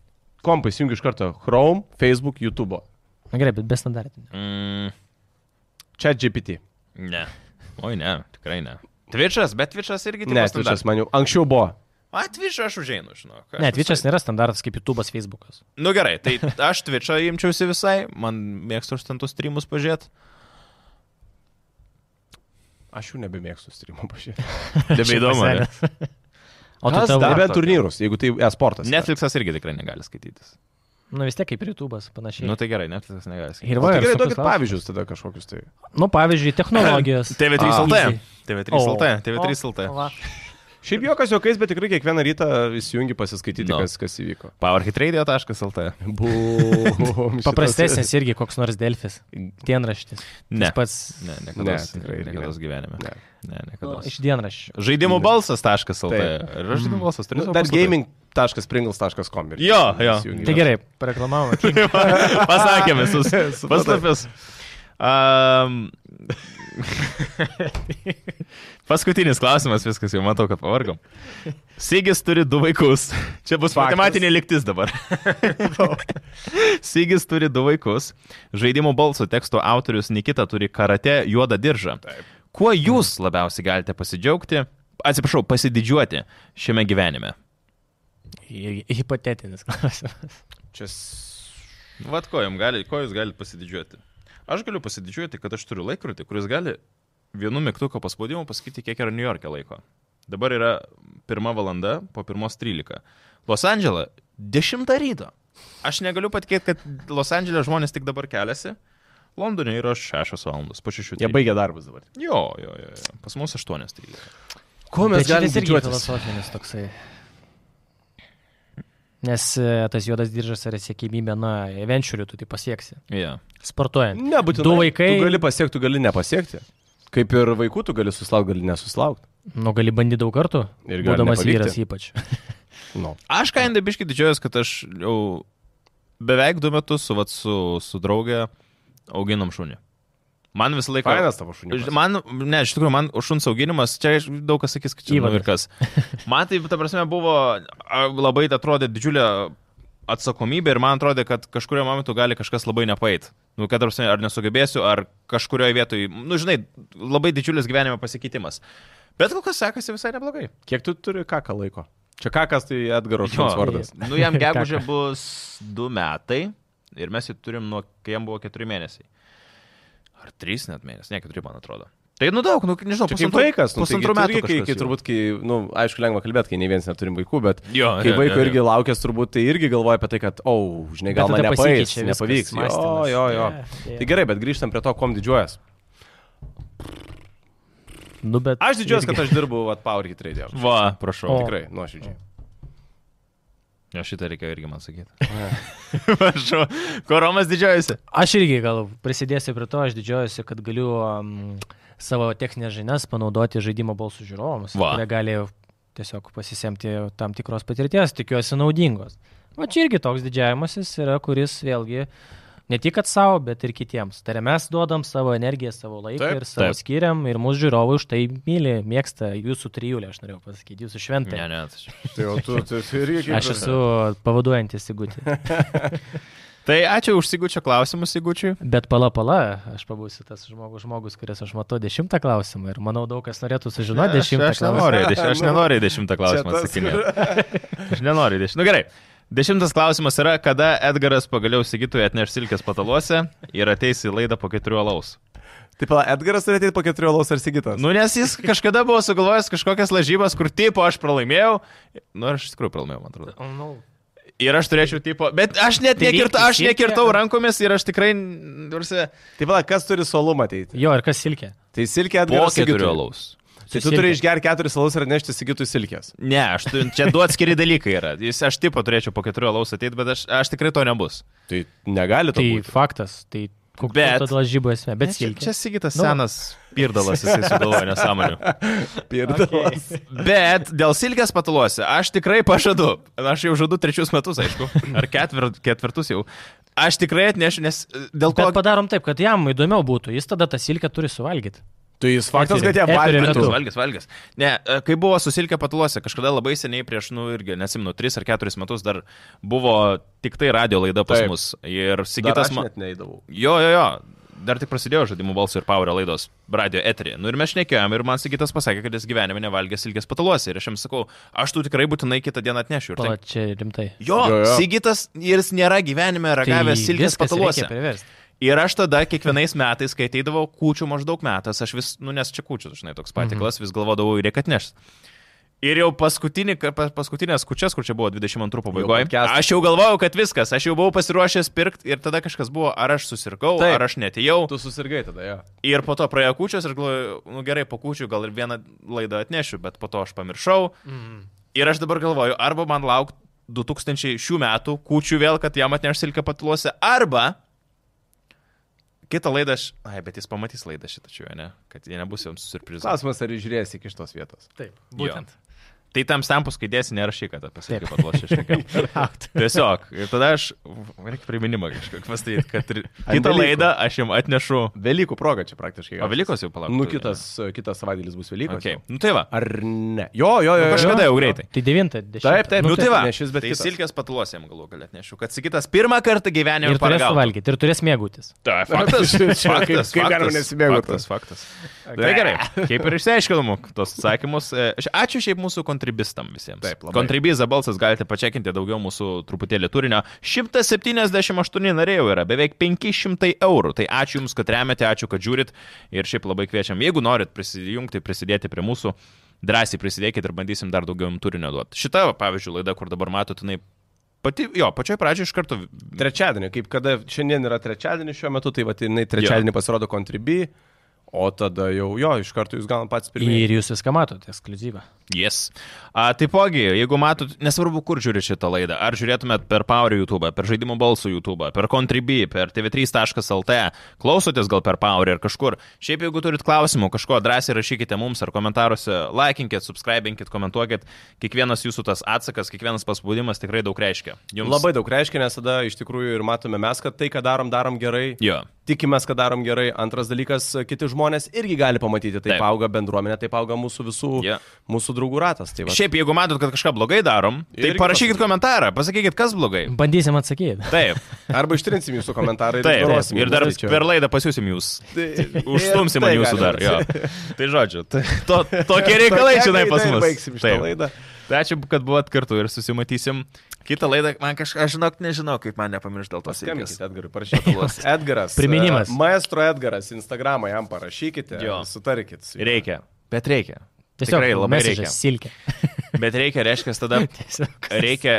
[SPEAKER 1] kompai įsijungiu iš karto Chrome, Facebook, YouTube.
[SPEAKER 3] Na gerai, bet be standartinių.
[SPEAKER 2] Mm,
[SPEAKER 1] Čia GPT.
[SPEAKER 2] ne. Oi, ne, tikrai ne. Twitch'as, bet Twitch'as irgi tik
[SPEAKER 1] Ne, Twitch'as man jau anksčiau buvo.
[SPEAKER 2] A, Twitch'ą aš užeinu, žinok. Aš
[SPEAKER 3] Ne, Twitch'as nėra standartas kaip YouTube'as, Facebook'as.
[SPEAKER 2] Nu gerai, tai aš Twitch'ą imčiausi visai, man mėgstu už ten tus streamus pažiūrėti.
[SPEAKER 1] Aš jų nebemėgstu streamų pažiūrėti.
[SPEAKER 2] Nebeįdomu. ne?
[SPEAKER 3] O tu tavo...
[SPEAKER 2] tokio?
[SPEAKER 1] turnyrus, jeigu tai e-sportas.
[SPEAKER 2] Netflix'as irgi tikrai negali skaitytis.
[SPEAKER 3] Nu vis tiek kaip ir YouTube'as, panašiai.
[SPEAKER 2] Nu tai gerai, Netflix'as negali skaitytis.
[SPEAKER 3] Ir va,
[SPEAKER 1] tai gerai, duokit pavyzdžius tada kažkokius tai.
[SPEAKER 3] Nu, pavyzdžiui, technologijos.
[SPEAKER 2] TV3
[SPEAKER 1] A.
[SPEAKER 2] LT.
[SPEAKER 3] Easy.
[SPEAKER 2] TV3 LT. TV3 LT.
[SPEAKER 1] Šiaip jokas jokiais, bet tikrai kiekvieną rytą įsijungi pasiskaityti,
[SPEAKER 2] No.
[SPEAKER 1] kas, kas įvyko.
[SPEAKER 2] Powerhitradio.lt.
[SPEAKER 3] Paprastesnis irgi koks nors Delfis. Dienraštis.
[SPEAKER 2] Ne.
[SPEAKER 3] Tas pats
[SPEAKER 2] Ne,
[SPEAKER 1] Ne,
[SPEAKER 2] niekada.
[SPEAKER 1] tikrai irgi
[SPEAKER 2] Niekada
[SPEAKER 1] ne.
[SPEAKER 2] gyvenime.
[SPEAKER 1] Ne.
[SPEAKER 2] Ne,
[SPEAKER 3] nu,
[SPEAKER 2] niekada.
[SPEAKER 3] iš dienraščių.
[SPEAKER 2] Žaidimų balsas.lt. Žaidimų balsas turi
[SPEAKER 1] Nu, Dar
[SPEAKER 2] puslapį.
[SPEAKER 1] gaming.pringles.com.
[SPEAKER 2] Jo, jo.
[SPEAKER 3] Tai gerai, pareklamavome.
[SPEAKER 2] Pasakėm visus
[SPEAKER 1] Supratau.
[SPEAKER 2] puslapius. Um, paskutinis klausimas, viskas jau matau, kad pavargom. Sigis turi du vaikus. Čia bus
[SPEAKER 1] Faktas.
[SPEAKER 2] matematinė liktis dabar. Sigis turi du vaikus. Žaidimų balso teksto autorius Nikita turi karate juodą diržą.
[SPEAKER 1] Taip.
[SPEAKER 2] Kuo jūs labiausiai galite pasidžiaugti atsiprašau, pasididžiuoti šiame gyvenime?
[SPEAKER 3] Hi- Hipotetinis klausimas.
[SPEAKER 1] Čia...
[SPEAKER 2] Vat ko, gali, ko jūs galite pasididžiuoti? Aš galiu pasididžiuoti, kad aš turiu laikrodį, kuris gali vienu mygtuko paspaudimu pasakyti, kiek yra New York'e laiko. Dabar yra pirma valanda po pirmos 13. Los Andželą 10 ryto. Aš negaliu patikėti, kad Los Andželė žmonės tik dabar keliasi. Londone yra 6 valandos, po 6.
[SPEAKER 1] Jie baigia darbus dabar.
[SPEAKER 2] Jo, jo, jo, jo. Pas mus 8.13.
[SPEAKER 1] Ko mes galime
[SPEAKER 3] irgi filosofinis toksai. Nes e, tas juodas diržas yra siekimybė, na, evenčiurių tu tai pasieksi.
[SPEAKER 2] Yeah.
[SPEAKER 3] Sportuojant.
[SPEAKER 1] Nebūtinai.
[SPEAKER 3] Du vaikai.
[SPEAKER 1] Tu gali pasiekti, tu gali nepasiekti. Kaip ir vaikų, tu gali susilaukti, gali nesusilaukti.
[SPEAKER 3] Nu, gali bandyti daug kartų.
[SPEAKER 1] Ir gali
[SPEAKER 3] Būdamas vyras ypač.
[SPEAKER 1] Nu.
[SPEAKER 2] Aš ką indabiškai didžiuojas, kad aš jau beveik du metus su, vat, su, su draugė auginam šunį. Man visą laiką...
[SPEAKER 1] Fainas tavo šuniukas.
[SPEAKER 2] Man, ne, iš tikrųjų, man šuns auginimas, čia daug kas sakys, kad čia
[SPEAKER 3] Įvadas.
[SPEAKER 2] nuvirkas. Man tai, ta prasme, buvo labai atrodė didžiulė atsakomybė ir man atrodė, kad kažkurio momentu gali kažkas labai nepait. Nu, kad, ar nesugebėsiu, ar kažkurioje vietoje, nu, žinai, labai didžiulis gyvenime pasikeitimas. Bet kol kas sekasi visai neblogai.
[SPEAKER 1] Kiek tu turi kaką laiko? Čia kakas tai Edgaro šuns vardas.
[SPEAKER 2] Nu, jam gegužė bus du metai ir mes jį turim nuo, kai jam buvo keturi mėnesiai. Ar trys net mėnesiai, ne keturi, man atrodo. Tai nu daug, nu, nežinau,
[SPEAKER 1] Čia kaip vaikas, nu,
[SPEAKER 2] pusantrų
[SPEAKER 1] taigi
[SPEAKER 2] metų.
[SPEAKER 1] irgi, kai, kai
[SPEAKER 2] jau.
[SPEAKER 1] turbūt, kai, na, nu, aišku, lengva kalbėti, kai nei vienas neturim vaikų, bet
[SPEAKER 2] Jo,
[SPEAKER 1] kai
[SPEAKER 2] jo,
[SPEAKER 1] vaiko
[SPEAKER 2] jo, jo.
[SPEAKER 1] irgi laukęs, turbūt tai irgi galvoja apie tai, kad, o, oh, žinai, gal man nepavyks, nepavyks. Jo,
[SPEAKER 3] mąstymas.
[SPEAKER 1] jo, jo.
[SPEAKER 3] Yeah, yeah.
[SPEAKER 1] Tai gerai, bet grįžtam prie to, kom didžiuojas.
[SPEAKER 3] Nu, bet
[SPEAKER 1] Aš didžiuojas, kad aš dirbu at Power Hit Radio.
[SPEAKER 2] Va, prašau.
[SPEAKER 3] O.
[SPEAKER 1] Tikrai, nuoširdžiai.
[SPEAKER 2] Jo, šitą reikia irgi man sakyti. prašau. Ko Romas didžiuojasi?
[SPEAKER 3] Aš irgi gal prisidėsiu prie to, aš didžiuojuosi, kad galiu um, savo techninės žinias panaudoti žaidimo balsų žiūrovams,
[SPEAKER 2] Va.
[SPEAKER 3] kurie gali tiesiog pasisemti tam tikros patirties, tikiuosi naudingos. O čia irgi toks didžiavimasis yra, kuris vėlgi ne tik kad savo, bet ir kitiems. Tai yra mes duodam savo energiją, savo laiką
[SPEAKER 1] Taip,
[SPEAKER 3] ir savo
[SPEAKER 2] taip.
[SPEAKER 3] skiriam ir mūsų žiūrovai už tai myli, mėgsta jūsų trijulę, aš norėjau pasakyti, jūsų šventą.
[SPEAKER 2] Ne, ne. tai-
[SPEAKER 1] Tai jau tu, tu, tu irgi kaip
[SPEAKER 3] Aš esu pavaduojantis įgūtį.
[SPEAKER 2] Tai ačiū už Sigučio klausimus, Sigučiui.
[SPEAKER 3] Bet pala pala, aš pabūsiu tas žmogus, žmogus kuris aš matau dešimtą klausimą ir manau daug kas norėtų sužinoti dešimtą
[SPEAKER 2] Aš
[SPEAKER 3] klausimą.
[SPEAKER 2] nenoriu, deš, aš nenoriu dešimtą klausimą atsakinėti. Aš nenoriu dešimtą. Nu gerai. Dešimtas klausimas yra, kada Edgaras pagaliau Sigitui atneš silkės pataluose ir ateis į laidą po keturių alaus.
[SPEAKER 1] Taip, pala, Edgaras turi ateiti po keturių alaus ar Sigitas.
[SPEAKER 2] Nu, nes jis kažkada buvo sugalvojęs kažkokias lažybas, kur tipo aš pralaimėjau. Nu, aš iš tikrųjų pralaimėjau, man atrodo.
[SPEAKER 3] Nu,
[SPEAKER 2] Ir aš turėčiau tipo, bet aš net
[SPEAKER 3] Tai
[SPEAKER 2] nekirtau, aš nekirtau rankomis ir aš tikrai, nursi,
[SPEAKER 1] Taip, pala, kas turi solumą ateiti?
[SPEAKER 3] jo, ir kas silkė?
[SPEAKER 1] Tai Silkė
[SPEAKER 2] po
[SPEAKER 1] Edgaras
[SPEAKER 2] keturių alaus.
[SPEAKER 1] Tai tu
[SPEAKER 3] Silke.
[SPEAKER 1] turi išgerti keturis alaus ir nešti Sigitui Silkės.
[SPEAKER 2] Ne, aš tu, čia du atskiri dalykai yra. Jis, aš tipo turėčiau po keturių alaus ateiti, bet aš, aš tikrai to nebus.
[SPEAKER 1] Tai negali to
[SPEAKER 3] Tai
[SPEAKER 1] būti.
[SPEAKER 3] faktas, tai kokia
[SPEAKER 2] Bet-
[SPEAKER 3] tada lažybų esmė, bet
[SPEAKER 2] Ne, čia, čia Sigitas
[SPEAKER 3] Nu.
[SPEAKER 2] senas pirdalas, jisai sugalvoja nesąmonių.
[SPEAKER 1] Pirdalas.
[SPEAKER 2] Bet dėl silkės pataluose aš tikrai pažadu. Aš jau žadu trečius metus, aišku. Ar ketvir, ketvirtus jau. Aš tikrai atnešiu, nes e, dėl ko...
[SPEAKER 3] Bet padarom taip, kad jam įdomiau būtų, jis tada tą silkę turi suvalgyti.
[SPEAKER 1] Tai jis faktas, kad jie valgytų.
[SPEAKER 2] Valgys, valgys. Ne, e, kai buvo su silkė pataluose, kažkada labai seniai prieš, nu irgi, nesimnu, 3 ar 4 metus dar buvo tik tai radio laida pas
[SPEAKER 1] Taip.
[SPEAKER 2] mus. Ir Sigitas
[SPEAKER 1] aš
[SPEAKER 2] man...
[SPEAKER 1] net neįdavau.
[SPEAKER 2] Jo, jo, jo. Dar tik prasidėjo žaidimų balsų ir power laidos radio eterį. Nu ir mes šnekėjom ir man Sigitas pasakė, kad jis gyvenime nevalgė silkės pataluose. Ir aš jam sakau, aš tu tikrai būtinai kitą dieną atnešiu. Ir
[SPEAKER 3] Pala,
[SPEAKER 2] tai...
[SPEAKER 3] čia rimtai.
[SPEAKER 2] Jo,
[SPEAKER 1] Jo,
[SPEAKER 2] jo. Sigitas ir jis nėra gyvenime ragavęs
[SPEAKER 3] Tai
[SPEAKER 2] silkės
[SPEAKER 3] viskas
[SPEAKER 2] pataluose. Ir aš tada kiekvienais metais, kai ateidavau kūčių maždaug metas, aš vis, nu nes čia kūčių, žinai, toks patiklas, vis galvodavau, reikia atnešti. Ir jau paskutinį, pa- paskutinės kučias, kur čia buvo 22 pabaigoje, aš jau galvojau, kad viskas, aš jau buvau pasiruošęs pirkti ir tada kažkas buvo, ar aš susirgau,
[SPEAKER 1] Taip.
[SPEAKER 2] ar aš netėjau.
[SPEAKER 1] Tu susirgai tada, jo.
[SPEAKER 2] Ir po to praėjo kūčios ir galvoju, nu gerai, po kūčių gal ir vieną laidą atnešiu, bet po to aš pamiršau.
[SPEAKER 3] Mhm.
[SPEAKER 2] Ir aš dabar galvoju, arba man laukti 2000 šių metų kūčių vėl, kad jam atneš silkę patuluose, arba kitą laidą aš... Ai, bet jis pamatys laidą šitą čia, ne? Kad jie nebus jums surprizas.
[SPEAKER 1] Klausimas, ar žiūrėsi iki šitos vietos.
[SPEAKER 3] Taip, būtent.
[SPEAKER 2] Tai tam stampus, kai dėsi, nerašy, kad pasakyk, kad lošia šiek Tiesiog. Ir tada aš, reikia priminimą kažkokį pastatyti, kad kitą laidą aš jums atnešu.
[SPEAKER 1] Velykų proga čia praktiškai.
[SPEAKER 2] O Velykos jau palauk.
[SPEAKER 1] Nu, kitas, kitas savaitėlis bus Velykos.
[SPEAKER 2] Okay. Nu tai va.
[SPEAKER 1] Ar ne? Jo, jo, jo.
[SPEAKER 2] Nu,
[SPEAKER 1] jo,
[SPEAKER 2] kažkada jau greitai.
[SPEAKER 3] Tai 9, 10.
[SPEAKER 1] Taip, taip,
[SPEAKER 2] Nu tai va.
[SPEAKER 1] Ne šis, bet
[SPEAKER 2] Tai silkės patulos jam galų galę atnešiu, kad sakytas pirmą kartą gyvenime
[SPEAKER 3] Ir turės valgyti, ir turės mėgautis.
[SPEAKER 2] Tai faktas. Faktas,
[SPEAKER 1] kaip- kaip galima
[SPEAKER 2] faktas,
[SPEAKER 1] nesimėgauti?
[SPEAKER 2] Faktas, faktas. Tai gerai, kaip ir išsiaiškinom tos atsakymus. E, Ačiū šiaip mūsų kontribistam visiems.
[SPEAKER 1] Taip, labai.
[SPEAKER 2] Kontribiza balsas galite pačiakinti daugiau mūsų truputėlį turinio. 178 nariai jau yra, beveik 500 eurų. Tai ačiū Jums, kad remiate, ačiū, kad žiūrit ir šiaip labai kviečiam. Jeigu norit prisijungti, prisidėti prie mūsų, drąsiai prisidėkit ir bandysim dar daugiau jums turinio duoti. Šita, pavyzdžiui, laida, kur dabar matote, jinai pati, jo, pačioj pradžioje iš karto
[SPEAKER 1] Trečiadienį, kaip kada šiandien yra trečiadienis šiuo metu, tai va, jinai trečiadienį pasirodo kontribi, o tada jau, jo, iš karto jūs gaunat pats pirmieji.
[SPEAKER 3] Ir jūs viską matote, ekskluzyvą.
[SPEAKER 2] Yes. A, taipogi, jeigu matot, nesvarbu, kur žiūri šitą laidą, ar žiūrėtumėt per Power YouTube, per Žaidimų balsų YouTube, per Contribui, per tv3.lt, klausotės gal per Power ir kažkur. Šiaip jeigu turit klausimų, kažko drąsiai rašykite mums ar komentaruose, laikinkit, subscribinkit, komentuokit. Kiekvienas jūsų tas atsakas, kiekvienas paspaudimas tikrai daug reiškia. Jums
[SPEAKER 1] Labai daug reiškia, nes tada iš tikrųjų ir matome mes, kad tai, ką darom, darom gerai.
[SPEAKER 2] Jo.
[SPEAKER 1] Tikimės, kad darom gerai. Antras dalykas, kiti žmonės irgi gali pamatyti, taip,
[SPEAKER 2] Taip.
[SPEAKER 1] taip. auga bendruomenė, taip auga mūsų visų,
[SPEAKER 2] Jo.
[SPEAKER 1] mūsų draugų ratas. Tai va.
[SPEAKER 2] Šiaip, jeigu matot, kad kažką blogai darom, tai
[SPEAKER 1] Irgi
[SPEAKER 2] parašykit
[SPEAKER 1] pasakykit.
[SPEAKER 2] komentarą, pasakykit, kas blogai.
[SPEAKER 3] Bandysim atsakyti.
[SPEAKER 2] Taip,
[SPEAKER 1] Arba ištrinsim jūsų komentarą ir
[SPEAKER 2] taip.
[SPEAKER 1] ignoruosim
[SPEAKER 2] Ir dar
[SPEAKER 1] Tai čia-
[SPEAKER 2] per laidą pasiūsim jūs.
[SPEAKER 1] Tai-
[SPEAKER 2] Užstumsim
[SPEAKER 1] tai
[SPEAKER 2] jūsų dar. Jo. Tai žodžiu, tai, to, tokie reikalai
[SPEAKER 1] Tokia
[SPEAKER 2] žinai pas mus.
[SPEAKER 1] Baigsim šitą
[SPEAKER 2] Taip.
[SPEAKER 1] laidą.
[SPEAKER 2] Tai ačiū, kad buvot kartu ir susimatysim. Kitą laidą, man kažką, aš žinok, nežinau, kaip man nepamiršti dėl tos ilgės.
[SPEAKER 1] Edgarui, parašykite. Edgaras.
[SPEAKER 3] Priminimas.
[SPEAKER 1] e, Maestro Edgaras, Instagramą jam parašykite.
[SPEAKER 2] Jo.
[SPEAKER 1] Sutarkit. su.
[SPEAKER 2] Reikia, bet reikia.
[SPEAKER 3] Tiesiog
[SPEAKER 2] Tikrai labai reikia.
[SPEAKER 3] Silkė.
[SPEAKER 2] Bet reikia, reiškia, tada
[SPEAKER 3] Tiesiog.
[SPEAKER 2] reikia.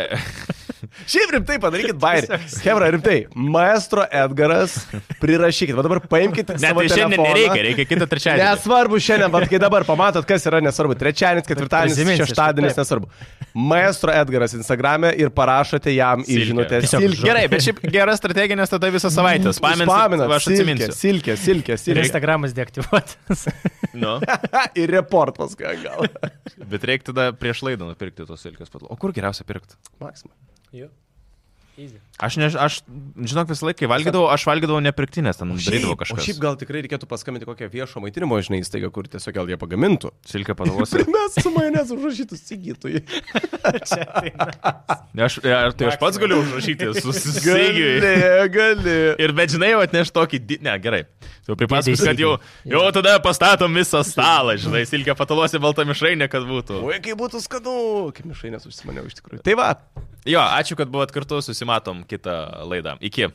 [SPEAKER 1] Šiaip rimtai padarykit bairį. Hebra, rimtai. Maestro Edgaras, prirašykit. Va dabar paimkite.
[SPEAKER 2] Ne, tai šiandien nereikia, reikia kitą trečiadienį.
[SPEAKER 1] Nesvarbu šiandien, bet kai dabar pamatot, kas yra nesvarbu. Trečiadienis, ketvirtadienis, šeštadienis, nesvarbu. Maestro Edgaras Instagram'e ir parašote jam į žinutę.
[SPEAKER 2] Gerai, bet šiaip gera strategija, nes tada visą savaitę.
[SPEAKER 1] Spaminat,
[SPEAKER 2] aš
[SPEAKER 1] silkė,
[SPEAKER 2] atsiminsiu.
[SPEAKER 1] silkė, silkė,
[SPEAKER 3] Ir
[SPEAKER 1] silkė.
[SPEAKER 3] Instagramas deaktyvuotas.
[SPEAKER 2] Nu.
[SPEAKER 1] ir report paskui gal.
[SPEAKER 2] Bet reikia tada prieš laidą nupirkti tos silkės patalų. O kur geriausia pirkti?
[SPEAKER 1] Maksimum.
[SPEAKER 3] Jo. Easy.
[SPEAKER 2] Aš, ne, aš žinok, visą laiką valgydavau, aš valgydavau nepirktinės, ten darydavau
[SPEAKER 1] o
[SPEAKER 2] kažką.
[SPEAKER 1] šiaip gal tikrai reikėtų paskambinti kokią viešo maitinimo, žinai, įstaigą, kur tiesiog gal jie pagamintų.
[SPEAKER 2] Silkė pataluose.
[SPEAKER 1] Mes su majonės užrašytų sigytui.
[SPEAKER 2] Aš, ar tai aš pats galiu užrašyti su Sigiui.
[SPEAKER 1] Gali, gali.
[SPEAKER 2] Ir bet žinai, atneš tokį... Di... Ne, gerai. Jau pripasakosiu,
[SPEAKER 3] Dėdė
[SPEAKER 2] kad jau, jau tada pastatom visą stalą, žinai, silkė pataluose balta mišrainė, kad būtų.
[SPEAKER 1] Oi, kaip būtų skanu. Kaip mišai nesusimaniau iš tikrųjų. Tai va.
[SPEAKER 2] Jo, ačiū, kad buvot kartu, susimatom kitą laidą. Iki.